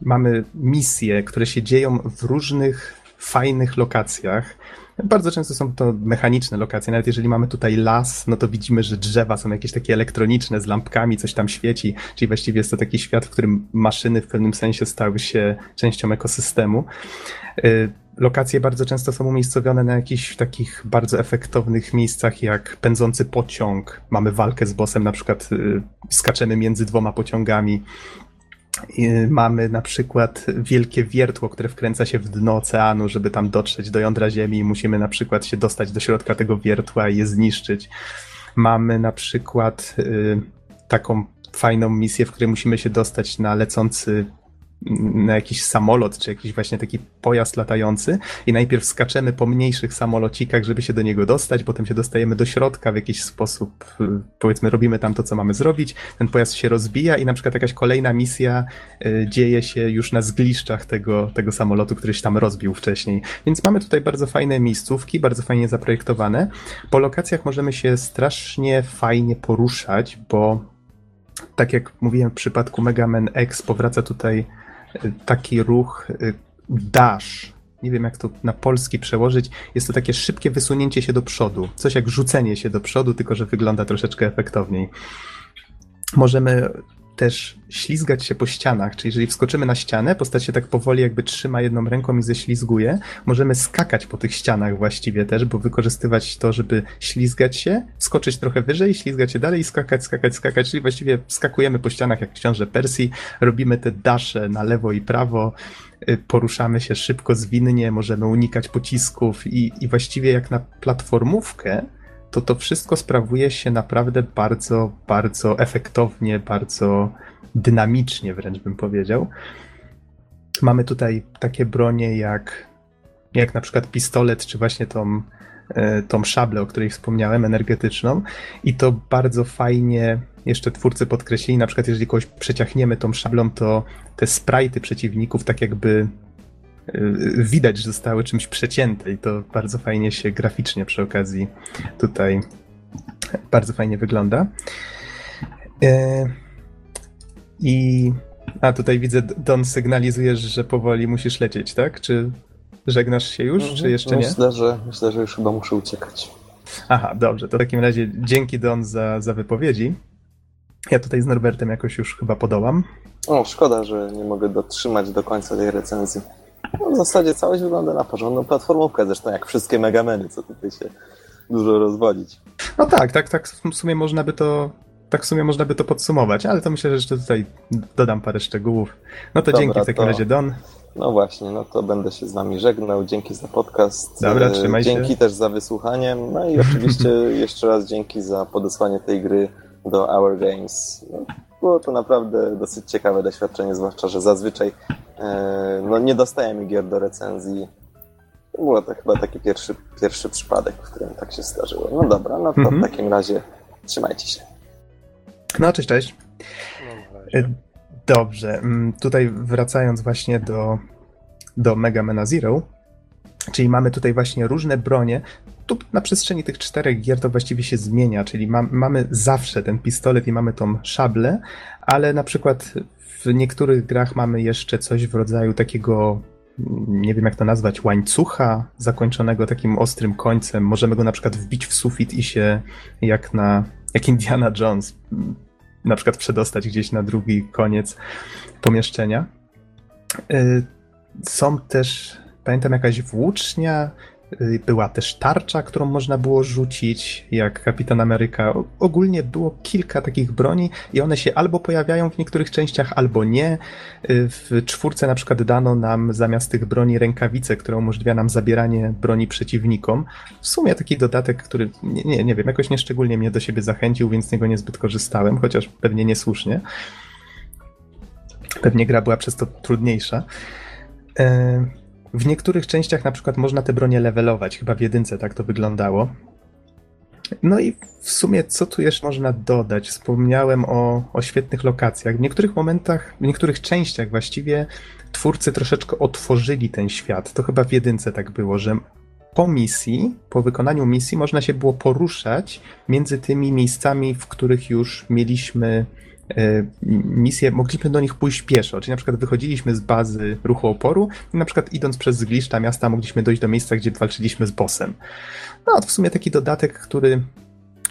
mamy misje, które się dzieją w różnych fajnych lokacjach. Bardzo często są to mechaniczne lokacje. Nawet jeżeli mamy tutaj las, no to widzimy, że drzewa są jakieś takie elektroniczne z lampkami, coś tam świeci. Czyli właściwie jest to taki świat, w którym maszyny w pewnym sensie stały się częścią ekosystemu. Y, lokacje bardzo często są umiejscowione na jakichś takich bardzo efektownych miejscach, jak pędzący pociąg. Mamy walkę z bossem, na przykład y, skaczemy między dwoma pociągami. Mamy na przykład wielkie wiertło, które wkręca się w dno oceanu, żeby tam dotrzeć do jądra Ziemi i musimy na przykład się dostać do środka tego wiertła i je zniszczyć. Mamy na przykład y, taką fajną misję, w której musimy się dostać na lecący na jakiś samolot, czy jakiś właśnie taki pojazd latający i najpierw skaczemy po mniejszych samolocikach, żeby się do niego dostać, potem się dostajemy do środka w jakiś sposób, y, powiedzmy robimy tam to, co mamy zrobić, ten pojazd się rozbija i na przykład jakaś kolejna misja y, dzieje się już na zgliszczach tego, tego samolotu, który się tam rozbił wcześniej. Więc mamy tutaj bardzo fajne miejscówki, bardzo fajnie zaprojektowane. Po lokacjach możemy się strasznie fajnie poruszać, bo tak jak mówiłem w przypadku Mega Man X, powraca tutaj taki ruch y, dash. Nie wiem, jak to na polski przełożyć. Jest to takie szybkie wysunięcie się do przodu. Coś jak rzucenie się do przodu, tylko że wygląda troszeczkę efektowniej. Możemy też ślizgać się po ścianach, czyli jeżeli wskoczymy na ścianę, postać się tak powoli jakby trzyma jedną ręką i ześlizguje. Możemy skakać po tych ścianach właściwie też, bo wykorzystywać to, żeby ślizgać się, skoczyć trochę wyżej, ślizgać się dalej i skakać, skakać, skakać, czyli właściwie skakujemy po ścianach jak książę Persji, robimy te dasze na lewo i prawo, y, poruszamy się szybko, zwinnie, możemy unikać pocisków i, i właściwie jak na platformówkę, to to wszystko sprawuje się naprawdę bardzo, bardzo efektownie, bardzo dynamicznie wręcz bym powiedział. Mamy tutaj takie bronie jak, jak na przykład pistolet, czy właśnie tą, e, tą szablę, o której wspomniałem, energetyczną i to bardzo fajnie jeszcze twórcy podkreślili, na przykład jeżeli kogoś przeciachniemy tą szablą, to te sprajty przeciwników tak jakby widać, że zostały czymś przecięte i to bardzo fajnie się graficznie przy okazji tutaj bardzo fajnie wygląda. Y, I a tutaj widzę, Don sygnalizujesz, że powoli musisz lecieć, tak? Czy żegnasz się już, czy jeszcze nie? Myślę, że myślę, że już chyba muszę uciekać. Aha, dobrze. To w takim razie dzięki Don za, za wypowiedzi. Ja tutaj z Norbertem jakoś już chyba podołam. O, szkoda, że nie mogę dotrzymać do końca tej recenzji. No, w zasadzie całość wygląda na porządną platformówkę, zresztą jak wszystkie Megameny, co tutaj się dużo rozwodzić. No tak, tak, tak w sumie można by to tak w sumie można by to podsumować, ale to myślę, że jeszcze tutaj dodam parę szczegółów. No to Dobra, dzięki w takim to... razie, Don. No właśnie, no to będę się z wami żegnał. Dzięki za podcast. Dobra, trzymaj dzięki się. Dzięki też za wysłuchanie. No i oczywiście jeszcze raz dzięki za podesłanie tej gry do Our Games. No, było to naprawdę dosyć ciekawe doświadczenie, zwłaszcza, że zazwyczaj e, no, nie dostajemy gier do recenzji. To był to chyba taki pierwszy, pierwszy przypadek, w którym tak się zdarzyło. No dobra, no to mhm. w takim razie trzymajcie się. No, cześć, cześć. No, Dobrze, mm, tutaj wracając właśnie do, do Mega Mana Zero, czyli mamy tutaj właśnie różne bronie, tu na przestrzeni tych czterech gier to właściwie się zmienia, czyli ma, mamy zawsze ten pistolet i mamy tą szablę, ale na przykład w niektórych grach mamy jeszcze coś w rodzaju takiego nie wiem jak to nazwać, łańcucha zakończonego takim ostrym końcem. Możemy go na przykład wbić w sufit i się jak na, jak Indiana Jones na przykład przedostać gdzieś na drugi koniec pomieszczenia. Y, są też, pamiętam jakaś włócznia, była też tarcza, którą można było rzucić, jak Kapitan Ameryka. Ogólnie było kilka takich broni i one się albo pojawiają w niektórych częściach, albo nie. Y, w czwórce na przykład dano nam zamiast tych broni rękawice, która umożliwia nam zabieranie broni przeciwnikom. W sumie taki dodatek, który nie, nie, nie wiem, jakoś nieszczególnie mnie do siebie zachęcił, więc z niego niezbyt korzystałem, chociaż pewnie niesłusznie. Pewnie gra była przez to trudniejsza. Y w niektórych częściach na przykład można te bronie levelować, chyba w jedynce tak to wyglądało. No i w sumie co tu jeszcze można dodać? Wspomniałem o, o świetnych lokacjach. W niektórych momentach, w niektórych częściach właściwie twórcy troszeczkę otworzyli ten świat. To chyba w jedynce tak było, że po misji, po wykonaniu misji można się było poruszać między tymi miejscami, w których już mieliśmy misje, mogliśmy do nich pójść pieszo, czyli na przykład wychodziliśmy z bazy ruchu oporu i na przykład idąc przez zgliszcza miasta mogliśmy dojść do miejsca, gdzie walczyliśmy z bossem. No, to w sumie taki dodatek, który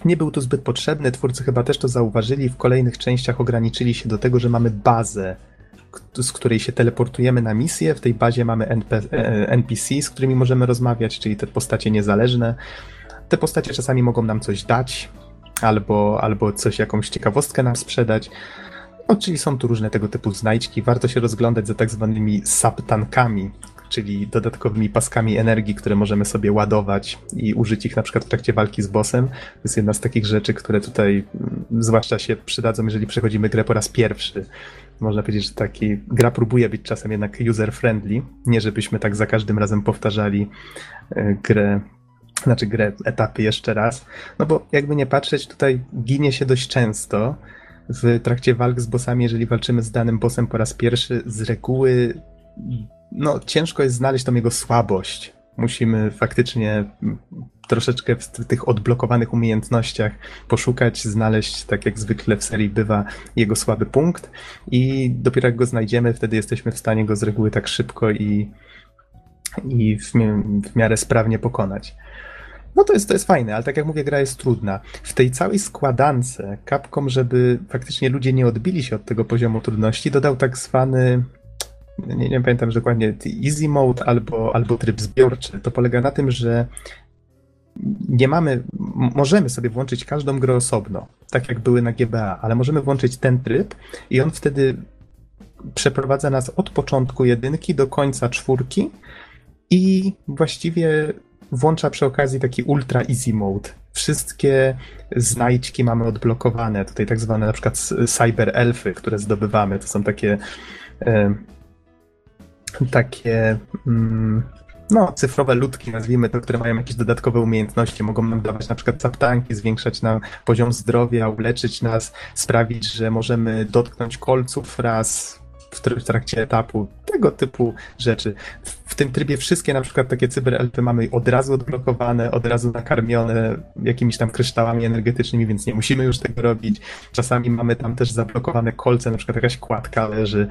nie był tu zbyt potrzebny, twórcy chyba też to zauważyli, w kolejnych częściach ograniczyli się do tego, że mamy bazę, z której się teleportujemy na misję, w tej bazie mamy NP, e, NPC, z którymi możemy rozmawiać, czyli te postacie niezależne. Te postacie czasami mogą nam coś dać, albo, albo coś, jakąś ciekawostkę nam sprzedać. No, czyli są tu różne tego typu znajdźki. Warto się rozglądać za tak zwanymi subtankami, czyli dodatkowymi paskami energii, które możemy sobie ładować i użyć ich na przykład w trakcie walki z bossem. To jest jedna z takich rzeczy, które tutaj mm, zwłaszcza się przydadzą, jeżeli przechodzimy grę po raz pierwszy. Można powiedzieć, że taki gra próbuje być czasem jednak user-friendly, nie żebyśmy tak za każdym razem powtarzali e, grę znaczy grę, etapy jeszcze raz, no bo jakby nie patrzeć, tutaj ginie się dość często w trakcie walk z bossami, jeżeli walczymy z danym bossem po raz pierwszy, z reguły no ciężko jest znaleźć tą jego słabość. Musimy faktycznie troszeczkę w tych odblokowanych umiejętnościach poszukać, znaleźć, tak jak zwykle w serii bywa, jego słaby punkt i dopiero jak go znajdziemy, wtedy jesteśmy w stanie go z reguły tak szybko i, i w, w miarę sprawnie pokonać. No to jest, to jest fajne, ale tak jak mówię, gra jest trudna. W tej całej składance Capcom, żeby faktycznie ludzie nie odbili się od tego poziomu trudności, dodał tak zwany nie, nie pamiętam że dokładnie, easy mode albo, albo tryb zbiorczy. To polega na tym, że nie mamy, możemy sobie włączyć każdą grę osobno, tak jak były na GBA, ale możemy włączyć ten tryb i on wtedy przeprowadza nas od początku jedynki do końca czwórki i właściwie włącza przy okazji taki ultra easy mode. Wszystkie znajdźki mamy odblokowane. Tutaj tak zwane na przykład cyber elfy, które zdobywamy. To są takie e, takie mm, no, cyfrowe ludki, nazwijmy to, które mają jakieś dodatkowe umiejętności, mogą nam dawać na przykład zaptanki, zwiększać nam poziom zdrowia, uleczyć nas, sprawić, że możemy dotknąć kolców raz w trakcie etapu, tego typu rzeczy. W tym trybie wszystkie na przykład takie cyberelfy mamy od razu odblokowane, od razu nakarmione jakimiś tam kryształami energetycznymi, więc nie musimy już tego robić. Czasami mamy tam też zablokowane kolce, na przykład jakaś kładka leży.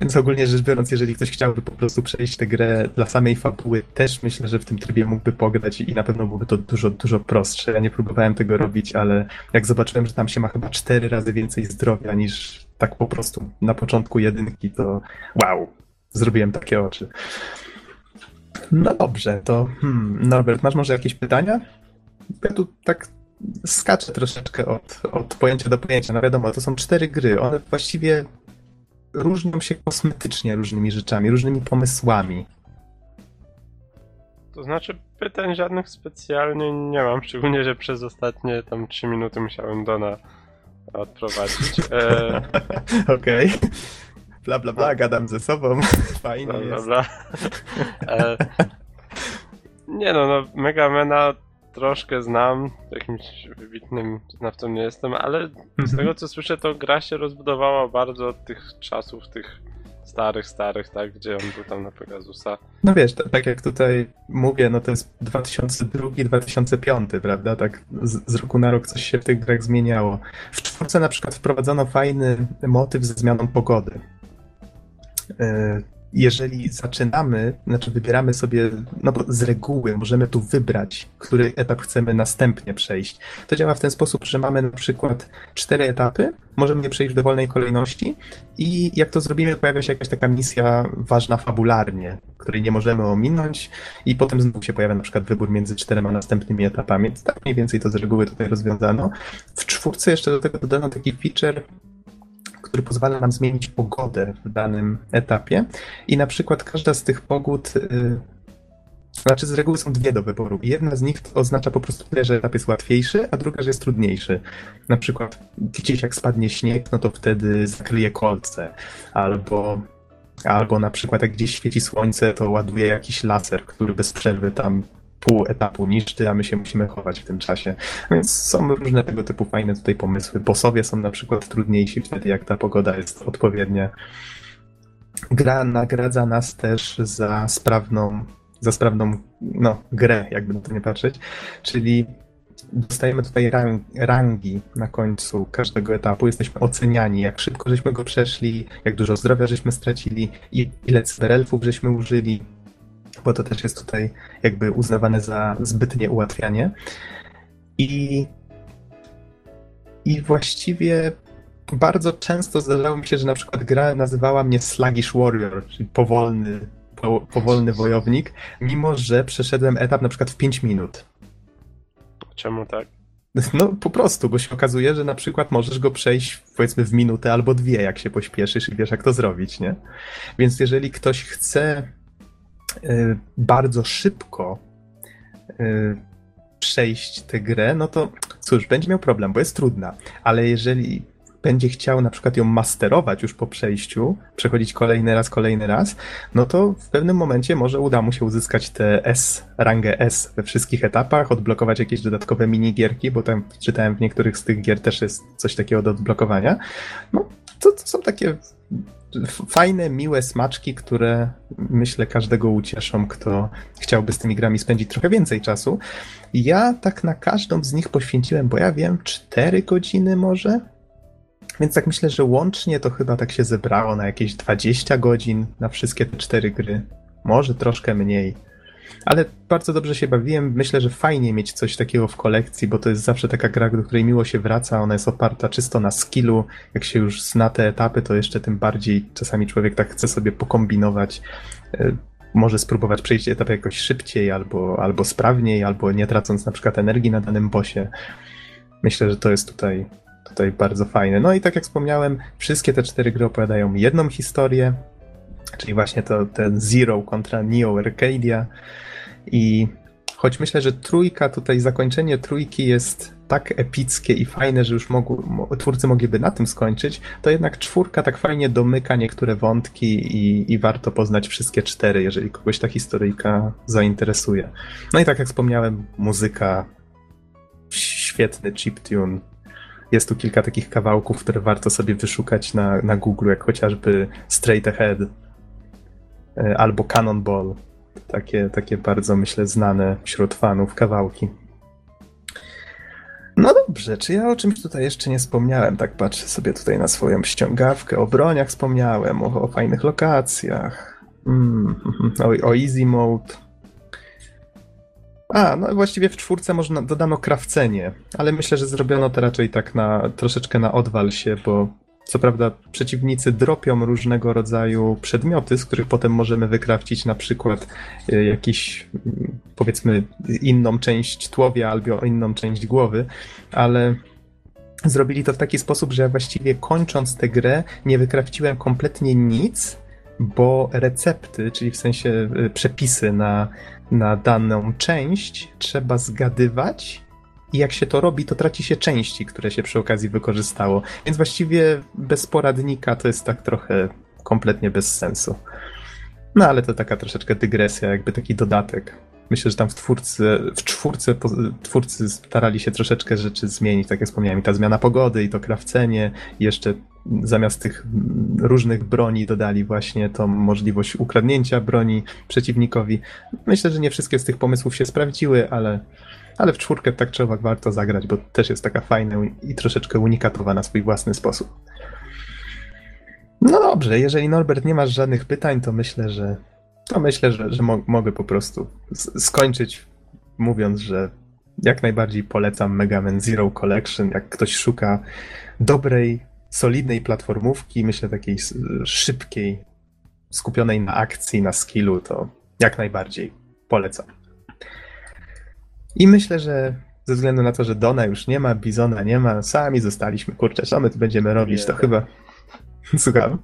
Więc ogólnie rzecz biorąc, jeżeli ktoś chciałby po prostu przejść tę grę dla samej fabuły, też myślę, że w tym trybie mógłby pograć i na pewno byłoby to dużo, dużo prostsze. Ja nie próbowałem tego robić, ale jak zobaczyłem, że tam się ma chyba cztery razy więcej zdrowia niż tak po prostu na początku jedynki, to wow, zrobiłem takie oczy. No dobrze, to hmm, Norbert, masz może jakieś pytania? Ja tu tak skaczę troszeczkę od, od pojęcia do pojęcia. No wiadomo, to są cztery gry. One właściwie różnią się kosmetycznie różnymi rzeczami, różnymi pomysłami. To znaczy pytań żadnych specjalnie nie mam, szczególnie, że przez ostatnie tam 3 minuty musiałem Dona odprowadzić. E... Okej. Okay. Bla bla bla, gadam ze sobą. Fajnie bla, jest. Bla, bla. E... Nie no, no Megamena troszkę znam, jakimś wybitnym znawcą nie jestem, ale z mhm. tego co słyszę, to gra się rozbudowała bardzo od tych czasów, tych starych, starych, tak, gdzie on był tam na Pegasusa. No wiesz, tak jak tutaj mówię, no to jest 2002-2005, prawda? Tak z, z, roku na rok coś się w tych grach zmieniało. W czwórce na przykład wprowadzono fajny motyw ze zmianą pogody. Yy, jeżeli zaczynamy, znaczy wybieramy sobie, no bo z reguły możemy tu wybrać, który etap chcemy następnie przejść. To działa w ten sposób, że mamy na przykład cztery etapy, możemy je przejść w dowolnej kolejności i jak to zrobimy, pojawia się jakaś taka misja ważna fabularnie, której nie możemy ominąć i potem znowu się pojawia na przykład wybór między czterema następnymi etapami. Tak mniej więcej to z reguły tutaj rozwiązano. W czwórce jeszcze do tego dodano taki feature, który pozwala nam zmienić pogodę w danym etapie. I na przykład każda z tych pogód y, znaczy, z reguły są dwie do wyboru. Jedna z nich oznacza po prostu tyle, że etap jest łatwiejszy, a druga, że jest trudniejszy. Na przykład gdzieś jak spadnie śnieg, no to wtedy zakryje kolce. Albo, albo na przykład jak gdzieś świeci słońce, to ładuje jakiś laser, który bez przerwy tam pół etapu niszczy, a my się musimy chować w tym czasie. Więc są różne tego typu fajne tutaj pomysły. Bosowie są na przykład trudniejsi wtedy, jak ta pogoda jest odpowiednia. Gra nagradza nas też za sprawną, za sprawną no, grę, jakby na to nie patrzeć, czyli dostajemy tutaj rang, rangi na końcu każdego etapu, jesteśmy oceniani, jak szybko żeśmy go przeszli, jak dużo zdrowia żeśmy stracili, ile cyberelfów żeśmy użyli, bo to też jest tutaj jakby uznawane za zbytnie ułatwianie. I, i właściwie bardzo często zdarzało mi się, że na przykład gra nazywała mnie Sluggish Warrior, czyli powolny, po, powolny wojownik, mimo że przeszedłem etap na przykład w 5 minut. Czemu tak? No po prostu, bo się okazuje, że na przykład możesz go przejść powiedzmy w minutę albo dwie, jak się pośpieszysz i wiesz, jak to zrobić, nie? Więc jeżeli ktoś chce bardzo szybko y, przejść tę grę, no to cóż, będzie miał problem, bo jest trudna. Ale jeżeli będzie chciał na przykład ją masterować już po przejściu, przechodzić kolejny raz, kolejny raz, no to w pewnym momencie może uda mu się uzyskać te S, rangę S we wszystkich etapach, odblokować jakieś dodatkowe minigierki, bo tam czytałem w niektórych z tych gier też jest coś takiego do odblokowania. No, to, to są takie fajne, miłe smaczki, które myślę każdego ucieszą, kto chciałby z tymi grami spędzić trochę więcej czasu. Ja tak na każdą z nich poświęciłem, bo ja wiem, 4 godziny może, więc tak myślę, że łącznie to chyba tak się zebrało na jakieś 20 godzin na wszystkie te cztery gry. Może troszkę mniej. Ale bardzo dobrze się bawiłem. Myślę, że fajnie mieć coś takiego w kolekcji, bo to jest zawsze taka gra, do której miło się wraca. Ona jest oparta czysto na skillu. Jak się już zna te etapy, to jeszcze tym bardziej czasami człowiek tak chce sobie pokombinować. E, może spróbować przejść etap jakoś szybciej, albo, albo sprawniej, albo nie tracąc na przykład energii na danym bosie. Myślę, że to jest tutaj tutaj bardzo fajne. No i tak jak wspomniałem, wszystkie te cztery gry opowiadają jedną historię, czyli właśnie to ten Zero kontra Neo Arcadia. I choć myślę, że trójka, tutaj zakończenie trójki jest tak epickie i fajne, że już mogły, twórcy mogliby na tym skończyć, to jednak czwórka tak fajnie domyka niektóre wątki i, i warto poznać wszystkie cztery, jeżeli kogoś ta historyjka zainteresuje. No i tak jak wspomniałem, muzyka, świetny chiptune, jest tu kilka takich kawałków, które warto sobie wyszukać na, na Google, jak chociażby Straight Ahead albo Cannonball. Takie, takie bardzo, myślę, znane wśród fanów kawałki. No dobrze, czy ja o czymś tutaj jeszcze nie wspomniałem? Tak patrzę sobie tutaj na swoją ściągawkę. O broniach wspomniałem, o, o fajnych lokacjach, mm, o, o easy mode. A, no właściwie w czwórce można dodano krawcenie, ale myślę, że zrobiono to raczej tak na troszeczkę na odwal się, bo co prawda przeciwnicy dropią różnego rodzaju przedmioty, z których potem możemy wykrawcić na przykład e, jakiś mm, powiedzmy inną część tłowia albo inną część głowy, ale zrobili to w taki sposób, że właściwie kończąc tę grę nie wykrawciłem kompletnie nic, bo recepty, czyli w sensie e, przepisy na na daną część trzeba zgadywać i jak się to robi, to traci się części, które się przy okazji wykorzystało. Więc właściwie bez poradnika to jest tak trochę kompletnie bez sensu. No ale to taka troszeczkę dygresja, jakby taki dodatek. Myślę, że tam w, twórcy, w czwórce twórcy starali się troszeczkę rzeczy zmienić, tak jak wspomniałem, i ta zmiana pogody, i to krawcenie, i jeszcze zamiast tych różnych broni dodali właśnie tą możliwość ukradnięcia broni przeciwnikowi. Myślę, że nie wszystkie z tych pomysłów się sprawdziły, ale, ale w czwórkę tak czy owak warto zagrać, bo też jest taka fajna i troszeczkę unikatowa na swój własny sposób. No dobrze, jeżeli Norbert nie masz żadnych pytań, to myślę, że to myślę, że, że mo mogę po prostu skończyć mówiąc, że jak najbardziej polecam Mega Man Zero Collection. Jak ktoś szuka dobrej, solidnej platformówki, myślę takiej szybkiej, skupionej na akcji, na skillu, to jak najbardziej polecam. I myślę, że ze względu na to, że Dona już nie ma, Bizona nie ma, sami zostaliśmy, kurczę, co my tu będziemy robić, bieda. to chyba... Słucham?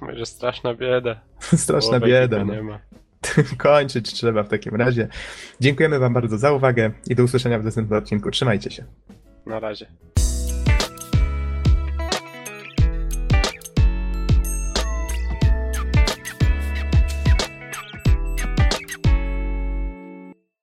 Może straszna bieda. straszna bieda. No. Nie ma. Kończyć trzeba w takim razie. Dziękujemy Wam bardzo za uwagę i do usłyszenia w następnym odcinku. Trzymajcie się. Na razie.